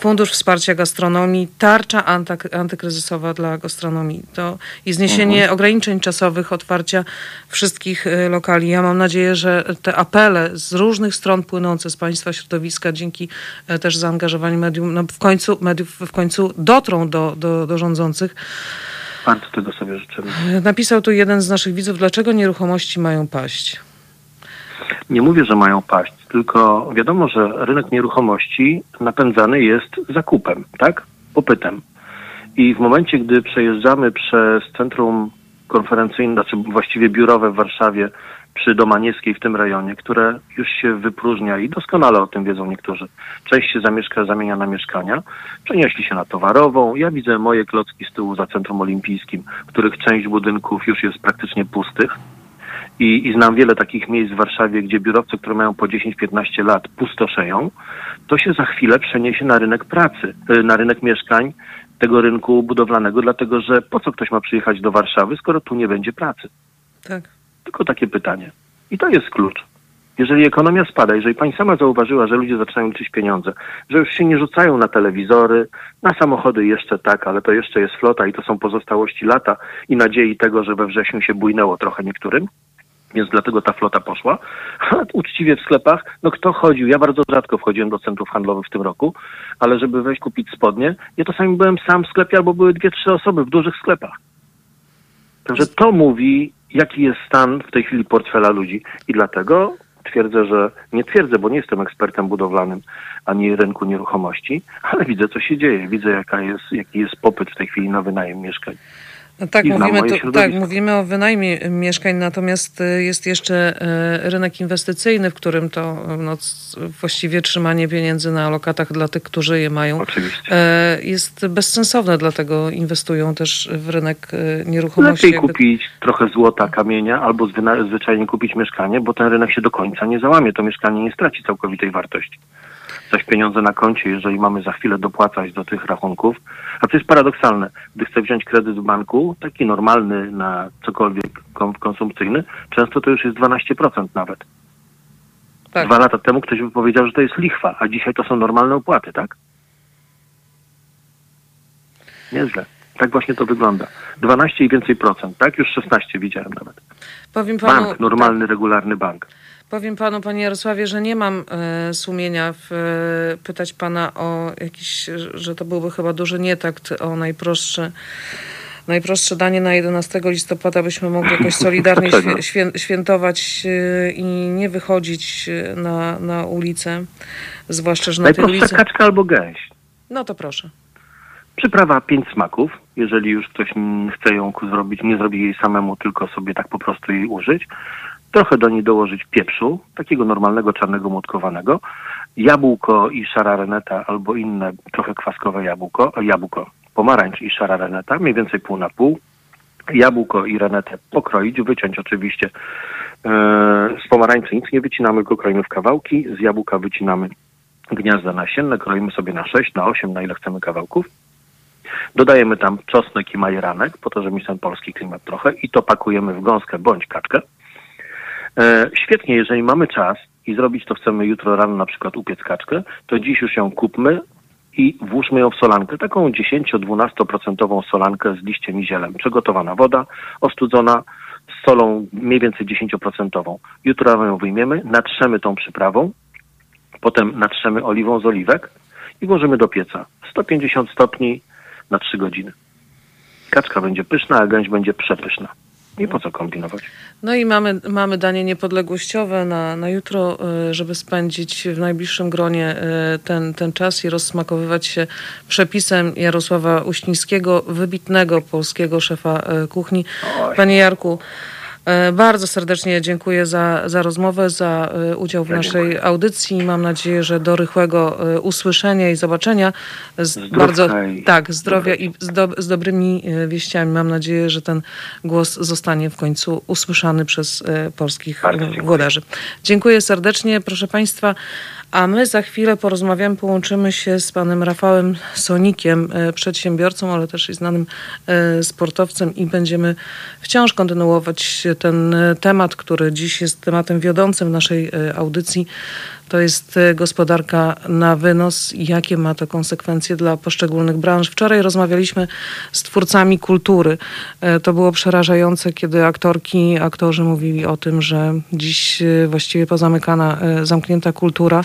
Fundusz wsparcia gastronomii. Tarcza anty, antykryzysowa dla gastronomii. To i zniesienie mhm. ograniczeń czasowych otwarcia wszystkich e, lokali. Ja mam nadzieję, że te apele z różnych stron płynące z Państwa środowiska dzięki dzięki e, też zaangażowaniu medium, no w końcu, mediów w końcu dotrą do, do, do rządzących. Bardzo tego sobie życzymy. E, napisał tu jeden z naszych widzów, dlaczego nieruchomości mają paść? Nie mówię, że mają paść, tylko wiadomo, że rynek nieruchomości napędzany jest zakupem, tak? Popytem. I w momencie, gdy przejeżdżamy przez centrum konferencyjne, znaczy właściwie biurowe w Warszawie, przy Domaniewskiej w tym rejonie, które już się wypróżnia i doskonale o tym wiedzą niektórzy. Część się zamieszka, zamienia na mieszkania, przenieśli się na towarową. Ja widzę moje klocki z tyłu za Centrum Olimpijskim, których część budynków już jest praktycznie pustych. I, I znam wiele takich miejsc w Warszawie, gdzie biurowcy, które mają po 10-15 lat, pustoszeją. To się za chwilę przeniesie na rynek pracy, y, na rynek mieszkań tego rynku budowlanego, dlatego że po co ktoś ma przyjechać do Warszawy, skoro tu nie będzie pracy? Tak. Tylko takie pytanie. I to jest klucz. Jeżeli ekonomia spada, jeżeli pani sama zauważyła, że ludzie zaczynają liczyć pieniądze, że już się nie rzucają na telewizory, na samochody jeszcze tak, ale to jeszcze jest flota i to są pozostałości lata i nadziei tego, że we wrześniu się bujnęło trochę niektórym, więc dlatego ta flota poszła. Uczciwie w sklepach, no kto chodził? Ja bardzo rzadko wchodziłem do centrów handlowych w tym roku, ale żeby wejść kupić spodnie, ja czasami byłem sam w sklepie albo były dwie, trzy osoby w dużych sklepach. Także to mówi jaki jest stan w tej chwili portfela ludzi. I dlatego twierdzę, że nie twierdzę, bo nie jestem ekspertem budowlanym ani rynku nieruchomości, ale widzę, co się dzieje. Widzę, jaka jest, jaki jest popyt w tej chwili na wynajem mieszkań. No tak, mówimy, to, tak, mówimy o wynajmie mieszkań, natomiast y, jest jeszcze y, rynek inwestycyjny, w którym to no, właściwie trzymanie pieniędzy na lokatach dla tych, którzy je mają, Oczywiście. Y, jest bezsensowne, dlatego inwestują też w rynek nieruchomości. Lepiej jakby... kupić trochę złota, kamienia albo zwyczajnie kupić mieszkanie, bo ten rynek się do końca nie załamie. To mieszkanie nie straci całkowitej wartości coś pieniądze na koncie, jeżeli mamy za chwilę dopłacać do tych rachunków. A to jest paradoksalne. Gdy chcę wziąć kredyt w banku, taki normalny na cokolwiek konsumpcyjny, często to już jest 12% nawet. Tak. Dwa lata temu ktoś by powiedział, że to jest lichwa, a dzisiaj to są normalne opłaty, tak? Nieźle. Tak właśnie to wygląda. 12 i więcej procent, tak? Już 16 widziałem nawet. Powiem panu, bank, normalny, tak, regularny bank. Powiem panu, panie Jarosławie, że nie mam e, sumienia w, e, pytać pana o jakiś, że to byłby chyba duży nietakt o najprostsze najprostsze danie na 11 listopada byśmy mogli jakoś solidarnie świę, świętować e, i nie wychodzić e, na, na ulicę, zwłaszcza, że na tej ulicy... kaczka albo gęś. No to proszę. Przyprawa pięć smaków, jeżeli już ktoś chce ją zrobić, nie zrobi jej samemu, tylko sobie tak po prostu jej użyć. Trochę do niej dołożyć pieprzu, takiego normalnego, czarnego, młotkowanego. Jabłko i szara reneta albo inne trochę kwaskowe jabłko, jabłko, pomarańcz i szara reneta, mniej więcej pół na pół. Jabłko i renetę pokroić, wyciąć oczywiście. Yy, z pomarańczy nic nie wycinamy, go kroimy w kawałki. Z jabłka wycinamy gniazda nasienne, kroimy sobie na 6, na 8, na ile chcemy kawałków. Dodajemy tam czosnek i majeranek, po to, żeby mieć ten polski klimat trochę i to pakujemy w gąskę bądź kaczkę. E, świetnie, jeżeli mamy czas i zrobić to chcemy jutro rano na przykład upiec kaczkę, to dziś już ją kupmy i włóżmy ją w solankę, taką 10-12% solankę z liściem i zielem. Przygotowana woda, ostudzona z solą mniej więcej 10%. Jutro ją wyjmiemy, natrzemy tą przyprawą, potem natrzemy oliwą z oliwek i włożymy do pieca. 150 stopni na 3 godziny. Kaczka będzie pyszna, a gęś będzie przepyszna. I po co kombinować? No i mamy, mamy danie niepodległościowe na, na jutro, y, żeby spędzić w najbliższym gronie y, ten, ten czas i rozsmakowywać się przepisem Jarosława Uścińskiego, wybitnego polskiego szefa y, kuchni. Oj. Panie Jarku, bardzo serdecznie dziękuję za, za rozmowę, za e, udział w ja naszej dziękuję. audycji. Mam nadzieję, że do rychłego e, usłyszenia i zobaczenia. Z bardzo tak, zdrowia i z, do, z dobrymi wieściami. Mam nadzieję, że ten głos zostanie w końcu usłyszany przez polskich włodarzy. Dziękuję serdecznie. Proszę Państwa, a my za chwilę porozmawiamy, połączymy się z panem Rafałem Sonikiem, e, przedsiębiorcą, ale też i znanym e, sportowcem i będziemy wciąż kontynuować ten e, temat, który dziś jest tematem wiodącym naszej audycji to jest e, gospodarka na wynos jakie ma to konsekwencje dla poszczególnych branż. Wczoraj rozmawialiśmy z twórcami kultury. E, to było przerażające, kiedy aktorki, aktorzy mówili o tym, że dziś e, właściwie pozamykana, zamknięta kultura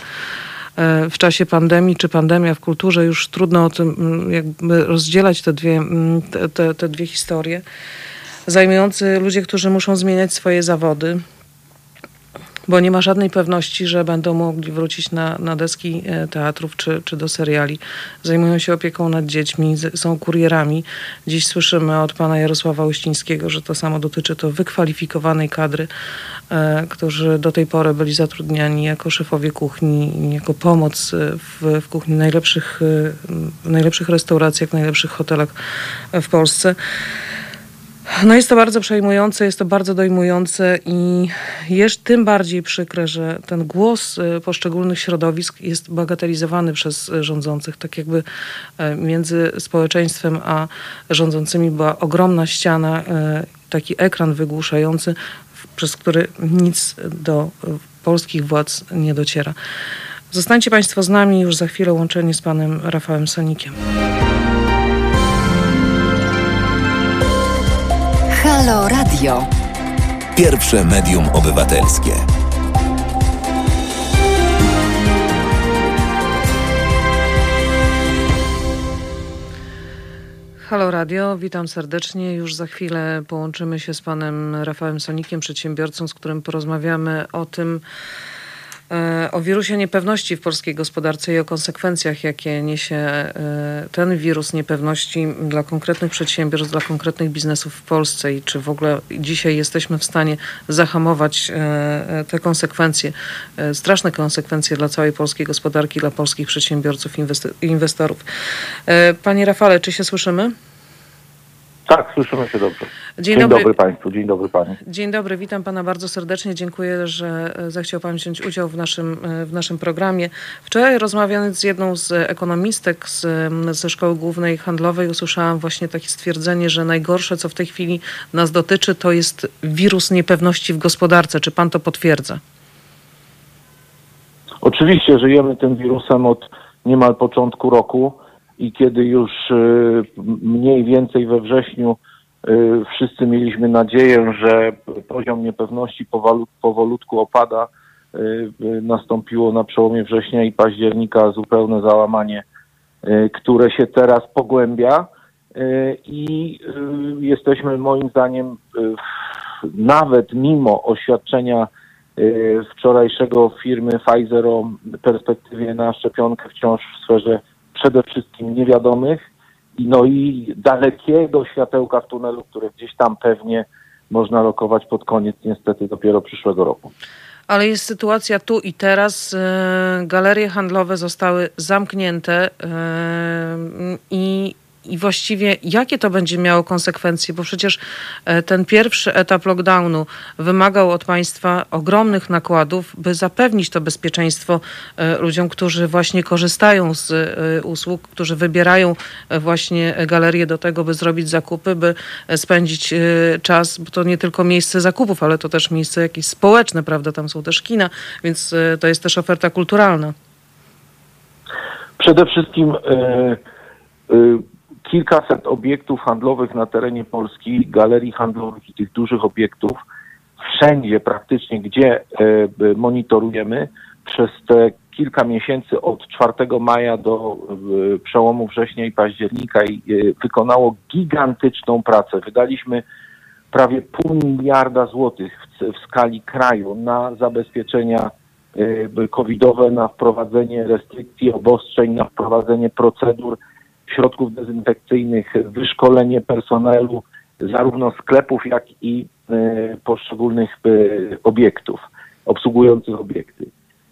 w czasie pandemii, czy pandemia w kulturze, już trudno o tym mm, jakby rozdzielać te dwie, mm, te, te dwie historie. Zajmujący ludzie, którzy muszą zmieniać swoje zawody, bo nie ma żadnej pewności, że będą mogli wrócić na, na deski e, teatrów czy, czy do seriali. Zajmują się opieką nad dziećmi, są kurierami. Dziś słyszymy od pana Jarosława Uścińskiego, że to samo dotyczy to wykwalifikowanej kadry, e, którzy do tej pory byli zatrudniani jako szefowie kuchni, jako pomoc e, w, w kuchni najlepszych, w najlepszych restauracjach, najlepszych hotelach w Polsce. No jest to bardzo przejmujące, jest to bardzo dojmujące i jest tym bardziej przykre, że ten głos y, poszczególnych środowisk jest bagatelizowany przez rządzących. Tak jakby e, między społeczeństwem a rządzącymi była ogromna ściana, e, taki ekran wygłuszający, przez który nic do polskich władz nie dociera. Zostańcie Państwo z nami już za chwilę łączeni z panem Rafałem Sonikiem. Halo Radio. Pierwsze medium obywatelskie. Halo Radio, witam serdecznie. Już za chwilę połączymy się z panem Rafałem Sonikiem, przedsiębiorcą, z którym porozmawiamy o tym, o wirusie niepewności w polskiej gospodarce i o konsekwencjach, jakie niesie e, ten wirus niepewności dla konkretnych przedsiębiorstw, dla konkretnych biznesów w Polsce i czy w ogóle dzisiaj jesteśmy w stanie zahamować e, te konsekwencje, straszne konsekwencje dla całej polskiej gospodarki, dla polskich przedsiębiorców i inwestorów. Panie Rafale, czy się słyszymy? Tak, słyszymy się dobrze. Dzień, dzień dobry. dobry. Państwu, dzień dobry Pani. Dzień dobry, witam Pana bardzo serdecznie. Dziękuję, że e, zechciał Pan wziąć udział w naszym, e, w naszym programie. Wczoraj rozmawiając z jedną z ekonomistek z, ze Szkoły Głównej Handlowej usłyszałam właśnie takie stwierdzenie, że najgorsze, co w tej chwili nas dotyczy, to jest wirus niepewności w gospodarce. Czy Pan to potwierdza? Oczywiście żyjemy tym wirusem od niemal początku roku i kiedy już mniej więcej we wrześniu wszyscy mieliśmy nadzieję, że poziom niepewności powolutku opada, nastąpiło na przełomie września i października zupełne załamanie, które się teraz pogłębia. I jesteśmy moim zdaniem nawet mimo oświadczenia y, wczorajszego firmy Pfizer o perspektywie na szczepionkę wciąż w sferze przede wszystkim niewiadomych, no i dalekiego światełka w tunelu, które gdzieś tam pewnie można lokować pod koniec niestety dopiero przyszłego roku. Ale jest sytuacja tu i teraz. Y, galerie handlowe zostały zamknięte y, i i właściwie jakie to będzie miało konsekwencje, bo przecież e, ten pierwszy etap lockdownu wymagał od państwa ogromnych nakładów, by zapewnić to bezpieczeństwo e, ludziom, którzy właśnie korzystają z e, usług, którzy wybierają właśnie galerię do tego, by zrobić zakupy, by spędzić czas, bo to nie tylko miejsce zakupów, ale to też miejsce jakieś społeczne, prawda? Tam są też kina, więc to jest też oferta kulturalna. Przede wszystkim y, y, kilkaset obiektów handlowych na terenie Polski, galerii handlowych i tych dużych obiektów, wszędzie praktycznie, gdzie e, monitorujemy, przez te kilka miesięcy od 4 maja do e, przełomu września i października i e, wykonało gigantyczną pracę. Wydaliśmy prawie pół miliarda złotych w, w skali kraju na zabezpieczenia covidowe, na wprowadzenie restrykcji, obostrzeń, na wprowadzenie procedur środków dezynfekcyjnych, wyszkolenie personelu zarówno sklepów, jak i e, poszczególnych e, obiektów, obsługujących obiekty.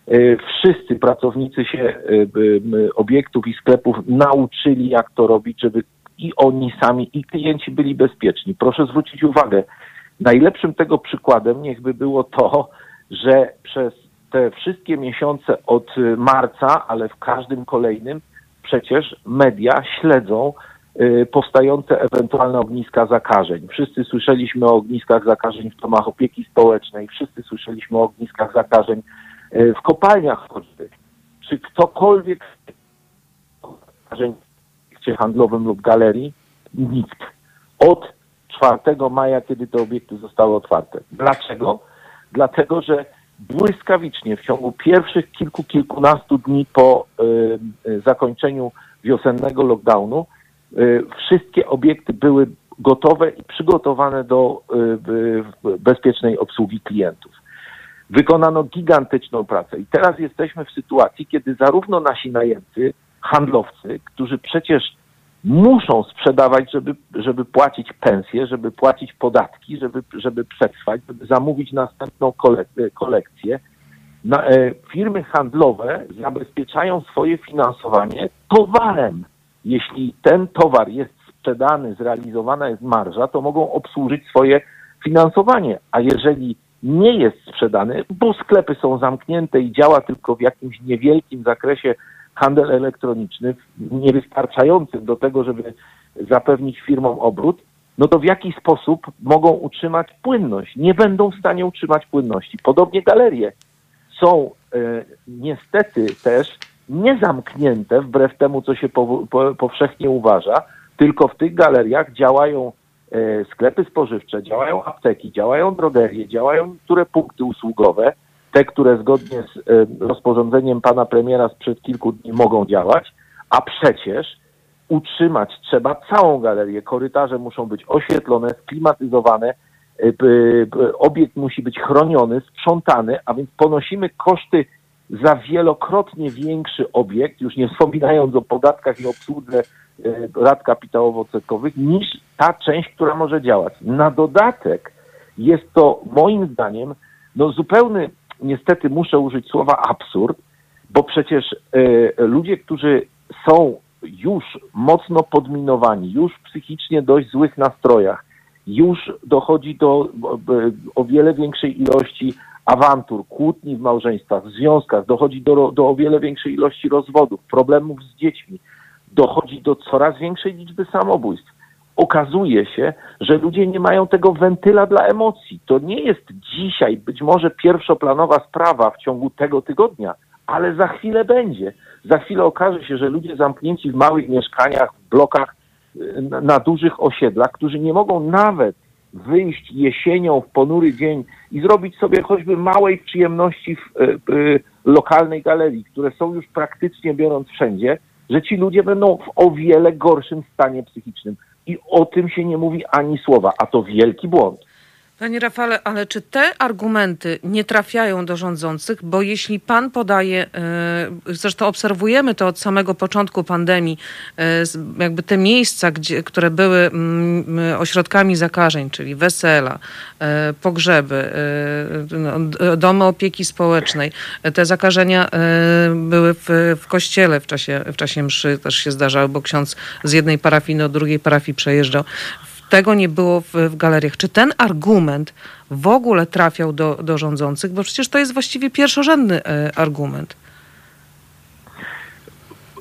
E, wszyscy pracownicy się obiektów i sklepów nauczyli, jak to robić, żeby i oni sami, i klienci byli bezpieczni. Proszę zwrócić uwagę, najlepszym tego przykładem niechby było to, że przez te wszystkie miesiące od marca, ale w każdym kolejnym, przecież media śledzą y, powstające ewentualne ogniska zakażeń. Wszyscy słyszeliśmy o ogniskach zakażeń w domach opieki społecznej, wszyscy słyszeliśmy o ogniskach zakażeń y, w kopalniach choćby. Czy ktokolwiek w handlowym lub galerii? Nikt. Od 4 maja, kiedy te obiekty zostały otwarte. Dlaczego? Dlatego, że błyskawicznie w ciągu pierwszych kilku, kilkunastu dni po y, zakończeniu wiosennego lockdownu y, wszystkie obiekty były gotowe i przygotowane do y, bezpiecznej obsługi klientów. Wykonano gigantyczną pracę i teraz jesteśmy w sytuacji, kiedy zarówno nasi najemcy, handlowcy, którzy przecież muszą sprzedawać, żeby, żeby płacić pensje, żeby płacić podatki, żeby, żeby przetrwać, żeby zamówić następną kolekcję. Na, e, firmy handlowe zabezpieczają swoje finansowanie towarem. Jeśli ten towar jest sprzedany, zrealizowana jest marża, to mogą obsłużyć swoje finansowanie. A jeżeli nie jest sprzedany, bo sklepy są zamknięte i działa tylko w jakimś niewielkim zakresie handel elektroniczny niewystarczający do tego, żeby zapewnić firmom obrót, no to w jaki sposób mogą utrzymać płynność? Nie będą w stanie utrzymać płynności. Podobnie galerie są e, niestety też niezamknięte, wbrew temu, co się po, po, powszechnie uważa, tylko w tych galeriach działają e, sklepy spożywcze, działają apteki, działają drogerie, działają niektóre punkty usługowe, te, które zgodnie z e, rozporządzeniem pana premiera sprzed kilku dni mogą działać, a przecież utrzymać trzeba całą galerię. Korytarze muszą być oświetlone, sklimatyzowane, e, obiekt musi być chroniony, sprzątany, a więc ponosimy koszty za wielokrotnie większy obiekt, już nie wspominając o podatkach i obsłudze e, rad kapitałowo-cetkowych, niż ta część, która może działać. Na dodatek jest to moim zdaniem no, zupełny niestety muszę użyć słowa absurd, bo przecież y, ludzie, którzy są już mocno podminowani, już psychicznie dość złych nastrojach, już dochodzi do y, o wiele większej ilości awantur, kłótni w małżeństwach, w związkach, dochodzi do, do o wiele większej ilości rozwodów, problemów z dziećmi, dochodzi do coraz większej liczby samobójstw okazuje się, że ludzie nie mają tego wentyla dla emocji. To nie jest dzisiaj być może pierwszoplanowa sprawa w ciągu tego tygodnia, ale za chwilę będzie. Za chwilę okaże się, że ludzie zamknięci w małych mieszkaniach, w blokach, y, na, dużych osiedlach, którzy nie mogą nawet wyjść jesienią w ponury dzień i zrobić sobie choćby małej przyjemności w y, y, lokalnej galerii, które są już praktycznie biorąc wszędzie, że ci ludzie będą w o wiele gorszym stanie psychicznym. I o tym się nie mówi ani słowa, a to wielki błąd. Panie Rafale, ale czy te argumenty nie trafiają do rządzących? Bo jeśli pan podaje, e, zresztą obserwujemy to od samego początku pandemii, e, jakby te miejsca, gdzie, które były mm, ośrodkami zakażeń, czyli wesela, e, pogrzeby, no, domy opieki społecznej, te zakażenia były w, w kościele w czasie, w czasie mszy, też się zdarzały, bo ksiądz z jednej parafii do drugiej parafii przejeżdżał tego nie było w, w galeriach. Czy ten argument w ogóle trafiał do, do rządzących? Bo przecież to jest właściwie pierwszorzędny e, argument.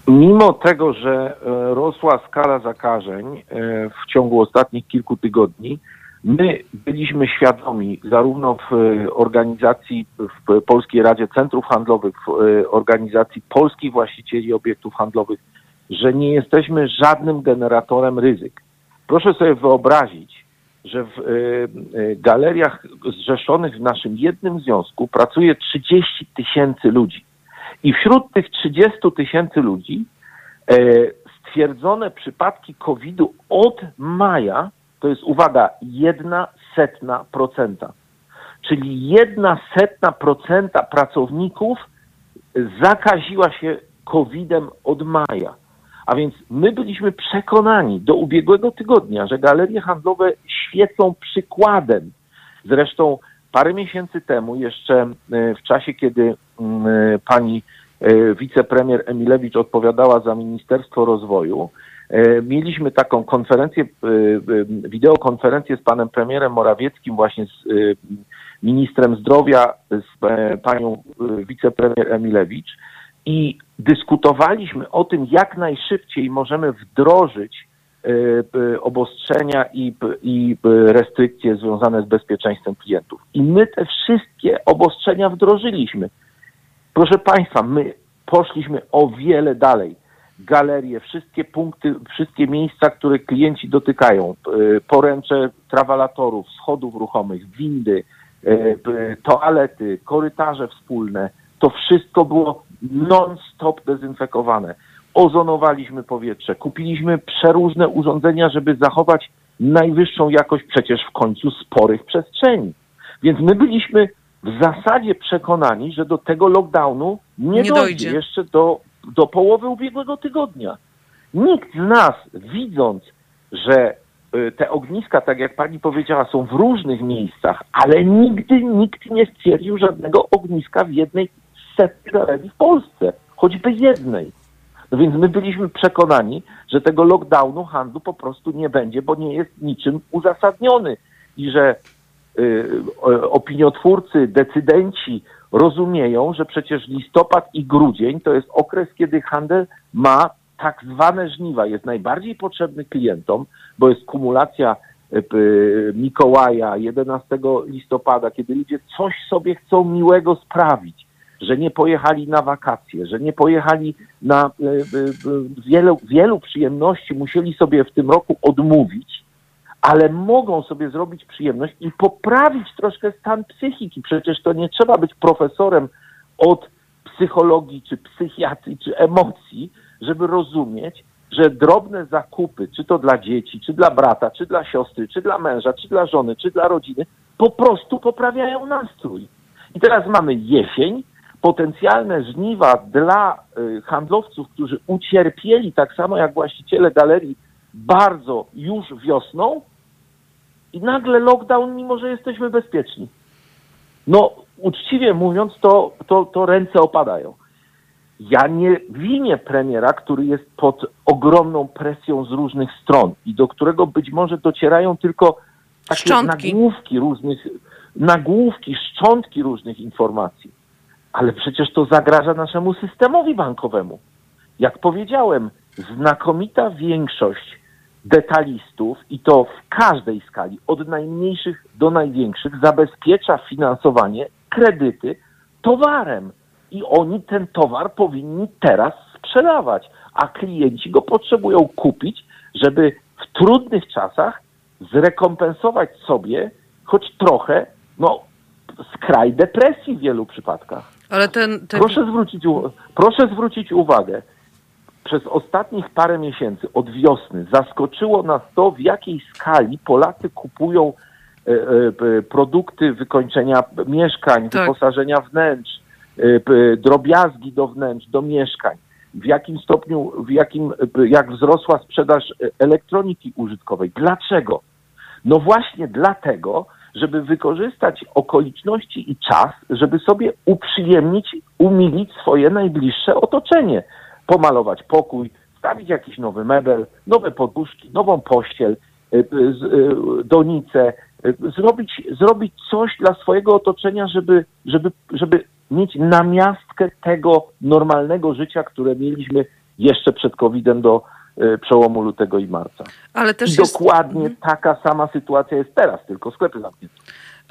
Mimo tego, że e, rosła skala zakażeń e, w ciągu ostatnich kilku tygodni, my byliśmy świadomi zarówno w organizacji, w Polskiej Radzie Centrów Handlowych, w organizacji polskich właścicieli obiektów handlowych, że nie jesteśmy żadnym generatorem ryzyk. Proszę sobie wyobrazić, że w y, y, galeriach zrzeszonych w naszym jednym związku pracuje 30 tysięcy ludzi. I wśród tych 30 tysięcy ludzi e, stwierdzone przypadki COVID-u od maja to jest, uwaga, jedna setna procenta. Czyli jedna setna procenta pracowników zakaziła się COVID-em od maja. A więc my byliśmy przekonani do ubiegłego tygodnia, że galerie handlowe świecą przykładem. Zresztą parę miesięcy temu, jeszcze e, w czasie, kiedy mm, e, pani e, wicepremier Emilewicz odpowiadała za Ministerstwo Rozwoju, mieliśmy taką konferencję, wideokonferencję z panem premierem Morawieckim, właśnie z ministrem zdrowia, z panią wicepremier Emilewicz i dyskutowaliśmy o tym, jak najszybciej możemy wdrożyć e, e, obostrzenia i, restrykcje związane z bezpieczeństwem klientów. I my te wszystkie obostrzenia wdrożyliśmy. Proszę Państwa, my poszliśmy o wiele dalej. Galerie, wszystkie punkty, wszystkie miejsca, które klienci dotykają, e, poręcze trawalatorów, schodów ruchomych, windy, toalety, korytarze wspólne, to wszystko było non-stop dezynfekowane. Ozonowaliśmy powietrze, kupiliśmy przeróżne urządzenia, żeby zachować najwyższą jakość przecież w końcu sporych przestrzeni. Więc my byliśmy w zasadzie przekonani, że do tego lockdownu nie, nie dojdzie, dojdzie jeszcze do, do połowy ubiegłego tygodnia. Nikt z nas, widząc, że y, te ogniska, tak jak pani powiedziała, są w różnych miejscach, ale nigdy nikt nie stwierdził żadnego ogniska w jednej setki galerii w Polsce, choćby jednej. No więc my byliśmy przekonani, że tego lockdownu handlu po prostu nie będzie, bo nie jest niczym uzasadniony i że y, opiniotwórcy, decydenci rozumieją, że przecież listopad i grudzień to jest okres, kiedy handel ma tak zwane żniwa, jest najbardziej potrzebny klientom, bo jest kumulacja y, y, Mikołaja 11 listopada, kiedy ludzie coś sobie chcą miłego sprawić że nie pojechali na wakacje, że nie pojechali na e, e, wielu, wielu przyjemności, musieli sobie w tym roku odmówić, ale mogą sobie zrobić przyjemność i poprawić troszkę stan psychiki. Przecież to nie trzeba być profesorem od psychologii, czy psychiatrii, czy emocji, żeby rozumieć, że drobne zakupy, czy to dla dzieci, czy dla brata, czy dla siostry, czy dla męża, czy dla żony, czy dla rodziny, po prostu poprawiają nastrój. I teraz mamy jesień, potencjalne żniwa dla y, handlowców, którzy ucierpieli, tak samo jak właściciele galerii, bardzo już wiosną i nagle lockdown, mimo że jesteśmy bezpieczni. No, uczciwie mówiąc, to, to, to ręce opadają. Ja nie winię premiera, który jest pod ogromną presją z różnych stron i do którego być może docierają tylko takie szczątki. nagłówki różnych, nagłówki, szczątki różnych informacji ale przecież to zagraża naszemu systemowi bankowemu. Jak powiedziałem, znakomita większość detalistów i to w każdej skali, od najmniejszych do największych, zabezpiecza finansowanie, kredyty towarem. i oni ten towar powinni teraz sprzedawać, a klienci go potrzebują kupić, żeby w trudnych czasach zrekompensować sobie choć trochę, no, skraj depresji w wielu przypadkach. Ale ten, ten... Proszę, zwrócić, proszę zwrócić uwagę, przez ostatnich parę miesięcy, od wiosny, zaskoczyło nas to, w jakiej skali Polacy kupują e, e, produkty wykończenia mieszkań, tak. wyposażenia wnętrz, e, drobiazgi do wnętrz, do mieszkań. W jakim stopniu, w jakim, jak wzrosła sprzedaż elektroniki użytkowej. Dlaczego? No właśnie dlatego, żeby wykorzystać okoliczności i czas, żeby sobie uprzyjemnić, umilić swoje najbliższe otoczenie. Pomalować pokój, wstawić jakiś nowy mebel, nowe poduszki, nową pościel, y, y, y, donicę, zrobić, zrobić coś dla swojego otoczenia, żeby, żeby, żeby mieć namiastkę tego normalnego życia, które mieliśmy jeszcze przed COVID-em do, przełomu lutego i marca. Ale też jest... dokładnie taka sama sytuacja jest teraz, tylko sklepy zamknięte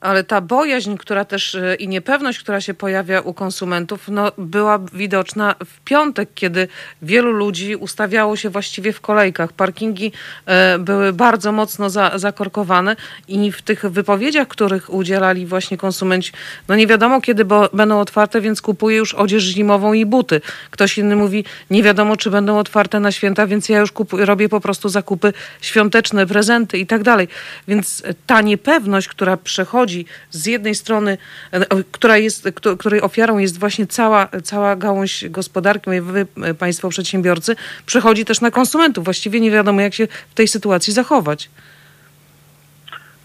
ale ta bojaźń, która też e, i niepewność, która się pojawia u konsumentów, no, była widoczna w piątek, kiedy wielu ludzi ustawiało się właściwie w kolejkach. Parkingi e, były bardzo mocno za, zakorkowane i w tych wypowiedziach, których udzielali właśnie konsumenci, no nie wiadomo kiedy bo, będą otwarte, więc kupuję już odzież zimową i buty. Ktoś inny mówi, nie wiadomo czy będą otwarte na święta, więc ja już kupuję, robię po prostu zakupy świąteczne, prezenty i tak dalej. Więc ta niepewność, która przechodzi z jednej strony, e, która jest, której ofiarą jest właśnie cała, cała gałąź gospodarki, wy państwo przedsiębiorcy, przechodzi też na konsumentów. Właściwie nie wiadomo, jak się w tej sytuacji zachować.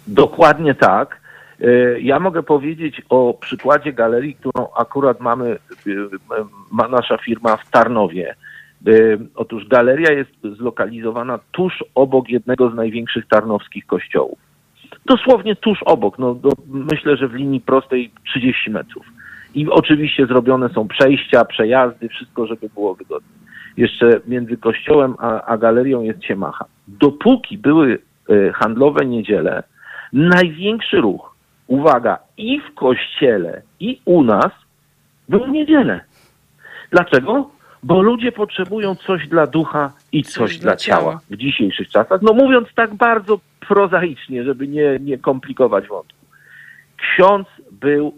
Dokładnie tak. E, ja mogę powiedzieć o przykładzie galerii, którą akurat mamy, e, ma nasza firma w Tarnowie. Otóż galeria jest zlokalizowana tuż obok jednego z największych tarnowskich kościołów dosłownie tuż obok, no, do, myślę, że w linii prostej 30 metrów. I oczywiście zrobione są przejścia, przejazdy, wszystko, żeby było wygodnie. Jeszcze między kościołem a, a galerią jest ciemacha. Dopóki były y, handlowe niedziele, największy ruch, uwaga, i w kościele, i u nas był niedzielę. Dlaczego? Bo ludzie potrzebują coś dla ducha i coś, coś dla ciała. ciała w dzisiejszych czasach. No mówiąc tak bardzo prozaicznie, żeby nie, nie komplikować wątku. Ksiądz był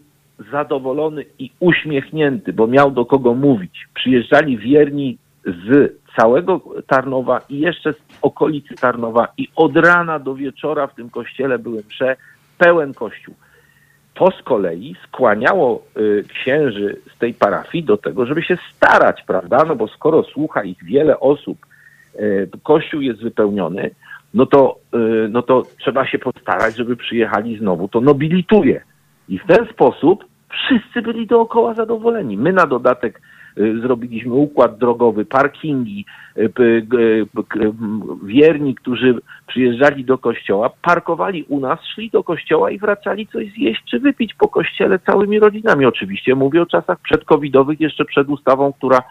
zadowolony i uśmiechnięty, bo miał do kogo mówić. Przyjeżdżali wierni z całego Tarnowa i jeszcze z okolicy Tarnowa i od rana do wieczora w tym kościele były msze, pełen kościół. To z kolei skłaniało y, księży z tej parafii do tego, żeby się starać, prawda? No bo skoro słucha ich wiele osób, y, kościół jest wypełniony, no to, y, no to trzeba się postarać, żeby przyjechali znowu. To nobilituje. I w ten sposób wszyscy byli dookoła zadowoleni. My na dodatek zrobiliśmy układ drogowy, parkingi, y, wierni, którzy przyjeżdżali do kościoła, parkowali u nas, szli do kościoła i wracali coś zjeść czy wypić po kościele całymi rodzinami. Oczywiście mówię o czasach przedcovidowych, jeszcze przed ustawą, która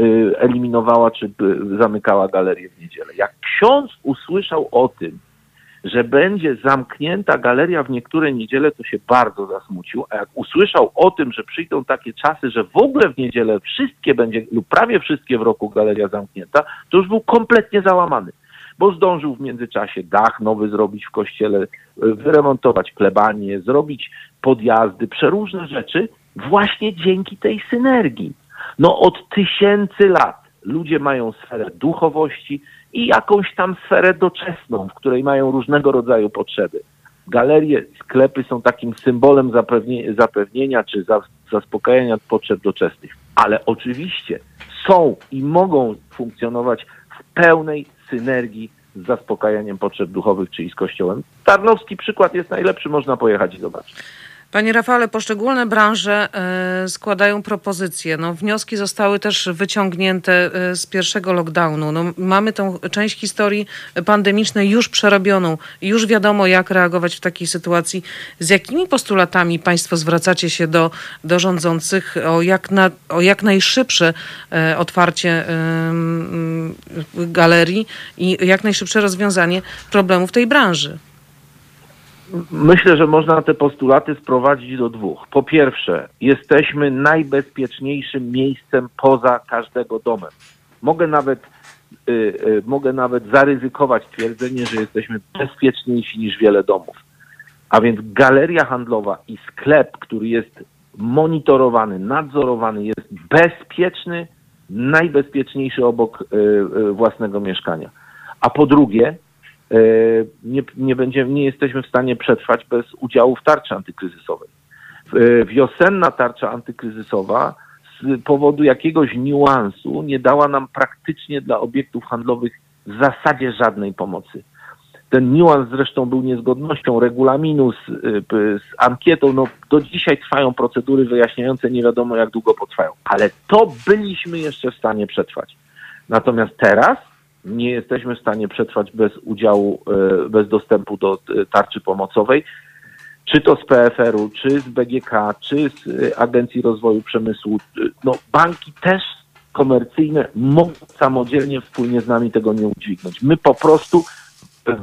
Y, eliminowała czy zamykała galerię w niedzielę. Jak ksiądz usłyszał o tym, że będzie zamknięta galeria w niektóre niedziele, to się bardzo zasmucił, a jak usłyszał o tym, że przyjdą takie czasy, że w ogóle w niedzielę wszystkie będzie, lub prawie wszystkie w roku galeria zamknięta, to już był kompletnie załamany, bo zdążył w międzyczasie dach nowy zrobić w kościele, y, wyremontować plebanie, zrobić podjazdy, przeróżne rzeczy, właśnie dzięki tej synergii. No od tysięcy lat ludzie mają sferę duchowości i jakąś tam sferę doczesną, w której mają różnego rodzaju potrzeby. Galerie, sklepy są takim symbolem zapewnienia, zapewnienia czy zaspokajania potrzeb doczesnych. Ale oczywiście są i mogą funkcjonować w pełnej synergii z zaspokajaniem potrzeb duchowych, czyli z Kościołem. Tarnowski przykład jest najlepszy, można pojechać i zobaczyć. Panie Rafale, poszczególne branże e, składają propozycje. No, wnioski zostały też wyciągnięte e, z pierwszego lockdownu. No, mamy tą część historii pandemicznej już przerobioną. Już wiadomo, jak reagować w takiej sytuacji. Z jakimi postulatami Państwo zwracacie się do, do rządzących o jak, na, o jak najszybsze e, otwarcie galerii i jak najszybsze rozwiązanie problemów tej branży? Myślę, że można te postulaty sprowadzić do dwóch. Po pierwsze, jesteśmy najbezpieczniejszym miejscem poza każdego domem. Mogę nawet, y, y, mogę nawet zaryzykować twierdzenie, że jesteśmy bezpieczniejsi niż wiele domów. A więc galeria handlowa i sklep, który jest monitorowany, nadzorowany, jest bezpieczny, najbezpieczniejszy obok y, własnego mieszkania. A po drugie, nie, nie, będziemy, nie jesteśmy w stanie przetrwać bez udziału w tarczy antykryzysowej. Wiosenna tarcza antykryzysowa z powodu jakiegoś niuansu nie dała nam praktycznie dla obiektów handlowych w zasadzie żadnej pomocy. Ten niuans zresztą był niezgodnością regulaminu z, z, ankietą. No, do dzisiaj trwają procedury wyjaśniające, nie wiadomo jak długo potrwają. Ale to byliśmy jeszcze w stanie przetrwać. Natomiast teraz nie jesteśmy w stanie przetrwać bez udziału, e, bez dostępu do e, tarczy pomocowej, czy to z PFR-u, czy z BGK, czy z e, Agencji Rozwoju Przemysłu. No, banki też komercyjne mogą samodzielnie wspólnie z nami tego nie udźwignąć. My po prostu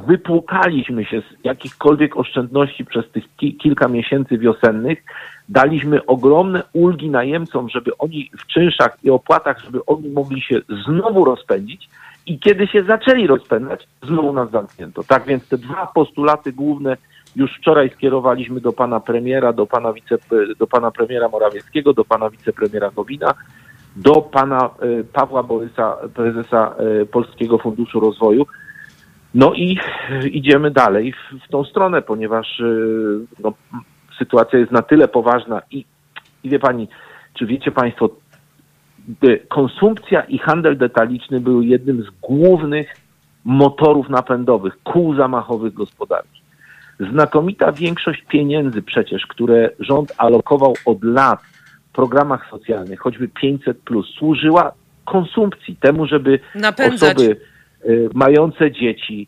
wypłukaliśmy się z jakichkolwiek oszczędności przez tych ki kilka miesięcy wiosennych, daliśmy ogromne ulgi najemcom, żeby oni w czynszach i opłatach, żeby oni mogli się znowu rozpędzić i kiedy się zaczęli rozpędzać, znowu nas zamknięto. Tak więc te dwa postulaty główne już wczoraj skierowaliśmy do pana premiera, do pana, wice, do pana premiera Morawieckiego, do pana wicepremiera Gowina, do pana e, Pawła Borysa, prezesa e, Polskiego Funduszu Rozwoju, no i idziemy dalej w, tą stronę, ponieważ no, sytuacja jest na tyle poważna i, i wie pani, czy wiecie państwo, konsumpcja i handel detaliczny były jednym z głównych motorów napędowych, kół zamachowych gospodarki. Znakomita większość pieniędzy przecież, które rząd alokował od lat w programach socjalnych, choćby 500, służyła konsumpcji, temu, żeby Napędzać. osoby Y, mające dzieci,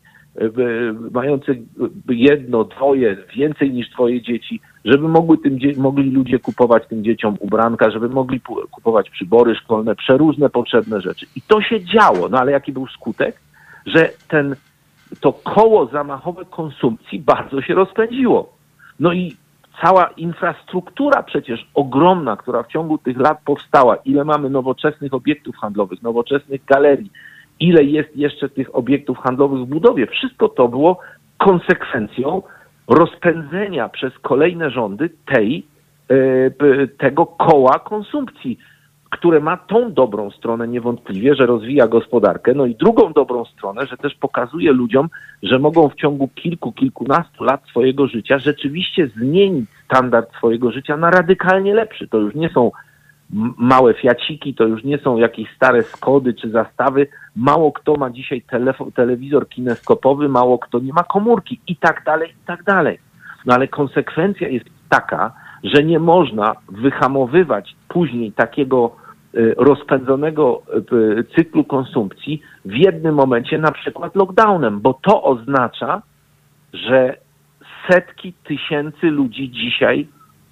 mające jedno, dwoje, więcej niż twoje dzieci, żeby mogły tym, mogli ludzie kupować tym dzieciom ubranka, żeby mogli kupować przybory szkolne, przeróżne potrzebne rzeczy. I to się działo, no ale jaki był skutek? Że ten, to koło zamachowe konsumpcji bardzo się rozpędziło. No i cała infrastruktura przecież ogromna, która w ciągu tych lat powstała, ile mamy nowoczesnych obiektów handlowych, nowoczesnych galerii, ile jest jeszcze tych obiektów handlowych w budowie. Wszystko to było konsekwencją rozpędzenia przez kolejne rządy tej, e, tego koła konsumpcji, które ma tą dobrą stronę niewątpliwie, że rozwija gospodarkę, no i drugą dobrą stronę, że też pokazuje ludziom, że mogą w ciągu kilku, kilkunastu lat swojego życia rzeczywiście zmienić standard swojego życia na radykalnie lepszy. To już nie są małe fiaciki, to już nie są jakieś stare skody czy zastawy. Mało kto ma dzisiaj telewizor kineskopowy, mało kto nie ma komórki i tak dalej, i tak dalej. No ale konsekwencja jest taka, że nie można wyhamowywać później takiego y, rozpędzonego y, cyklu konsumpcji w jednym momencie, na przykład lockdownem, bo to oznacza, że setki tysięcy ludzi dzisiaj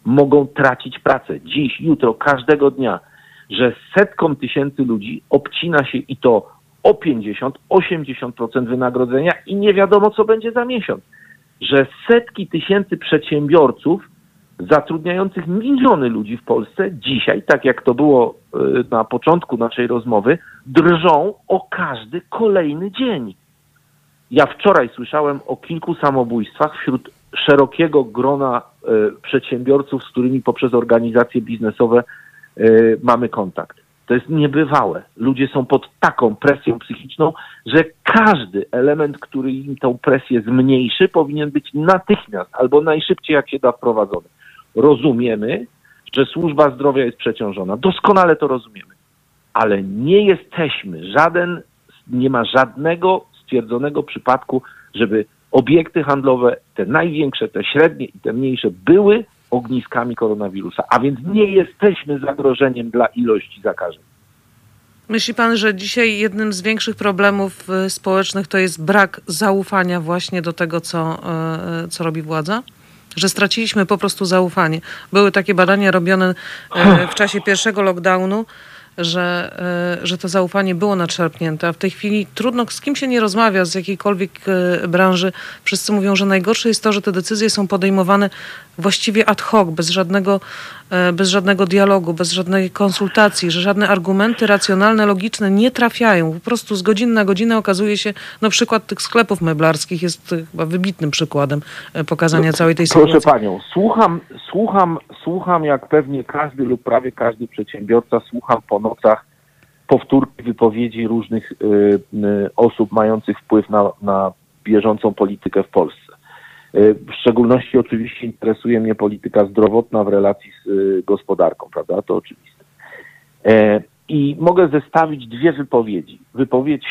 mogą tracić pracę. Dziś, jutro, każdego dnia, że setkom tysięcy ludzi obcina się i to o 50-80% wynagrodzenia i nie wiadomo, co będzie za miesiąc. Że setki tysięcy przedsiębiorców zatrudniających miliony ludzi w Polsce dzisiaj, tak jak to było y, na początku naszej rozmowy, drżą o każdy kolejny dzień. Ja wczoraj słyszałem o kilku samobójstwach wśród szerokiego grona e, przedsiębiorców, z którymi poprzez organizacje biznesowe e, mamy kontakt. To jest niebywałe. Ludzie są pod taką presją psychiczną, że każdy element, który im tę presję zmniejszy, powinien być natychmiast albo najszybciej, jak się da, wprowadzony. Rozumiemy, że służba zdrowia jest przeciążona. Doskonale to rozumiemy. Ale nie jesteśmy, żaden, nie ma żadnego stwierdzonego przypadku, żeby obiekty handlowe, te największe, te średnie i te mniejsze, były ogniskami koronawirusa, a więc nie jesteśmy zagrożeniem dla ilości zakażeń. Myśli pan, że dzisiaj jednym z większych problemów y, społecznych to jest brak zaufania właśnie do tego, co, y, co robi władza? Że straciliśmy po prostu zaufanie. Były takie badania robione y, w czasie pierwszego lockdownu, że, e, że to zaufanie było nadszarpnięte, a w tej chwili trudno, z kim się nie rozmawia, z jakiejkolwiek e, branży, wszyscy mówią, że najgorsze jest to, że te decyzje są podejmowane właściwie ad hoc, bez żadnego, e, bez żadnego dialogu, bez żadnej konsultacji, że żadne argumenty racjonalne, logiczne nie trafiają. Po prostu z godziny na godzinę okazuje się, no przykład tych sklepów meblarskich jest chyba wybitnym przykładem pokazania całej tej sytuacji. Proszę panią, słucham, słucham, słucham jak pewnie każdy lub prawie każdy przedsiębiorca, słucham po nocach powtórki wypowiedzi różnych y, y, osób mających wpływ na, na bieżącą politykę w Polsce. Y, w szczególności oczywiście interesuje mnie polityka zdrowotna w relacji z gospodarką, prawda? To oczywiste. E, I mogę zestawić dwie wypowiedzi. Wypowiedź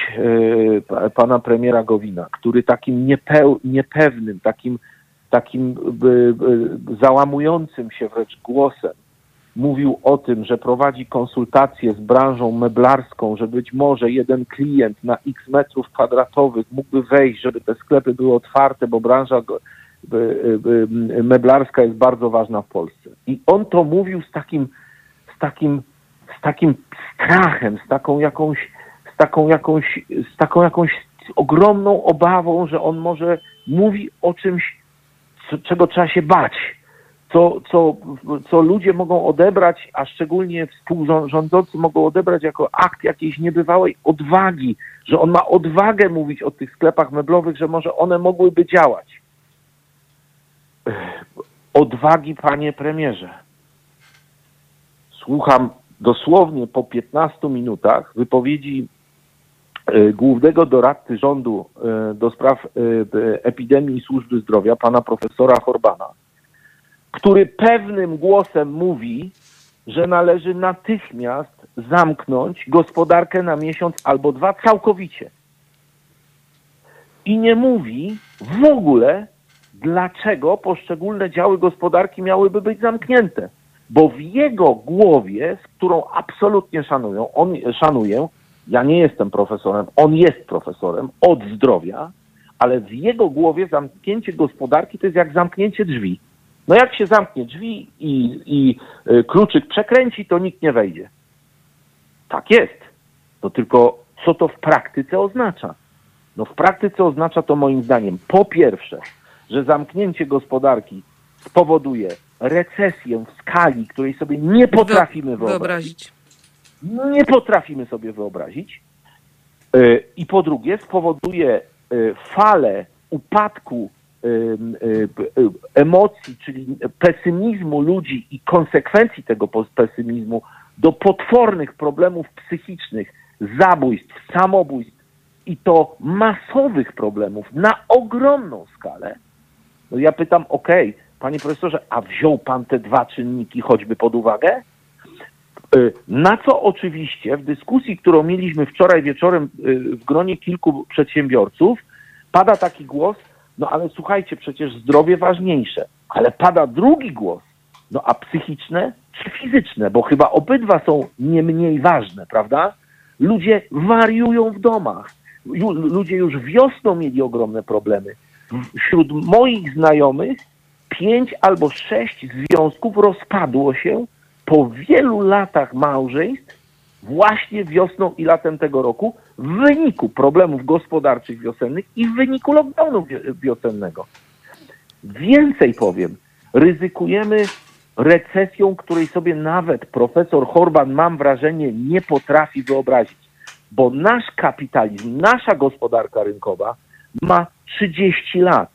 e, pana premiera Gowina, który takim niepeł, niepewnym, takim, takim załamującym się wręcz głosem mówił o tym, że prowadzi konsultacje z branżą meblarską, że być może jeden klient na x metrów kwadratowych mógłby wejść, żeby te sklepy były otwarte, bo branża meblarska jest bardzo ważna w Polsce. I on to mówił z takim, z takim, z takim strachem, z taką jakąś, z taką jakąś, z taką jakąś ogromną obawą, że on może mówi o czymś, czego trzeba się bać co, co, co ludzie mogą odebrać, a szczególnie współrządzący mogą odebrać jako akt jakiejś niebywałej odwagi, że on ma odwagę mówić o tych sklepach meblowych, że może one mogłyby działać. Odwagi, panie premierze. Słucham dosłownie po 15 minutach wypowiedzi e, głównego doradcy rządu e, do spraw e, epidemii i służby zdrowia, pana profesora Horbana, który pewnym głosem mówi, że należy natychmiast zamknąć gospodarkę na miesiąc albo dwa całkowicie. I nie mówi w ogóle, dlaczego poszczególne działy gospodarki miałyby być zamknięte. Bo w jego głowie, z którą absolutnie szanują, on, szanuję, ja nie jestem profesorem, on jest profesorem od zdrowia, ale w jego głowie zamknięcie gospodarki to jest jak zamknięcie drzwi. No jak się zamknie drzwi i, i y, kluczyk przekręci, to nikt nie wejdzie. Tak jest. To tylko co to w praktyce oznacza? No w praktyce oznacza to moim zdaniem po pierwsze, że zamknięcie gospodarki spowoduje recesję w skali, której sobie nie potrafimy wyobrazić. No, nie potrafimy sobie wyobrazić. Y, I po drugie spowoduje y, falę upadku emocji, czyli pesymizmu ludzi i konsekwencji tego pesymizmu do potwornych problemów psychicznych, zabójstw, samobójstw i to masowych problemów na ogromną skalę, no ja pytam, okej, okay, panie profesorze, a wziął pan te dwa czynniki choćby pod uwagę? Y, na co oczywiście w dyskusji, którą mieliśmy wczoraj wieczorem y, w gronie kilku przedsiębiorców, pada taki głos, no ale słuchajcie, przecież zdrowie ważniejsze. Ale pada drugi głos. No a psychiczne czy fizyczne? Bo chyba obydwa są nie mniej ważne, prawda? Ludzie wariują w domach. Ludzie już wiosną mieli ogromne problemy. Wśród moich znajomych pięć albo sześć związków rozpadło się po wielu latach małżeństw właśnie wiosną i latem tego roku w wyniku problemów gospodarczych wiosennych i w wyniku lockdownu wiosennego. Więcej powiem, ryzykujemy recesją, której sobie nawet profesor Horban, mam wrażenie, nie potrafi wyobrazić, bo nasz kapitalizm, nasza gospodarka rynkowa ma 30 lat,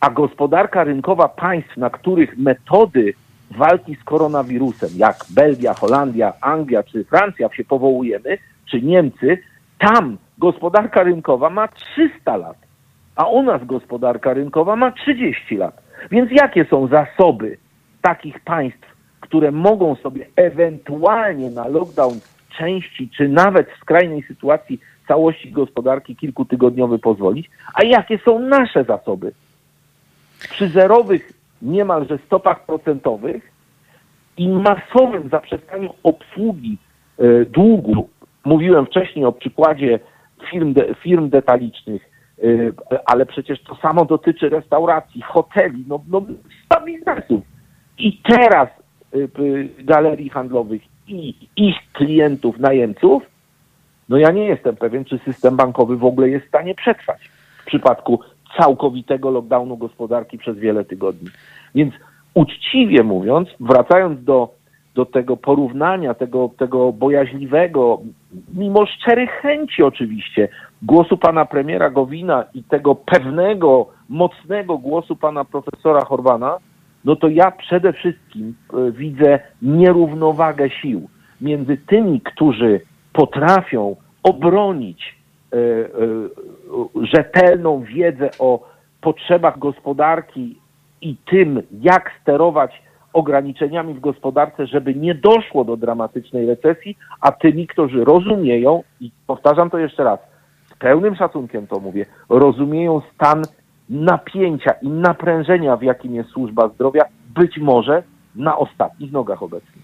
a gospodarka rynkowa państw, na których metody walki z koronawirusem, jak Belgia, Holandia, Anglia czy Francja się powołujemy, czy Niemcy, tam gospodarka rynkowa ma 300 lat, a u nas gospodarka rynkowa ma 30 lat. Więc jakie są zasoby takich państw, które mogą sobie ewentualnie na lockdown części, czy nawet w skrajnej sytuacji całości gospodarki kilkutygodniowy pozwolić, a jakie są nasze zasoby? Przy zerowych niemalże stopach procentowych i masowym zaprzestaniu obsługi e, długu. Mówiłem wcześniej o przykładzie firm, de, firm detalicznych, e, ale przecież to samo dotyczy restauracji, hoteli, no, no biznesów. I teraz e, galerii handlowych i ich klientów, najemców, no ja nie jestem pewien, czy system bankowy w ogóle jest w stanie przetrwać w przypadku całkowitego lockdownu gospodarki przez wiele tygodni. Więc uczciwie mówiąc, wracając do, do tego porównania, tego, tego bojaźliwego, mimo szczerych chęci oczywiście, głosu pana premiera Gowina i tego pewnego, mocnego głosu pana profesora Horwana, no to ja przede wszystkim e, widzę nierównowagę sił między tymi, którzy potrafią obronić e, e, rzetelną wiedzę o potrzebach gospodarki i tym, jak sterować ograniczeniami w gospodarce, żeby nie doszło do dramatycznej recesji, a tymi, którzy rozumieją, i powtarzam to jeszcze raz, z pełnym szacunkiem to mówię, rozumieją stan napięcia i naprężenia, w jakim jest służba zdrowia, być może na ostatnich nogach obecnie.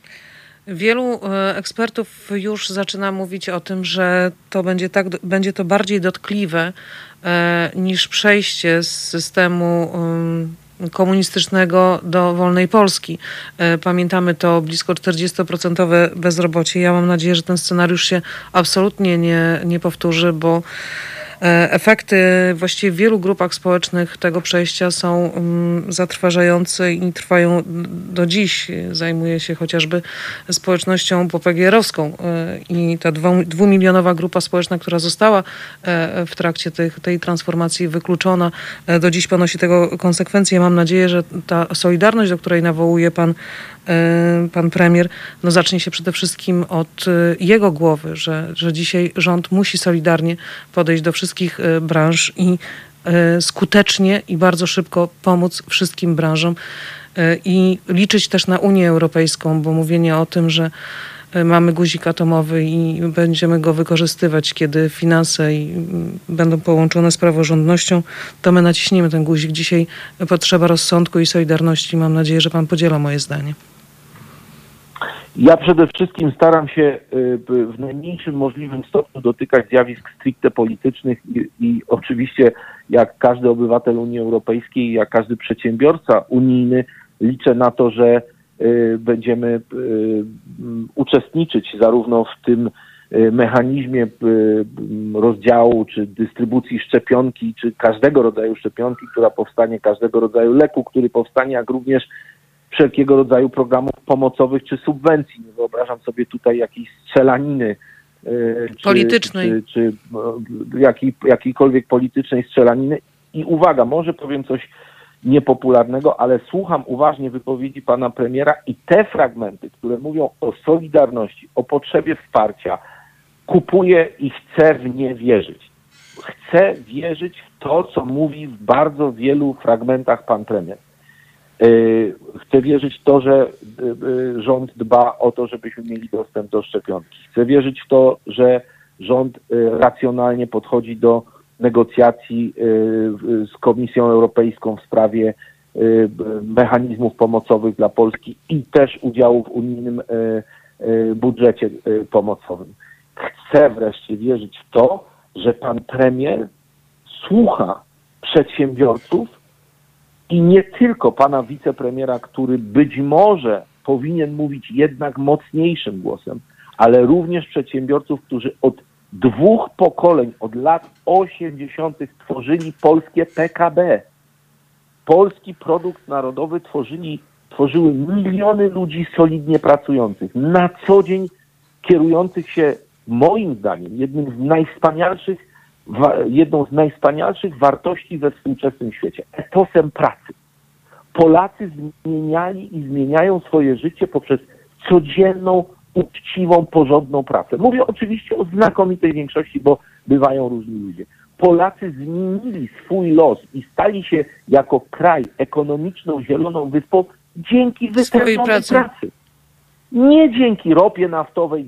Wielu e, ekspertów już zaczyna mówić o tym, że to będzie, tak, będzie to bardziej dotkliwe e, niż przejście z systemu komunistycznego do wolnej Polski. E, pamiętamy to blisko 40% bezrobocie. Ja mam nadzieję, że ten scenariusz się absolutnie nie, nie powtórzy, bo efekty właściwie w wielu grupach społecznych tego przejścia są mm, zatrważające i trwają do dziś. Zajmuje się chociażby społecznością popegierowską e, i ta dwumilionowa grupa społeczna, która została e, w trakcie tych, tej transformacji wykluczona, do dziś ponosi tego konsekwencje. Mam nadzieję, że ta solidarność, do której nawołuje pan E, pan premier, no zacznie się przede wszystkim od e, jego głowy, że, że dzisiaj rząd musi solidarnie podejść do wszystkich e, branż i skutecznie i bardzo szybko pomóc wszystkim branżom i liczyć też na Unię Europejską, bo mówienie o tym, że mamy guzik atomowy i będziemy go wykorzystywać, kiedy finanse będą połączone z praworządnością, to my naciśniemy ten guzik. Dzisiaj potrzeba rozsądku i solidarności. Mam nadzieję, że pan podziela moje zdanie. Ja przede wszystkim staram się y, w najmniejszym możliwym stopniu dotykać zjawisk stricte politycznych i, i, oczywiście jak każdy obywatel Unii Europejskiej, jak każdy przedsiębiorca unijny liczę na to, że y, będziemy y, uczestniczyć zarówno w tym mechanizmie rozdziału czy dystrybucji szczepionki, czy każdego rodzaju szczepionki, która powstanie, każdego rodzaju leku, który powstanie, jak również wszelkiego rodzaju programów pomocowych czy subwencji. Nie wyobrażam sobie tutaj jakiejś strzelaniny e, czy, politycznej, czy, czy e, jakiej, jakiejkolwiek politycznej strzelaniny. I uwaga, może powiem coś niepopularnego, ale słucham uważnie wypowiedzi pana premiera i te fragmenty, które mówią o solidarności, o potrzebie wsparcia, kupuję i chcę w nie wierzyć. Chcę wierzyć w to, co mówi w bardzo wielu fragmentach pan premier. Y, chcę wierzyć w to, że y, y, rząd dba o to, żebyśmy mieli dostęp do szczepionki. Chcę wierzyć w to, że rząd racjonalnie podchodzi do negocjacji z Komisją Europejską w sprawie mechanizmów pomocowych dla Polski i też udziału w unijnym budżecie pomocowym. Chcę wreszcie wierzyć w to, że pan premier słucha przedsiębiorców i nie tylko pana wicepremiera, który być może powinien mówić jednak mocniejszym głosem, ale również przedsiębiorców, którzy od dwóch pokoleń, od lat 80. tworzyli polskie PKB. Polski produkt narodowy tworzyli, tworzyły miliony ludzi solidnie pracujących, na co dzień kierujących się, moim zdaniem, jednym z najwspanialszych jedną z najwspanialszych wartości we współczesnym świecie etosem pracy. Polacy zmieniali i zmieniają swoje życie poprzez codzienną, uczciwą, porządną pracę. Mówię oczywiście o znakomitej większości, bo bywają różni ludzie. Polacy zmienili swój los i stali się jako kraj ekonomiczną, zieloną wyspą dzięki wytężonej pracy. pracy. Nie dzięki ropie naftowej,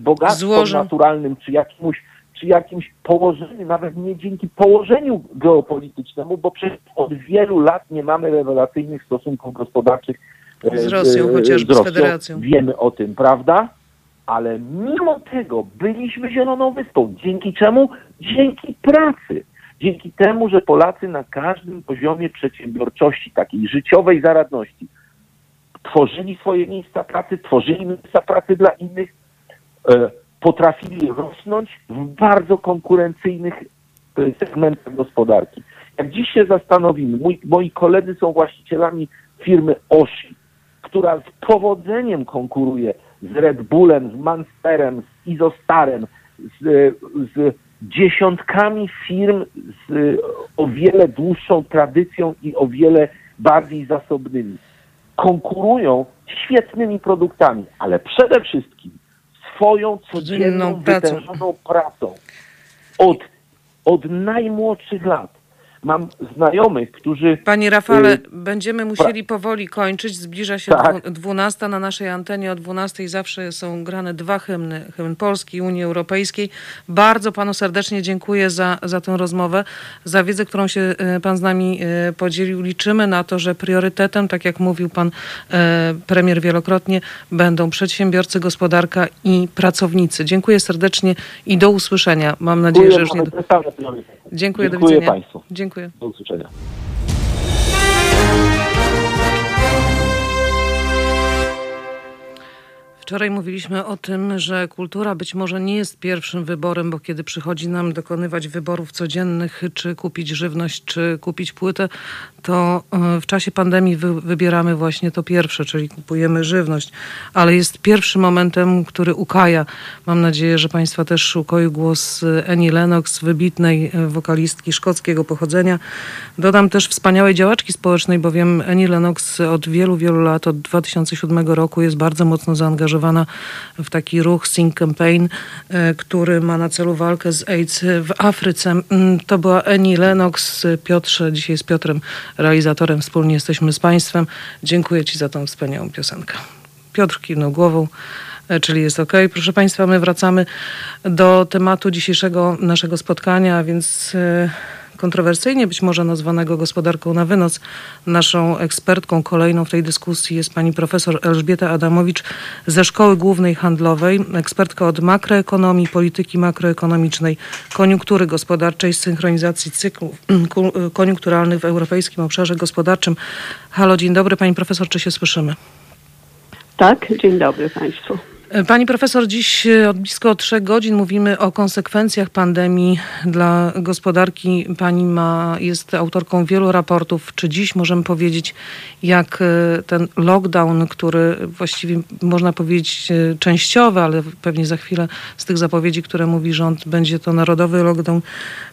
bogactwom naturalnym czy jakimś czy jakimś położeniu, nawet nie dzięki położeniu geopolitycznemu, bo przecież od wielu lat nie mamy rewelacyjnych stosunków gospodarczych z e, Rosją, chociażby z, Rosją. z Federacją. Wiemy o tym, prawda? Ale mimo tego byliśmy Zieloną Wyspą. Dzięki czemu? Dzięki pracy. Dzięki temu, że Polacy na każdym poziomie przedsiębiorczości, takiej życiowej zaradności, tworzyli swoje miejsca pracy, tworzyli miejsca pracy dla innych, e, potrafili rosnąć w bardzo konkurencyjnych e, segmentach gospodarki. Jak dziś się zastanowimy, mój, moi koledzy są właścicielami firmy Oshi, która z powodzeniem konkuruje z Red Bullem, z Monsterem, z Izostarem, z, z dziesiątkami firm z o wiele dłuższą tradycją i o wiele bardziej zasobnymi. Konkurują świetnymi produktami, ale przede wszystkim swoją codzienną, wytężoną pracą. Od, od najmłodszych lat Mam znajomych, którzy. Panie Rafale, y będziemy musieli powoli kończyć. Zbliża się tak. 12 na naszej antenie. O 12 zawsze są grane dwa hymny: hymn Polski, Unii Europejskiej. Bardzo panu serdecznie dziękuję za, za tę rozmowę, za wiedzę, którą się y, pan z nami y, podzielił. Liczymy na to, że priorytetem, tak jak mówił pan premier wielokrotnie, będą przedsiębiorcy, gospodarka i pracownicy. Dziękuję serdecznie i do usłyszenia. Mam nadzieję, że już nie. Dziękuję, Dziękuję do widzenia. Państwu. Dziękuję. Do usłyszenia. Wczoraj mówiliśmy o tym, że kultura być może nie jest pierwszym wyborem, bo kiedy przychodzi nam dokonywać wyborów codziennych, czy kupić żywność, czy kupić płytę, to e, w czasie pandemii wy wybieramy właśnie to pierwsze, czyli kupujemy żywność. Ale jest pierwszym momentem, który ukaja. Mam nadzieję, że Państwa też ukoi głos Annie Lennox, wybitnej e, wokalistki szkockiego pochodzenia. Dodam też wspaniałej działaczki społecznej, bowiem Annie Lennox od wielu, wielu lat, od 2007 roku jest bardzo mocno zaangażowana zaangażowana w taki ruch Sing Campaign, e, który ma na celu walkę z AIDS w Afryce. Mm, to była Eni Lennox, Piotrze, dzisiaj z Piotrem, realizatorem, wspólnie jesteśmy z Państwem. Dziękuję Ci za tą wspaniałą piosenkę. Piotr kiwnął głową e, czyli jest ok. Proszę Państwa, my wracamy do tematu dzisiejszego naszego spotkania, więc e, kontrowersyjnie być może nazwanego gospodarką na wynos. Naszą ekspertką kolejną w tej dyskusji jest pani profesor Elżbieta Adamowicz ze Szkoły Głównej Handlowej, ekspertka od makroekonomii, polityki makroekonomicznej, koniunktury gospodarczej, synchronizacji cyklów koniunkturalnych w europejskim obszarze gospodarczym. Halo, dzień dobry pani profesor, czy się słyszymy? Tak, dzień dobry państwu. Pani profesor, dziś e, od blisko trzech godzin mówimy o konsekwencjach pandemii dla gospodarki. Pani ma, jest autorką wielu raportów. Czy dziś możemy powiedzieć, jak e, ten lockdown, który właściwie można powiedzieć e, częściowy, ale pewnie za chwilę z tych zapowiedzi, które mówi rząd, będzie to narodowy lockdown,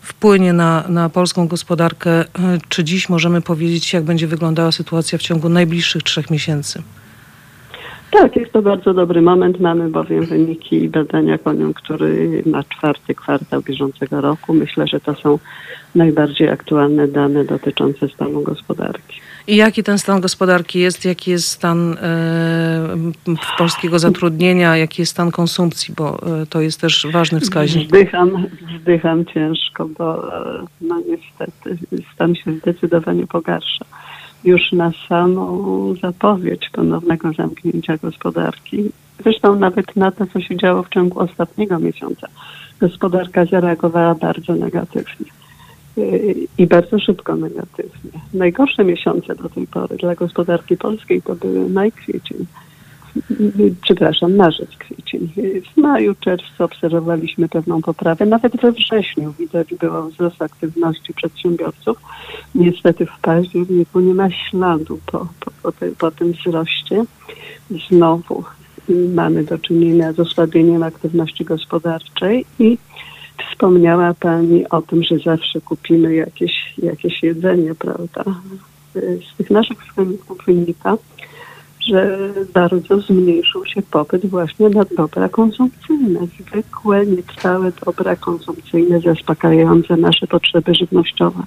wpłynie na, na polską gospodarkę. Czy dziś możemy powiedzieć, jak będzie wyglądała sytuacja w ciągu najbliższych trzech miesięcy? Tak, jest to bardzo dobry moment. Mamy bowiem wyniki badania koniunktury na czwarty kwartał bieżącego roku. Myślę, że to są najbardziej aktualne dane dotyczące stanu gospodarki. I jaki ten stan gospodarki jest? Jaki jest stan e, polskiego zatrudnienia? Jaki jest stan konsumpcji? Bo e, to jest też ważny wskaźnik. Wzdycham, wzdycham ciężko, bo e, no niestety stan się zdecydowanie pogarsza już na samą zapowiedź ponownego zamknięcia gospodarki. Zresztą nawet na to, co się działo w ciągu ostatniego miesiąca. Gospodarka zareagowała bardzo negatywnie i bardzo szybko negatywnie. Najgorsze miesiące do tej pory dla gospodarki polskiej to były maj, kwiecień przepraszam, marzec, kwiecień. W maju, czerwcu obserwowaliśmy pewną poprawę. Nawet we wrześniu widać było wzrost aktywności przedsiębiorców. Niestety w październiku nie ma śladu po, po, po, te, po tym wzroście. Znowu mamy do czynienia z osłabieniem aktywności gospodarczej i wspomniała Pani o tym, że zawsze kupimy jakieś, jakieś jedzenie, prawda? Z tych naszych wskaźników wynika, że bardzo zmniejszył się popyt właśnie na dobra konsumpcyjne, zwykłe, nietrwałe dobra konsumpcyjne zaspokajające nasze potrzeby żywnościowe.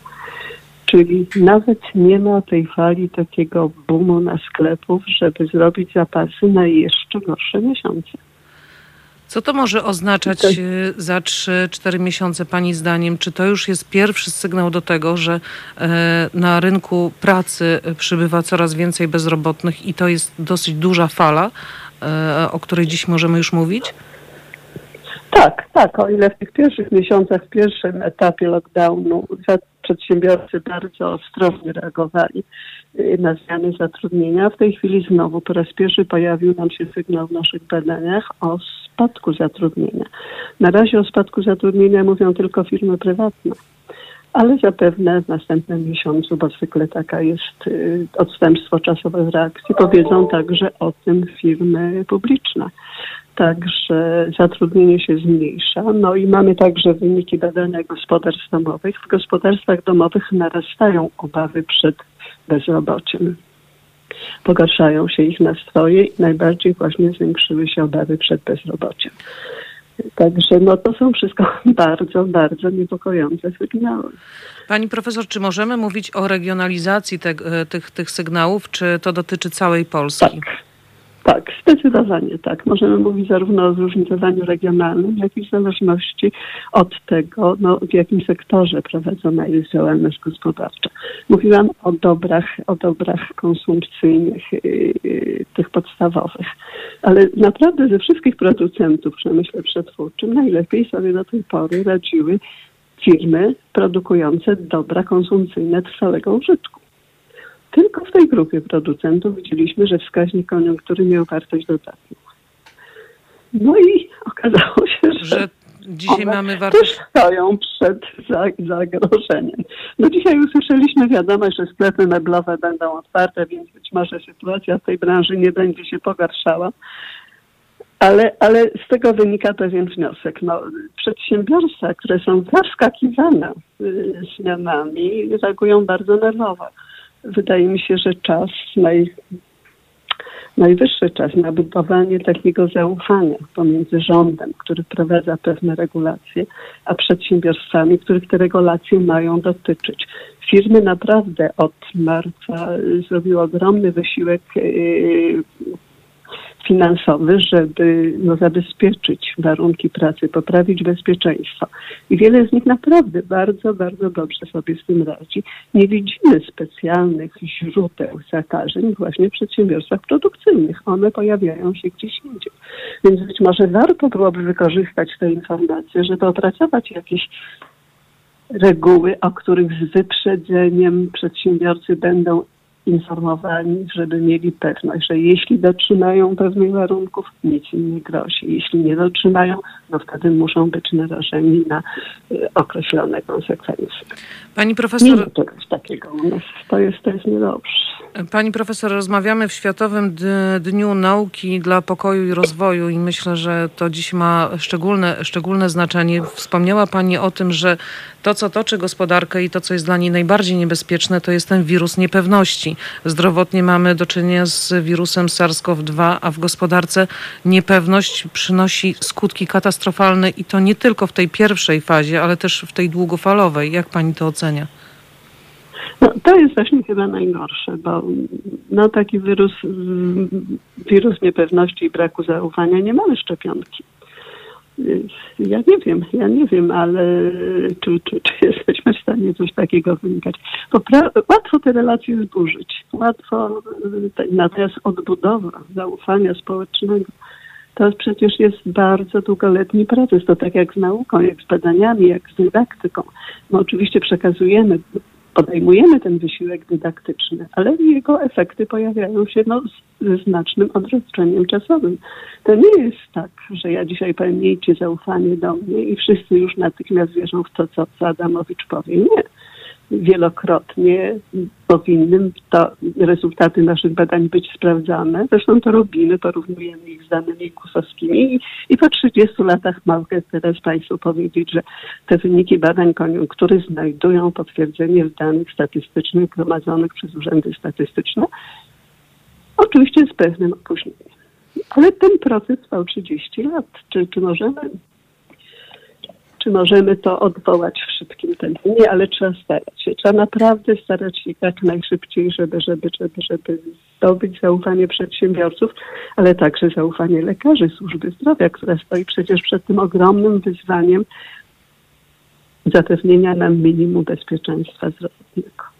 Czyli nawet nie ma tej fali takiego boomu na sklepów, żeby zrobić zapasy na jeszcze gorsze miesiące. Co to może oznaczać e, za 3-4 miesiące Pani zdaniem? Czy to już jest pierwszy sygnał do tego, że e, na rynku pracy przybywa coraz więcej bezrobotnych i to jest dosyć duża fala, e, o której dziś możemy już mówić? Tak, tak. O ile w tych pierwszych miesiącach, w pierwszym etapie lockdownu przedsiębiorcy bardzo ostrożnie reagowali na zmiany zatrudnienia. W tej chwili znowu po raz pierwszy pojawił nam się sygnał w naszych badaniach o spadku zatrudnienia. Na razie o spadku zatrudnienia mówią tylko firmy prywatne ale zapewne w następnym miesiącu, bo zwykle taka jest y, odstępstwo czasowe w reakcji, powiedzą także o tym firmy publiczne. Także zatrudnienie się zmniejsza. No i mamy także wyniki badania gospodarstw domowych. W gospodarstwach domowych narastają obawy przed bezrobociem. Pogarszają się ich nastroje i najbardziej właśnie zwiększyły się obawy przed bezrobociem. Także no to są wszystko bardzo, bardzo niepokojące sygnały. Pani profesor, czy możemy mówić o regionalizacji te, e, tych, tych sygnałów, czy to dotyczy całej Polski? Tak. Tak, zdecydowanie tak. Możemy mówić zarówno o zróżnicowaniu regionalnym, jak i w zależności od tego, no, w jakim sektorze prowadzona jest działalność gospodarcza. Mówiłam o dobrach, o dobrach konsumpcyjnych, yy, tych podstawowych, ale naprawdę ze wszystkich producentów w przemyśle przetwórczym najlepiej sobie do tej pory radziły firmy produkujące dobra konsumpcyjne trwałego użytku. Tylko w tej grupie producentów widzieliśmy, że wskaźnik koniunktury miał wartość dodatnią. No i okazało się, że, że dzisiaj mamy wartość. Też stoją przed zagrożeniem. No dzisiaj usłyszeliśmy wiadomość, że sklepy meblowe będą otwarte, więc być może sytuacja w tej branży nie będzie się pogarszała. Ale, ale z tego wynika pewien wniosek. No, przedsiębiorstwa, które są zaskakiwane y, zmianami, reagują bardzo nerwowo wydaje mi się, że czas, naj, najwyższy czas na budowanie takiego zaufania pomiędzy rządem, który wprowadza pewne regulacje, a przedsiębiorstwami, których te regulacje mają dotyczyć. Firmy naprawdę od marca zrobiły ogromny wysiłek y, finansowy, żeby no, zabezpieczyć warunki pracy, poprawić bezpieczeństwo. I wiele z nich naprawdę bardzo, bardzo dobrze sobie z tym radzi. Nie widzimy specjalnych źródeł zakażeń właśnie w przedsiębiorstwach produkcyjnych. One pojawiają się gdzieś indziej. Więc być może warto byłoby wykorzystać te informacje, żeby opracować jakieś reguły, o których z wyprzedzeniem przedsiębiorcy będą informowani, żeby mieli pewność, że jeśli dotrzymają pewnych warunków, nic im nie grozi. Jeśli nie dotrzymają, no wtedy muszą być narażeni na y, określone konsekwencje. Pani profesor... Nie ma czegoś takiego u nas. To jest, to jest niedobrze. Pani profesor, rozmawiamy w Światowym Dniu Nauki dla Pokoju i Rozwoju i myślę, że to dziś ma szczególne, szczególne znaczenie. Wspomniała Pani o tym, że to, co toczy gospodarkę i to, co jest dla niej najbardziej niebezpieczne, to jest ten wirus niepewności. Zdrowotnie mamy do czynienia z wirusem SARS-CoV-2, a w gospodarce niepewność przynosi skutki katastrofalne i to nie tylko w tej pierwszej fazie, ale też w tej długofalowej. Jak Pani to ocenia? No, to jest właśnie chyba najgorsze, bo no, taki wirus, wirus niepewności i braku zaufania nie mamy szczepionki. Ja nie wiem, ja nie wiem, ale czy, czy, czy jesteśmy w stanie coś takiego wynikać. Łatwo te relacje zburzyć, łatwo, natomiast odbudowa zaufania społecznego to przecież jest bardzo długoletni proces. To tak jak z nauką, jak z badaniami, jak z dydaktyką. My oczywiście przekazujemy podejmujemy ten wysiłek dydaktyczny, ale jego efekty pojawiają się no, ze znacznym odroczeniem czasowym. To nie jest tak, że ja dzisiaj powiem miejcie zaufanie do mnie i wszyscy już natychmiast wierzą w to, co Adamowicz powie. Nie wielokrotnie powinny to rezultaty naszych badań być sprawdzane. Zresztą to robimy, porównujemy ich z danymi kusowskimi i, i po 30 latach mogę teraz Państwu powiedzieć, że te wyniki badań koniunktury znajdują potwierdzenie w danych statystycznych gromadzonych przez urzędy statystyczne. Oczywiście z pewnym opóźnieniem. Ale ten proces trwał 30 lat. Czy, czy możemy czy możemy to odwołać w szybkim tempie. Nie, ale trzeba starać się. Trzeba naprawdę starać się jak najszybciej, żeby, żeby, żeby, żeby zdobyć zaufanie przedsiębiorców, ale także zaufanie lekarzy służby zdrowia, która stoi przecież przed tym ogromnym wyzwaniem zapewnienia nam minimum bezpieczeństwa zdrowotnego.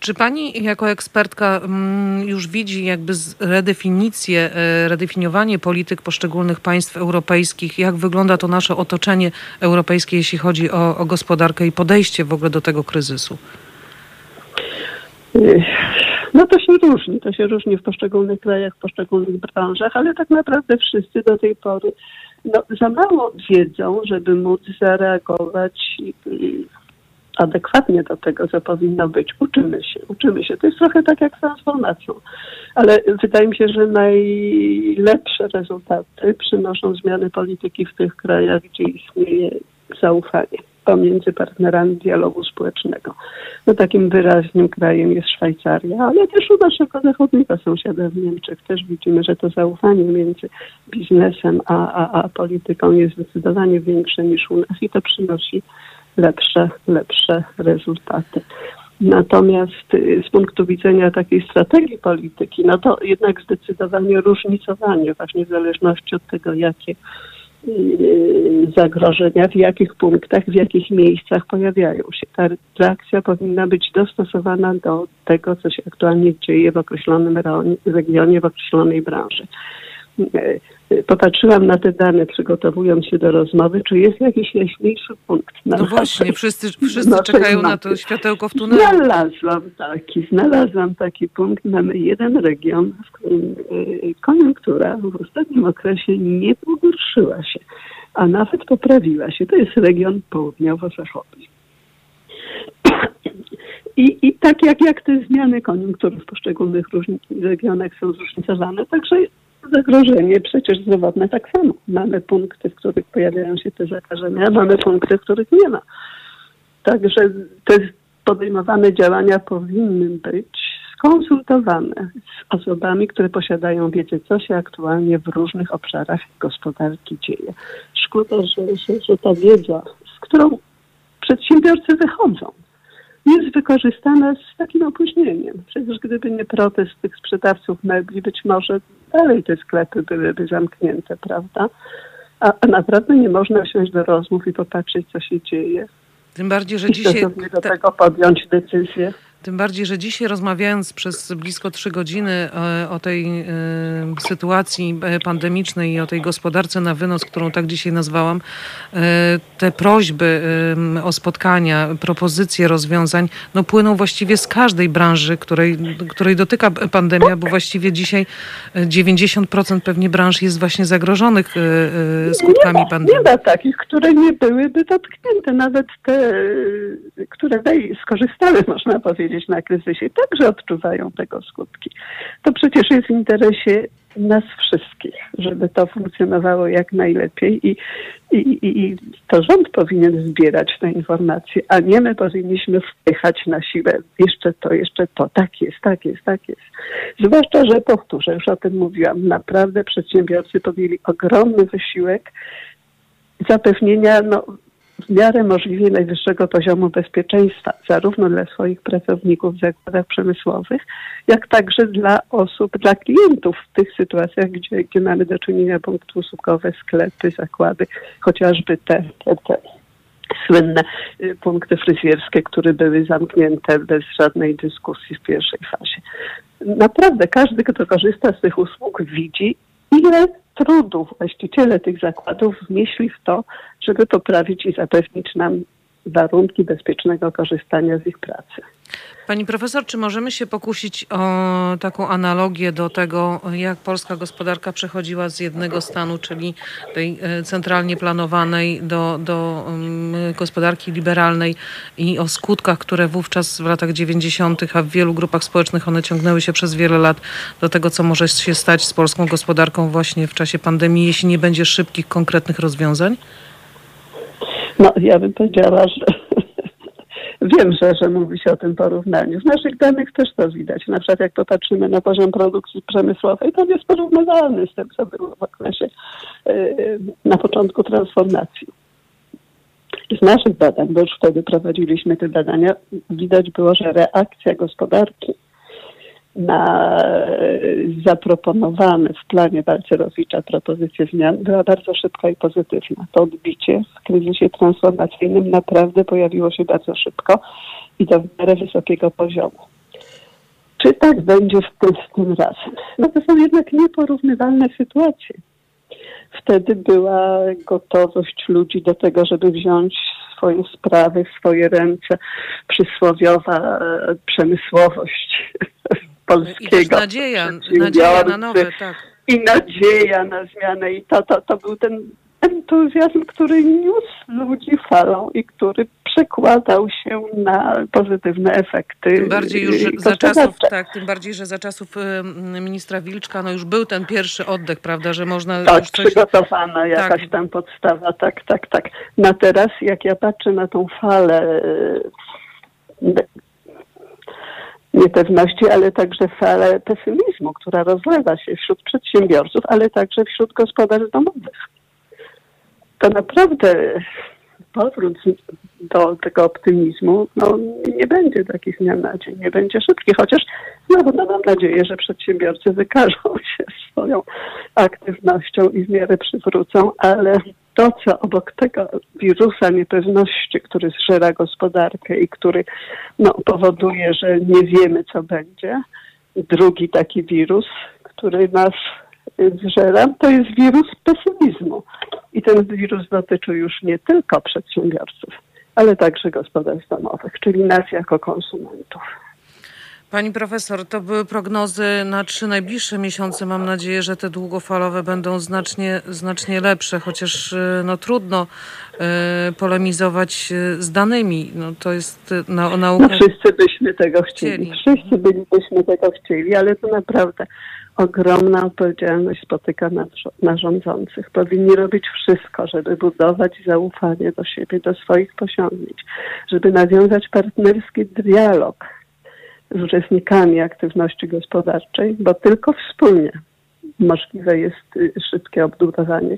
Czy pani jako ekspertka mm, już widzi jakby redefinicję, e, redefiniowanie polityk poszczególnych państw europejskich? Jak wygląda to nasze otoczenie europejskie, jeśli chodzi o, o gospodarkę i podejście w ogóle do tego kryzysu? No to się różni, to się różni w poszczególnych krajach, w poszczególnych branżach, ale tak naprawdę wszyscy do tej pory no, za mało wiedzą, żeby móc zareagować adekwatnie do tego, co powinno być. Uczymy się, uczymy się. To jest trochę tak jak z transformacją, ale wydaje mi się, że najlepsze rezultaty przynoszą zmiany polityki w tych krajach, gdzie istnieje zaufanie pomiędzy partnerami dialogu społecznego. No takim wyraźnym krajem jest Szwajcaria, ale też u naszego zachodniego sąsiada w Niemczech też widzimy, że to zaufanie między biznesem a, a, a polityką jest zdecydowanie większe niż u nas i to przynosi lepsze, lepsze rezultaty. Natomiast y, z punktu widzenia takiej strategii polityki, no to jednak zdecydowanie różnicowanie, właśnie w zależności od tego, jakie y, zagrożenia, w jakich punktach, w jakich miejscach pojawiają się. Ta reakcja powinna być dostosowana do tego, co się aktualnie dzieje w określonym regionie, w określonej branży. Y, popatrzyłam na te dane, przygotowując się do rozmowy, czy jest jakiś jaśniejszy punkt. Na no właśnie, wszyscy, wszyscy czekają na to światełko w tunelu. Znalazłam taki, znalazłam taki punkt. Mamy jeden region, w którym y, koniunktura w ostatnim okresie nie pogorszyła się, a nawet poprawiła się. To jest region południowo-zachodni. I, I tak jak, jak te zmiany koniunktury w poszczególnych regionach są zróżnicowane, także zagrożenie przecież zdrowotne tak samo. Mamy punkty, w których pojawiają się te zakażenia, mamy punkty, w których nie ma. Także te podejmowane działania powinny być skonsultowane z osobami, które posiadają wiedzę, co się aktualnie w różnych obszarach gospodarki dzieje. Szkoda, że, że, że ta wiedza, z którą przedsiębiorcy wychodzą, jest wykorzystana z takim opóźnieniem. Przecież gdyby nie protest tych sprzedawców mebli, być może dalej te sklepy byłyby zamknięte, prawda? A, a naprawdę nie można wsiąść do rozmów i popatrzeć, co się dzieje. Tym bardziej, że I dzisiaj... do tego podjąć decyzję. Tym bardziej, że dzisiaj rozmawiając przez blisko trzy godziny e, o tej e, sytuacji e, pandemicznej i o tej gospodarce na wynos, którą tak dzisiaj nazwałam, te prośby o spotkania, propozycje rozwiązań, no płyną właściwie z każdej branży, której, której dotyka pandemia, bo właściwie dzisiaj 90% pewnie branż jest właśnie zagrożonych skutkami nie ma, pandemii. Nie ma takich, które nie byłyby dotknięte, nawet te, które skorzystały, można powiedzieć powiedzieć, na kryzysie, także odczuwają tego skutki. To przecież jest w interesie nas wszystkich, żeby to funkcjonowało jak najlepiej i, i, i, to rząd powinien zbierać te informacje, a nie my powinniśmy wpychać na siłę jeszcze to, jeszcze to. Tak jest, tak jest, tak jest. Zwłaszcza, że powtórzę, już o tym mówiłam, naprawdę przedsiębiorcy podjęli ogromny wysiłek zapewnienia no, w miarę możliwie najwyższego poziomu bezpieczeństwa, zarówno dla swoich pracowników w zakładach przemysłowych, jak także dla osób, dla klientów w tych sytuacjach, gdzie, gdzie mamy do czynienia punkty usługowe, sklepy, zakłady, chociażby te, te, te słynne y, punkty fryzjerskie, które były zamknięte bez żadnej dyskusji w pierwszej fazie. Naprawdę każdy, kto korzysta z tych usług, widzi, ile trudu właściciele tych zakładów wnieśli w to, żeby poprawić i zapewnić nam warunki bezpiecznego korzystania z ich pracy. Pani profesor, czy możemy się pokusić o taką analogię do tego, jak polska gospodarka przechodziła z jednego stanu, czyli tej e, centralnie planowanej, do, do mm, gospodarki liberalnej i o skutkach, które wówczas w latach 90., a w wielu grupach społecznych one ciągnęły się przez wiele lat do tego, co może się stać z polską gospodarką właśnie w czasie pandemii, jeśli nie będzie szybkich, konkretnych rozwiązań? No, ja bym powiedziała, że wiem, że, że mówi się o tym porównaniu. Z naszych danych też to widać. Na przykład jak popatrzymy na poziom produkcji przemysłowej, to jest porównywalny z tym, co było w okresie yy, na początku transformacji. Z naszych badań, bo już wtedy prowadziliśmy te badania, widać było, że reakcja gospodarki na zaproponowane w planie Balcerowicza propozycje zmian była bardzo szybka i pozytywna. To odbicie w kryzysie transformacyjnym naprawdę pojawiło się bardzo szybko i do w miarę wysokiego poziomu. Czy tak będzie w tym, w tym razem? No to są jednak nieporównywalne sytuacje. Wtedy była gotowość ludzi do tego, żeby wziąć swoje sprawy swoje ręce, przysłowiowa e, przemysłowość polskiego. I nadzieja, nadzieja na nowe, tak. I nadzieja na zmianę. I to, to, to był ten entuzjazm, który niósł ludzi falą i który przekładał się na pozytywne efekty. Tym bardziej już za czasów, tak, tym bardziej, że za czasów ministra Wilczka no już był ten pierwszy oddech, prawda, że można tak, coś... przygotowana jakaś tak. tam podstawa, tak, tak, tak. Na teraz, jak ja patrzę na tą falę niepewności, ale także falę pesymizmu, która rozlewa się wśród przedsiębiorców, ale także wśród gospodarstw domowych. To naprawdę powrót do tego optymizmu no, nie będzie takich dnia na dzień, nie będzie szybki, chociaż znowu no, mam nadzieję, że przedsiębiorcy wykażą się swoją aktywnością i w miarę przywrócą, ale to, co obok tego wirusa niepewności, który zżera gospodarkę i który no, powoduje, że nie wiemy, co będzie, drugi taki wirus, który nas zżera, to jest wirus pesymizmu. I ten wirus dotyczy już nie tylko przedsiębiorców, ale także gospodarstw domowych, czyli nas jako konsumentów. Pani profesor, to były prognozy na trzy najbliższe miesiące. Mam nadzieję, że te długofalowe będą znacznie, znacznie lepsze, chociaż y, no, trudno y, polemizować y, z danymi. No, to jest na, nauka. No, wszyscy byśmy tego chcieli. chcieli. Wszyscy bylibyśmy tego chcieli, ale to naprawdę ogromna odpowiedzialność spotyka na, na rządzących. Powinni robić wszystko, żeby budować zaufanie do siebie, do swoich posiągnięć, żeby nawiązać partnerski dialog z uczestnikami aktywności gospodarczej, bo tylko wspólnie możliwe jest y, szybkie odbudowanie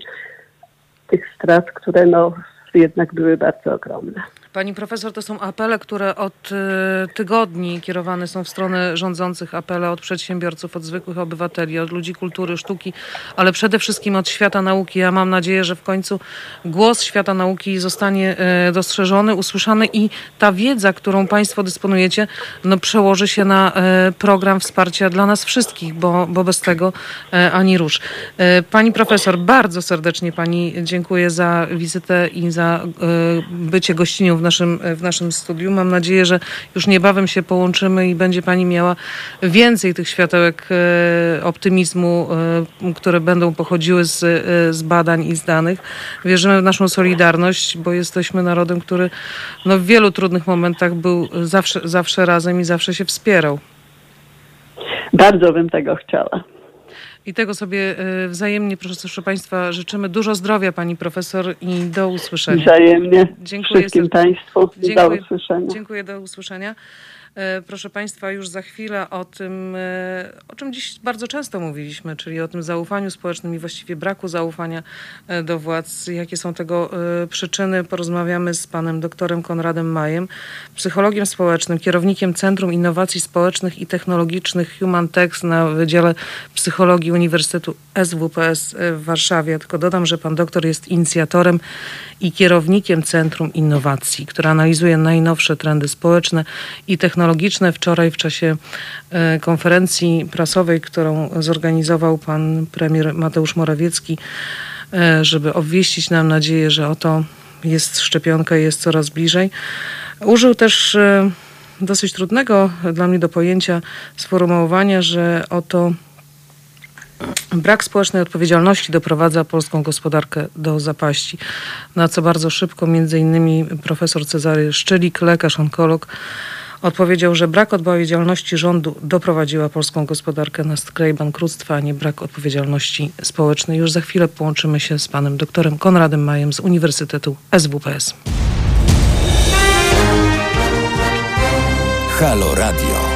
tych strat, które no, jednak były bardzo ogromne. Pani profesor, to są apele, które od y, tygodni kierowane są w stronę rządzących, apele od przedsiębiorców, od zwykłych obywateli, od ludzi kultury, sztuki, ale przede wszystkim od świata nauki. Ja mam nadzieję, że w końcu głos świata nauki zostanie y, dostrzeżony, usłyszany i ta wiedza, którą Państwo dysponujecie, no, przełoży się na y, program wsparcia dla nas wszystkich, bo, bo bez tego ani rusz. Pani profesor, bardzo serdecznie Pani dziękuję za wizytę i za bycie gościnią w w naszym, w naszym studiu. Mam nadzieję, że już niebawem się połączymy i będzie Pani miała więcej tych światełek e, optymizmu, e, które będą pochodziły z, e, z badań i z danych. Wierzymy w naszą solidarność, bo jesteśmy narodem, który no, w wielu trudnych momentach był zawsze, zawsze razem i zawsze się wspierał. Bardzo bym tego chciała. I tego sobie e, wzajemnie, proszę Państwa, życzymy. Dużo zdrowia Pani Profesor i do usłyszenia. Wzajemnie. Dziękuję wszystkim Państwu. Dziękuję, do usłyszenia. Dziękuję, do usłyszenia. E, proszę Państwa, już za chwilę o tym, e, o czym dziś bardzo często mówiliśmy, czyli o tym zaufaniu społecznym i właściwie braku zaufania e, do władz. Jakie są tego przyczyny? Porozmawiamy z panem doktorem Konradem Majem, psychologiem społecznym, kierownikiem Centrum Innowacji Społecznych i Technologicznych Human Text na Wydziale Psychologii Uniwersytetu SWPS w Warszawie. Tylko dodam, że pan doktor jest inicjatorem i kierownikiem Centrum Innowacji, które analizuje najnowsze trendy społeczne i technologiczne. Wczoraj w czasie e, konferencji prasowej, którą zorganizował pan premier Mateusz Morawiecki, e, żeby obwieścić nam nadzieję, że oto jest szczepionka i jest coraz bliżej. Użył też e, dosyć trudnego dla mnie do pojęcia sformułowania, że oto Brak społecznej odpowiedzialności doprowadza polską gospodarkę do zapaści, na co bardzo szybko między innymi profesor Cezary Szczelik, lekarz, onkolog, odpowiedział, że brak odpowiedzialności rządu doprowadziła polską gospodarkę na skraj bankructwa, a nie brak odpowiedzialności społecznej. Już za chwilę połączymy się z panem doktorem Konradem Majem z Uniwersytetu SWPS. Halo Radio.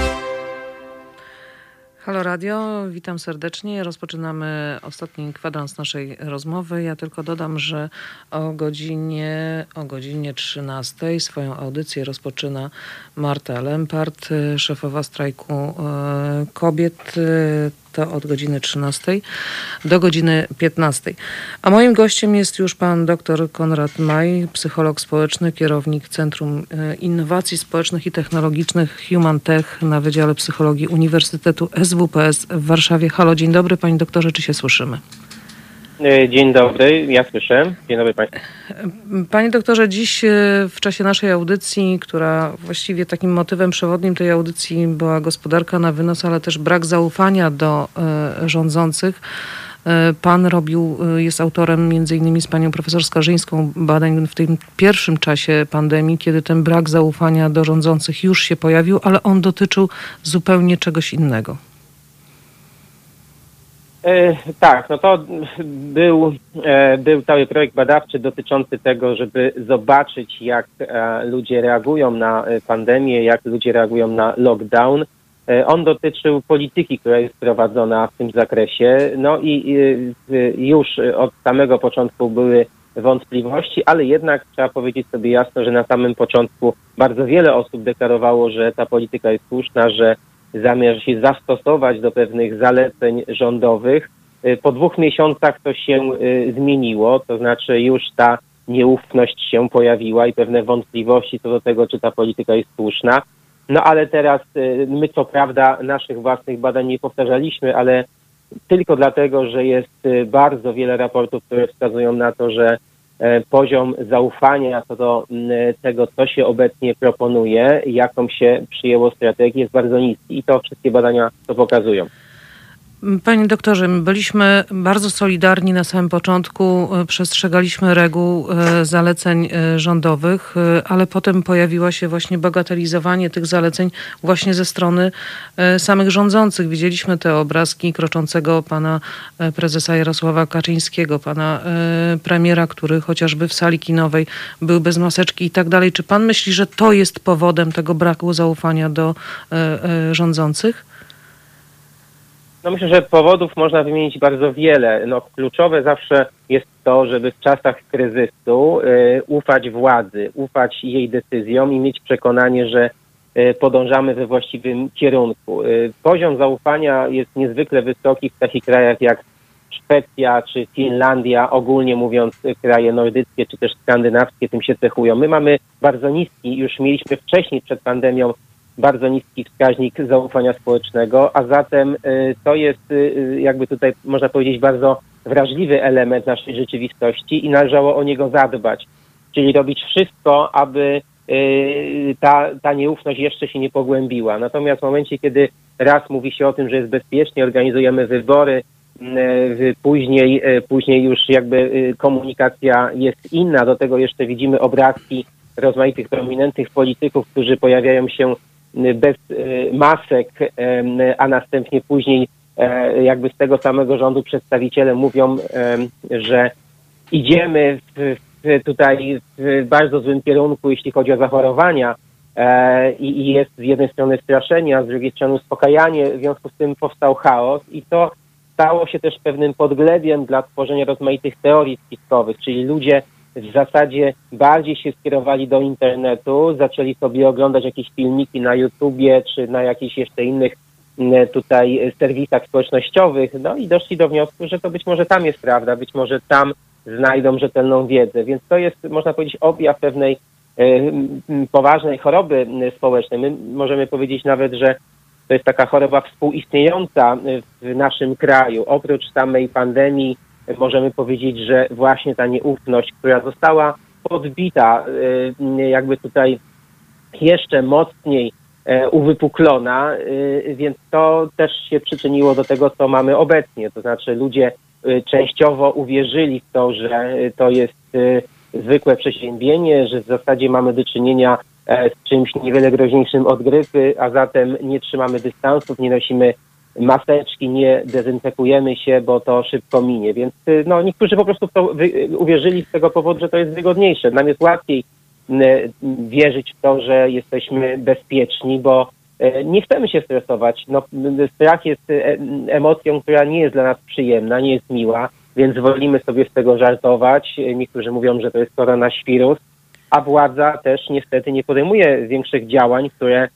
Halo Radio, witam serdecznie. Rozpoczynamy ostatni kwadrans naszej rozmowy. Ja tylko dodam, że o godzinie, o godzinie 13 swoją audycję rozpoczyna Marta Lempart, szefowa strajku e, kobiet. To od godziny 13 do godziny 15. A moim gościem jest już pan dr Konrad Maj, psycholog społeczny, kierownik Centrum e, Innowacji Społecznych i Technologicznych Human Tech na Wydziale Psychologii Uniwersytetu SWPS w Warszawie. Halo, dzień dobry panie doktorze, czy się słyszymy? E, dzień dobry, ja słyszę. Dzień dobry Państwu. Panie doktorze, dziś e, w czasie naszej audycji, która właściwie takim motywem przewodnim tej audycji była gospodarka na wynos, ale też brak zaufania do e, rządzących. Pan robił, jest autorem między innymi z panią profesor Skarżyńską badań w tym pierwszym czasie pandemii, kiedy ten brak zaufania do rządzących już się pojawił, ale on dotyczył zupełnie czegoś innego. E, tak, no to był, e, był cały projekt badawczy dotyczący tego, żeby zobaczyć, jak e, ludzie reagują na pandemię, jak ludzie reagują na lockdown. On dotyczył polityki, która jest prowadzona w tym zakresie. No i już od samego początku były wątpliwości, ale jednak trzeba powiedzieć sobie jasno, że na samym początku bardzo wiele osób deklarowało, że ta polityka jest słuszna, że zamierza się zastosować do pewnych zaleceń rządowych. Y, po dwóch miesiącach to się y, zmieniło, to znaczy już ta nieufność się pojawiła i pewne wątpliwości co do tego, czy ta polityka jest słuszna. No ale teraz y, my co prawda naszych własnych badań nie powtarzaliśmy, ale tylko dlatego, że jest bardzo wiele raportów, które wskazują na to, że poziom zaufania co do tego, co się obecnie proponuje, jaką się przyjęło strategię, jest bardzo niski i to wszystkie badania to pokazują. Panie doktorze, byliśmy bardzo solidarni na samym początku, e, przestrzegaliśmy reguł e, zaleceń e, rządowych, ale potem pojawiło się właśnie bagatelizowanie tych zaleceń właśnie ze strony samych rządzących. Widzieliśmy te obrazki kroczącego pana prezesa Jarosława Kaczyńskiego, pana premiera, który chociażby w sali kinowej był bez maseczki i tak dalej. Czy pan myśli, że to jest powodem tego braku zaufania do rządzących? No myślę, że powodów można wymienić bardzo wiele. No, kluczowe zawsze jest to, żeby w czasach kryzysu y, ufać władzy, ufać jej decyzjom i mieć przekonanie, że y, podążamy we właściwym kierunku. Y, poziom zaufania jest niezwykle wysoki w takich krajach jak Szwecja czy Finlandia, ogólnie mówiąc kraje nordyckie czy też skandynawskie tym się cechują. My mamy bardzo niski, już mieliśmy wcześniej przed pandemią bardzo niski wskaźnik zaufania społecznego, a zatem y, to jest y, jakby tutaj można powiedzieć bardzo wrażliwy element naszej rzeczywistości i należało o niego zadbać, czyli robić wszystko, aby y, ta, ta nieufność jeszcze się nie pogłębiła. Natomiast w momencie, kiedy raz mówi się o tym, że jest bezpiecznie, organizujemy wybory, później, później już jakby komunikacja jest inna, do tego jeszcze widzimy obrazki rozmaitych prominentnych polityków, którzy pojawiają się bez e, masek, a następnie później jakby z tego samego rządu przedstawiciele mówią, że idziemy w, w tutaj w bardzo złym kierunku, jeśli chodzi o zachorowania i jest z jednej strony straszenie, a z drugiej strony uspokajanie, w związku z tym powstał chaos i to stało się też pewnym podglebiem dla tworzenia rozmaitych teorii spiskowych, czyli ludzie w zasadzie bardziej się skierowali do internetu, zaczęli sobie oglądać jakieś filmiki na YouTubie czy na jakichś jeszcze innych mm, tutaj serwisach społecznościowych, no i doszli do wniosku, że to być może tam jest prawda, być może tam znajdą rzetelną wiedzę, więc to jest, można powiedzieć, objaw pewnej y, poważnej choroby społecznej. My możemy powiedzieć nawet, że to jest taka choroba współistniejąca w naszym kraju. Oprócz samej pandemii możemy powiedzieć, że właśnie ta nieufność, która została podbita, y, jakby tutaj jeszcze mocniej e, uwypuklona, y, więc to też się przyczyniło do tego, co mamy obecnie. To znaczy ludzie częściowo uwierzyli w to, że to jest zwykłe przeziębienie, że w zasadzie mamy do czynienia e, z czymś niewiele groźniejszym od grypy, a zatem nie trzymamy dystansów, nie nosimy maseczki, nie dezynfekujemy się, bo to szybko minie. Więc y, no, niektórzy po prostu uwierzyli z tego powodu, że to jest wygodniejsze. Nam jest łatwiej wierzyć w to, że jesteśmy bezpieczni, bo e, nie chcemy się stresować. No, strach jest emocją, która nie jest dla nas przyjemna, nie jest miła, więc wolimy sobie z tego żartować. Niektórzy mówią, że to jest koronaświrus, a władza też niestety nie podejmuje większych działań, które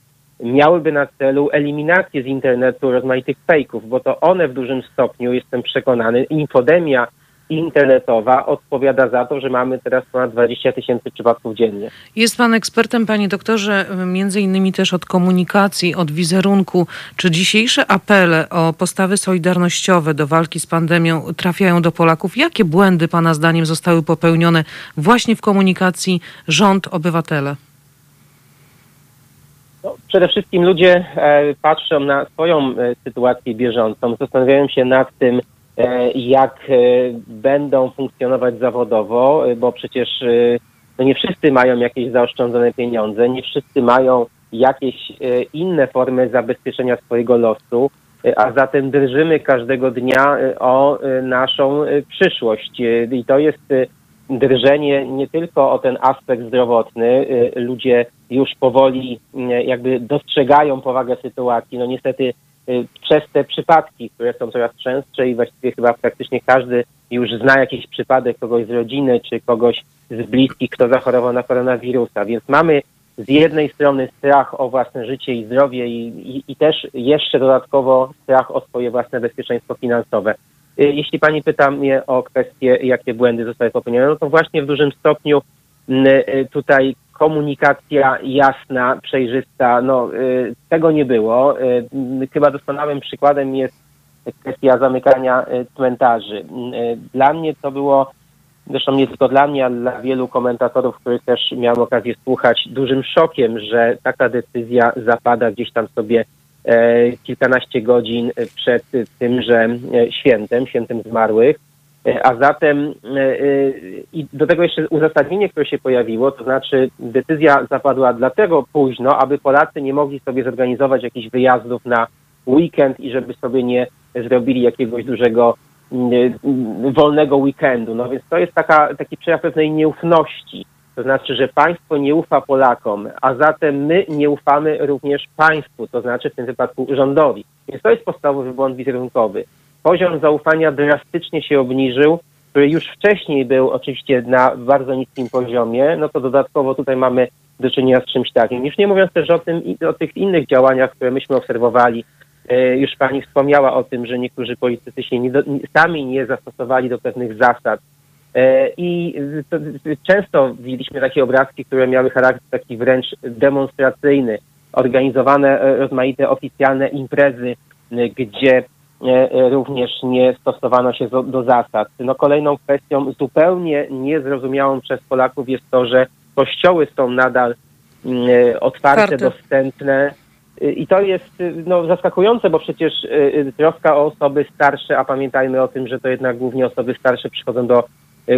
miałyby na celu eliminację z internetu rozmaitych fejków, bo to one w dużym stopniu, jestem przekonany, infodemia internetowa odpowiada za to, że mamy teraz ponad 20 tysięcy przypadków dziennie. Jest pan ekspertem, panie doktorze, między innymi też od komunikacji, od wizerunku. Czy dzisiejsze apele o postawy solidarnościowe do walki z pandemią trafiają do Polaków? Jakie błędy pana zdaniem zostały popełnione właśnie w komunikacji rząd-obywatele? Przede wszystkim ludzie e, patrzą na swoją e, sytuację bieżącą, zastanawiają się nad tym, e, jak będą funkcjonować zawodowo, bo przecież no nie wszyscy mają jakieś zaoszczędzone pieniądze, nie wszyscy mają jakieś inne formy zabezpieczenia swojego losu, a zatem drżymy każdego dnia o naszą przyszłość. I to jest drżenie nie tylko o ten aspekt zdrowotny. Y, Ludzie już powoli y, jakby dostrzegają powagę sytuacji. No niestety y, przez te przypadki, które są coraz częstsze i właściwie chyba praktycznie każdy już zna jakiś przypadek kogoś z rodziny czy kogoś z bliskich, kto zachorował na koronawirusa. Więc mamy z jednej strony strach o własne życie i zdrowie i, i, i też jeszcze dodatkowo strach o swoje własne bezpieczeństwo finansowe. Y, Jeśli pani pyta mnie o kwestie, jakie błędy zostały popełnione, no to właśnie w dużym stopniu mm, y, tutaj komunikacja jasna, przejrzysta, no y, tego nie było. Mm, Chyba doskonałym przykładem jest kwestia zamykania cmentarzy. Dla mnie to było, zresztą nie tylko dla mnie, ale dla wielu komentatorów, których też miałem okazję słuchać, dużym szokiem, że taka decyzja zapada gdzieś tam sobie kilkanaście godzin przed tymże e, świętem, świętem zmarłych. E, A zatem e, e, i do tego jeszcze uzasadnienie, które się pojawiło, to znaczy decyzja zapadła dlatego późno, aby Polacy nie mogli sobie zorganizować jakichś wyjazdów na weekend i żeby sobie nie zrobili jakiegoś dużego mm, mm, wolnego weekendu. No więc to jest taka, taki przejaw pewnej nieufności. To znaczy, że państwo nie ufa Polakom, a zatem my nie ufamy również państwu, to znaczy w tym wypadku rządowi. Więc to jest podstawowy błąd wizerunkowy. Poziom zaufania drastycznie się obniżył, który już wcześniej był oczywiście na bardzo niskim poziomie, no to dodatkowo tutaj mamy do czynienia z czymś takim. Już nie mówiąc też o tym, o tych innych działaniach, które myśmy obserwowali. E, Już pani wspomniała o tym, że niektórzy politycy się nie do, sami nie zastosowali do pewnych zasad. E, I to, często widzieliśmy takie obrazki, które miały charakter taki wręcz demonstracyjny. Organizowane e, rozmaite oficjalne imprezy, gdzie e, również nie stosowano się do, zasad. No kolejną kwestią zupełnie niezrozumiałą przez Polaków jest to, że kościoły są nadal otwarte, Otwarte. dostępne. I to jest no, zaskakujące, bo przecież troska o osoby starsze, a pamiętajmy o tym, że to jednak głównie osoby starsze przychodzą do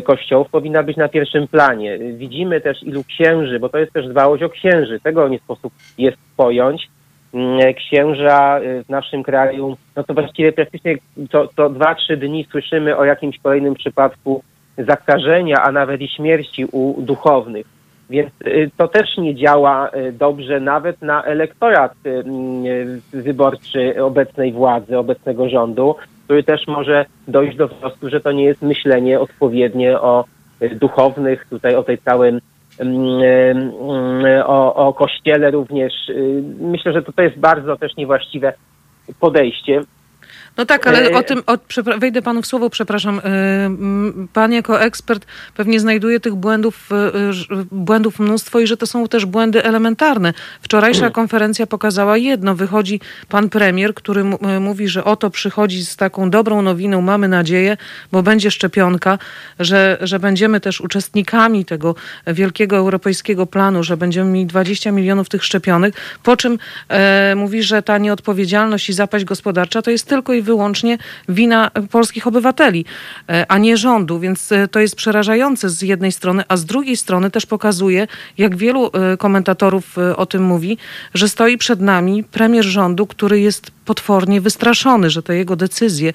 kościołów, powinna być na pierwszym planie. Y, Widzimy też ilu księży, bo to jest też dbałość o księży. Tego nie sposób jest pojąć. Mm, Księża y, w naszym kraju, no to właściwie praktycznie to, to dwa, trzy dni słyszymy o jakimś kolejnym przypadku zakażenia, a nawet i śmierci u duchownych. Więc y, to też nie działa y, dobrze nawet na elektorat y, wyborczy obecnej władzy, obecnego rządu, który też może dojść do wniosku, że to nie jest myślenie odpowiednie o y, duchownych, tutaj o tej całym mm, mm, o, o kościele również. Y, Myślę, że to, to jest bardzo też niewłaściwe podejście. No tak, ale E, o tym, o, wejdę panu w słowo, przepraszam. M, Pan jako ekspert pewnie znajduje tych błędów, ż- błędów mnóstwo i że to są też błędy elementarne. Wczorajsza konferencja pokazała jedno. Wychodzi pan premier, który mówi, że oto przychodzi z taką dobrą nowiną, mamy nadzieję, bo będzie szczepionka, że, że będziemy też uczestnikami tego wielkiego europejskiego planu, że będziemy mieli 20 milionów tych szczepionek, po czym e, mówi, że ta nieodpowiedzialność i zapaść gospodarcza to jest tylko i wyłącznie wina polskich obywateli, e, a nie rządu, więc e, to jest przerażające z jednej strony, a z drugiej strony też pokazuje, jak wielu e, komentatorów o tym mówi, że stoi przed nami premier rządu, który jest potwornie wystraszony, że te jego decyzje,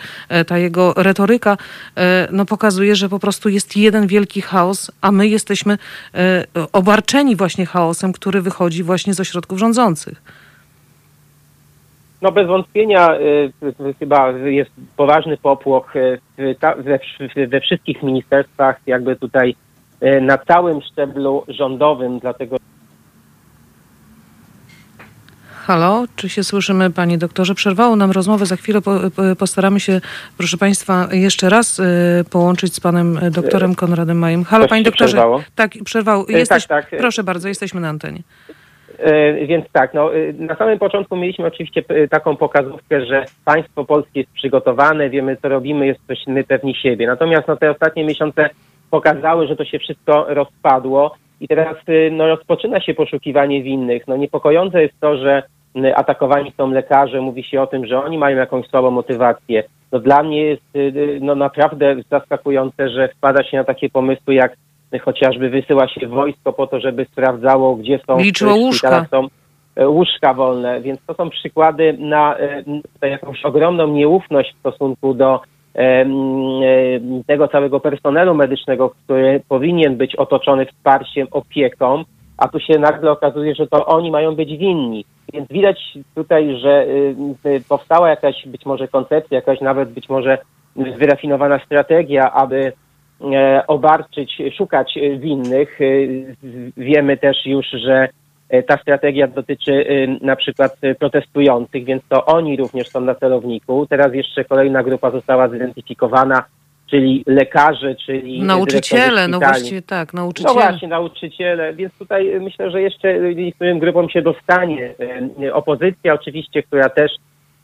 ta jego retoryka no, pokazuje, że po prostu jest jeden wielki chaos, a my jesteśmy obarczeni właśnie chaosem, który wychodzi właśnie z ośrodków rządzących. No bez wątpienia y, chyba jest poważny popłoch ta, we, wsz- we wszystkich ministerstwach, jakby tutaj y, na całym szczeblu rządowym, dlatego Halo, czy się słyszymy, panie doktorze? Przerwało nam rozmowę, za chwilę po, postaramy się, proszę państwa, jeszcze raz y, połączyć z panem doktorem Konradem Majem. Halo, Coś panie doktorze. przerwało? Tak, przerwał. tak, Jesteś, tak. Proszę bardzo, jesteśmy na antenie. E, Więc tak, no, e, na samym początku mieliśmy oczywiście e, taką pokazówkę, że państwo polskie jest przygotowane, wiemy co robimy, jesteśmy pewni siebie. Natomiast no, te ostatnie miesiące pokazały, że to się wszystko rozpadło i teraz e, no, rozpoczyna się poszukiwanie winnych. No, niepokojące jest to, że atakowani są lekarze, mówi się o tym, że oni mają jakąś słabą motywację. No, dla mnie jest no, naprawdę zaskakujące, że wpada się na takie pomysły jak chociażby wysyła się wojsko po to, żeby sprawdzało, gdzie są Liczyło w łóżka. są e, łóżka wolne, więc to są przykłady na e, tutaj jakąś ogromną nieufność w stosunku do e, e, tego całego personelu medycznego, który powinien być otoczony wsparciem, opieką, a tu się nagle okazuje, że to oni mają być winni. Więc widać tutaj, że powstała jakaś być może koncepcja, jakaś nawet być może wyrafinowana strategia, aby e, obarczyć, szukać e, winnych. E, Wiemy też już, że e, ta strategia dotyczy e, na przykład e, protestujących, więc to oni również są na celowniku. Teraz jeszcze kolejna grupa została zidentyfikowana, czyli lekarze, czyli Nauczyciele, no właściwie tak, No nauczyciele. właśnie, nauczyciele, więc tutaj myślę, że jeszcze niektórym grupom się dostanie. Opozycja oczywiście, która też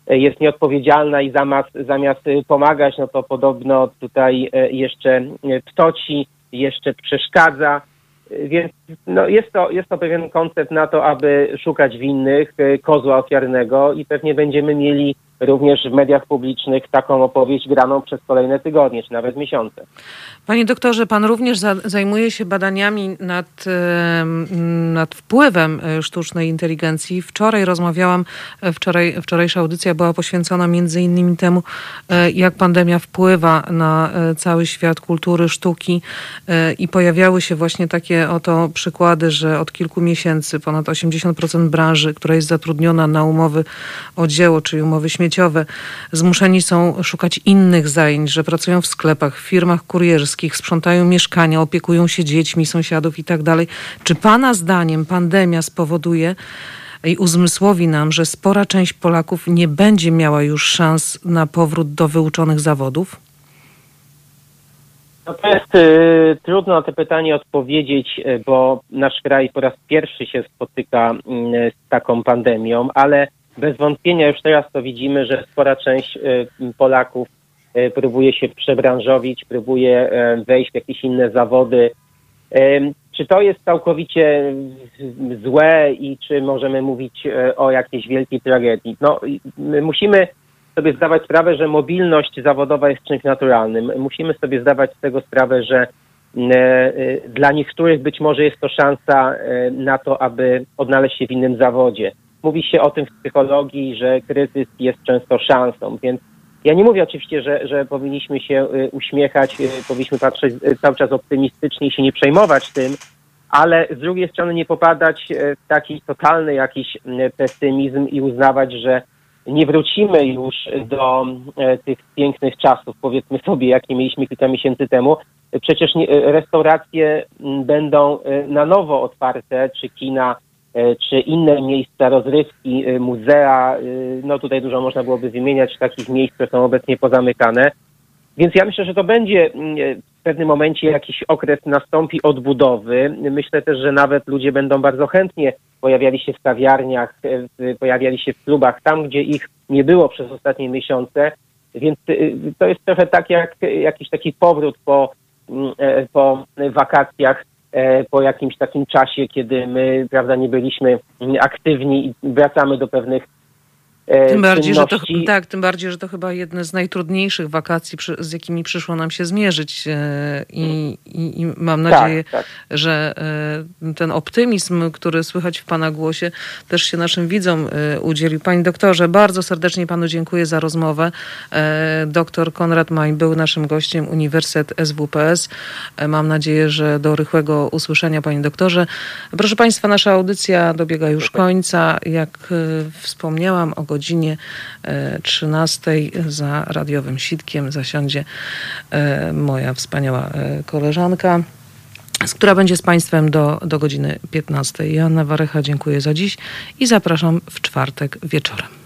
jest nieodpowiedzialna i zamiast, zamiast y, pomagać, no to podobno tutaj y, jeszcze ptoci, jeszcze przeszkadza. Więc no jest, to, jest to pewien koncept na to, aby szukać winnych, kozła ofiarnego i pewnie będziemy mieli również w mediach publicznych taką opowieść graną przez kolejne tygodnie, czy nawet miesiące. Panie doktorze, pan również za, zajmuje się badaniami nad, nad wpływem e, sztucznej inteligencji. Wczoraj rozmawiałam, e, wczoraj, wczorajsza audycja była poświęcona między innymi temu, e, jak pandemia wpływa na cały świat kultury, sztuki i pojawiały się właśnie takie oto przykłady, że od kilku miesięcy ponad 80% branży, która jest zatrudniona na umowy o dzieło, czyli umowy śmieciowe, zmuszeni są szukać innych zajęć, że pracują w sklepach, w firmach kurierskich, sprzątają mieszkania, opiekują się dziećmi sąsiadów i tak. Czy Pana zdaniem pandemia spowoduje i uzmysłowi nam, że spora część Polaków nie będzie miała już szans na powrót do wyuczonych zawodów? No to jest y, trudno na to pytanie odpowiedzieć, y, bo nasz kraj po raz pierwszy się spotyka y, z taką pandemią, ale bez wątpienia już teraz to widzimy, że spora część y, Polaków y, próbuje się przebranżowić, próbuje y, wejść w jakieś inne zawody. Ym, Czy to jest całkowicie złe i czy możemy mówić y, o jakiejś wielkiej tragedii? No, musimy sobie zdawać sprawę, że mobilność zawodowa jest czymś naturalnym. Musimy sobie zdawać z tego sprawę, że e, e, dla niektórych być może jest to szansa e, na to, aby odnaleźć się w innym zawodzie. Mówi się o tym w psychologii, że kryzys jest często szansą, więc ja nie mówię oczywiście, że, że powinniśmy się e, uśmiechać, e, powinniśmy patrzeć e, cały czas optymistycznie i się nie przejmować tym, ale z drugiej strony nie popadać w taki totalny jakiś pesymizm i uznawać, że nie wrócimy już do tych pięknych czasów, powiedzmy sobie, jakie mieliśmy kilka miesięcy temu. Przecież restauracje m, będą na nowo otwarte, czy kina, czy inne miejsca rozrywki, e, muzea. e, No tutaj dużo można byłoby wymieniać takich miejsc, które są obecnie pozamykane. Więc ja myślę, że to będzie mm, w pewnym momencie jakiś okres nastąpi odbudowy. Myślę też, że nawet ludzie będą bardzo chętnie pojawiali się w kawiarniach, e, pojawiali się w klubach, tam gdzie ich nie było przez ostatnie miesiące. Więc to jest trochę tak jak jakiś taki powrót po, mm, e, po wakacjach, e, po jakimś takim czasie, kiedy my, prawda, nie byliśmy aktywni i wracamy do pewnych e, Tym bardziej, że to, tak, tym bardziej, że to chyba jedne z najtrudniejszych wakacji, przy, z jakimi przyszło nam się zmierzyć. e, I, i, i mam nadzieję, tak, tak. że e, ten optymizm, który słychać w Pana głosie, też się naszym widzom e, udzielił. Panie doktorze, bardzo serdecznie Panu dziękuję za rozmowę. E, Doktor Konrad Maj był naszym gościem, Uniwersytet SWPS. E, Mam nadzieję, że do rychłego usłyszenia, Panie doktorze. Proszę Państwa, nasza audycja dobiega już końca. Jak e, wspomniałam, o godzinie e, 13 za radiowym sitkiem zasiądzie e, moja wspaniała e, koleżanka. która będzie z Państwem do, do godziny 15. Joanna Warecha, dziękuję za dziś i zapraszam w czwartek wieczorem.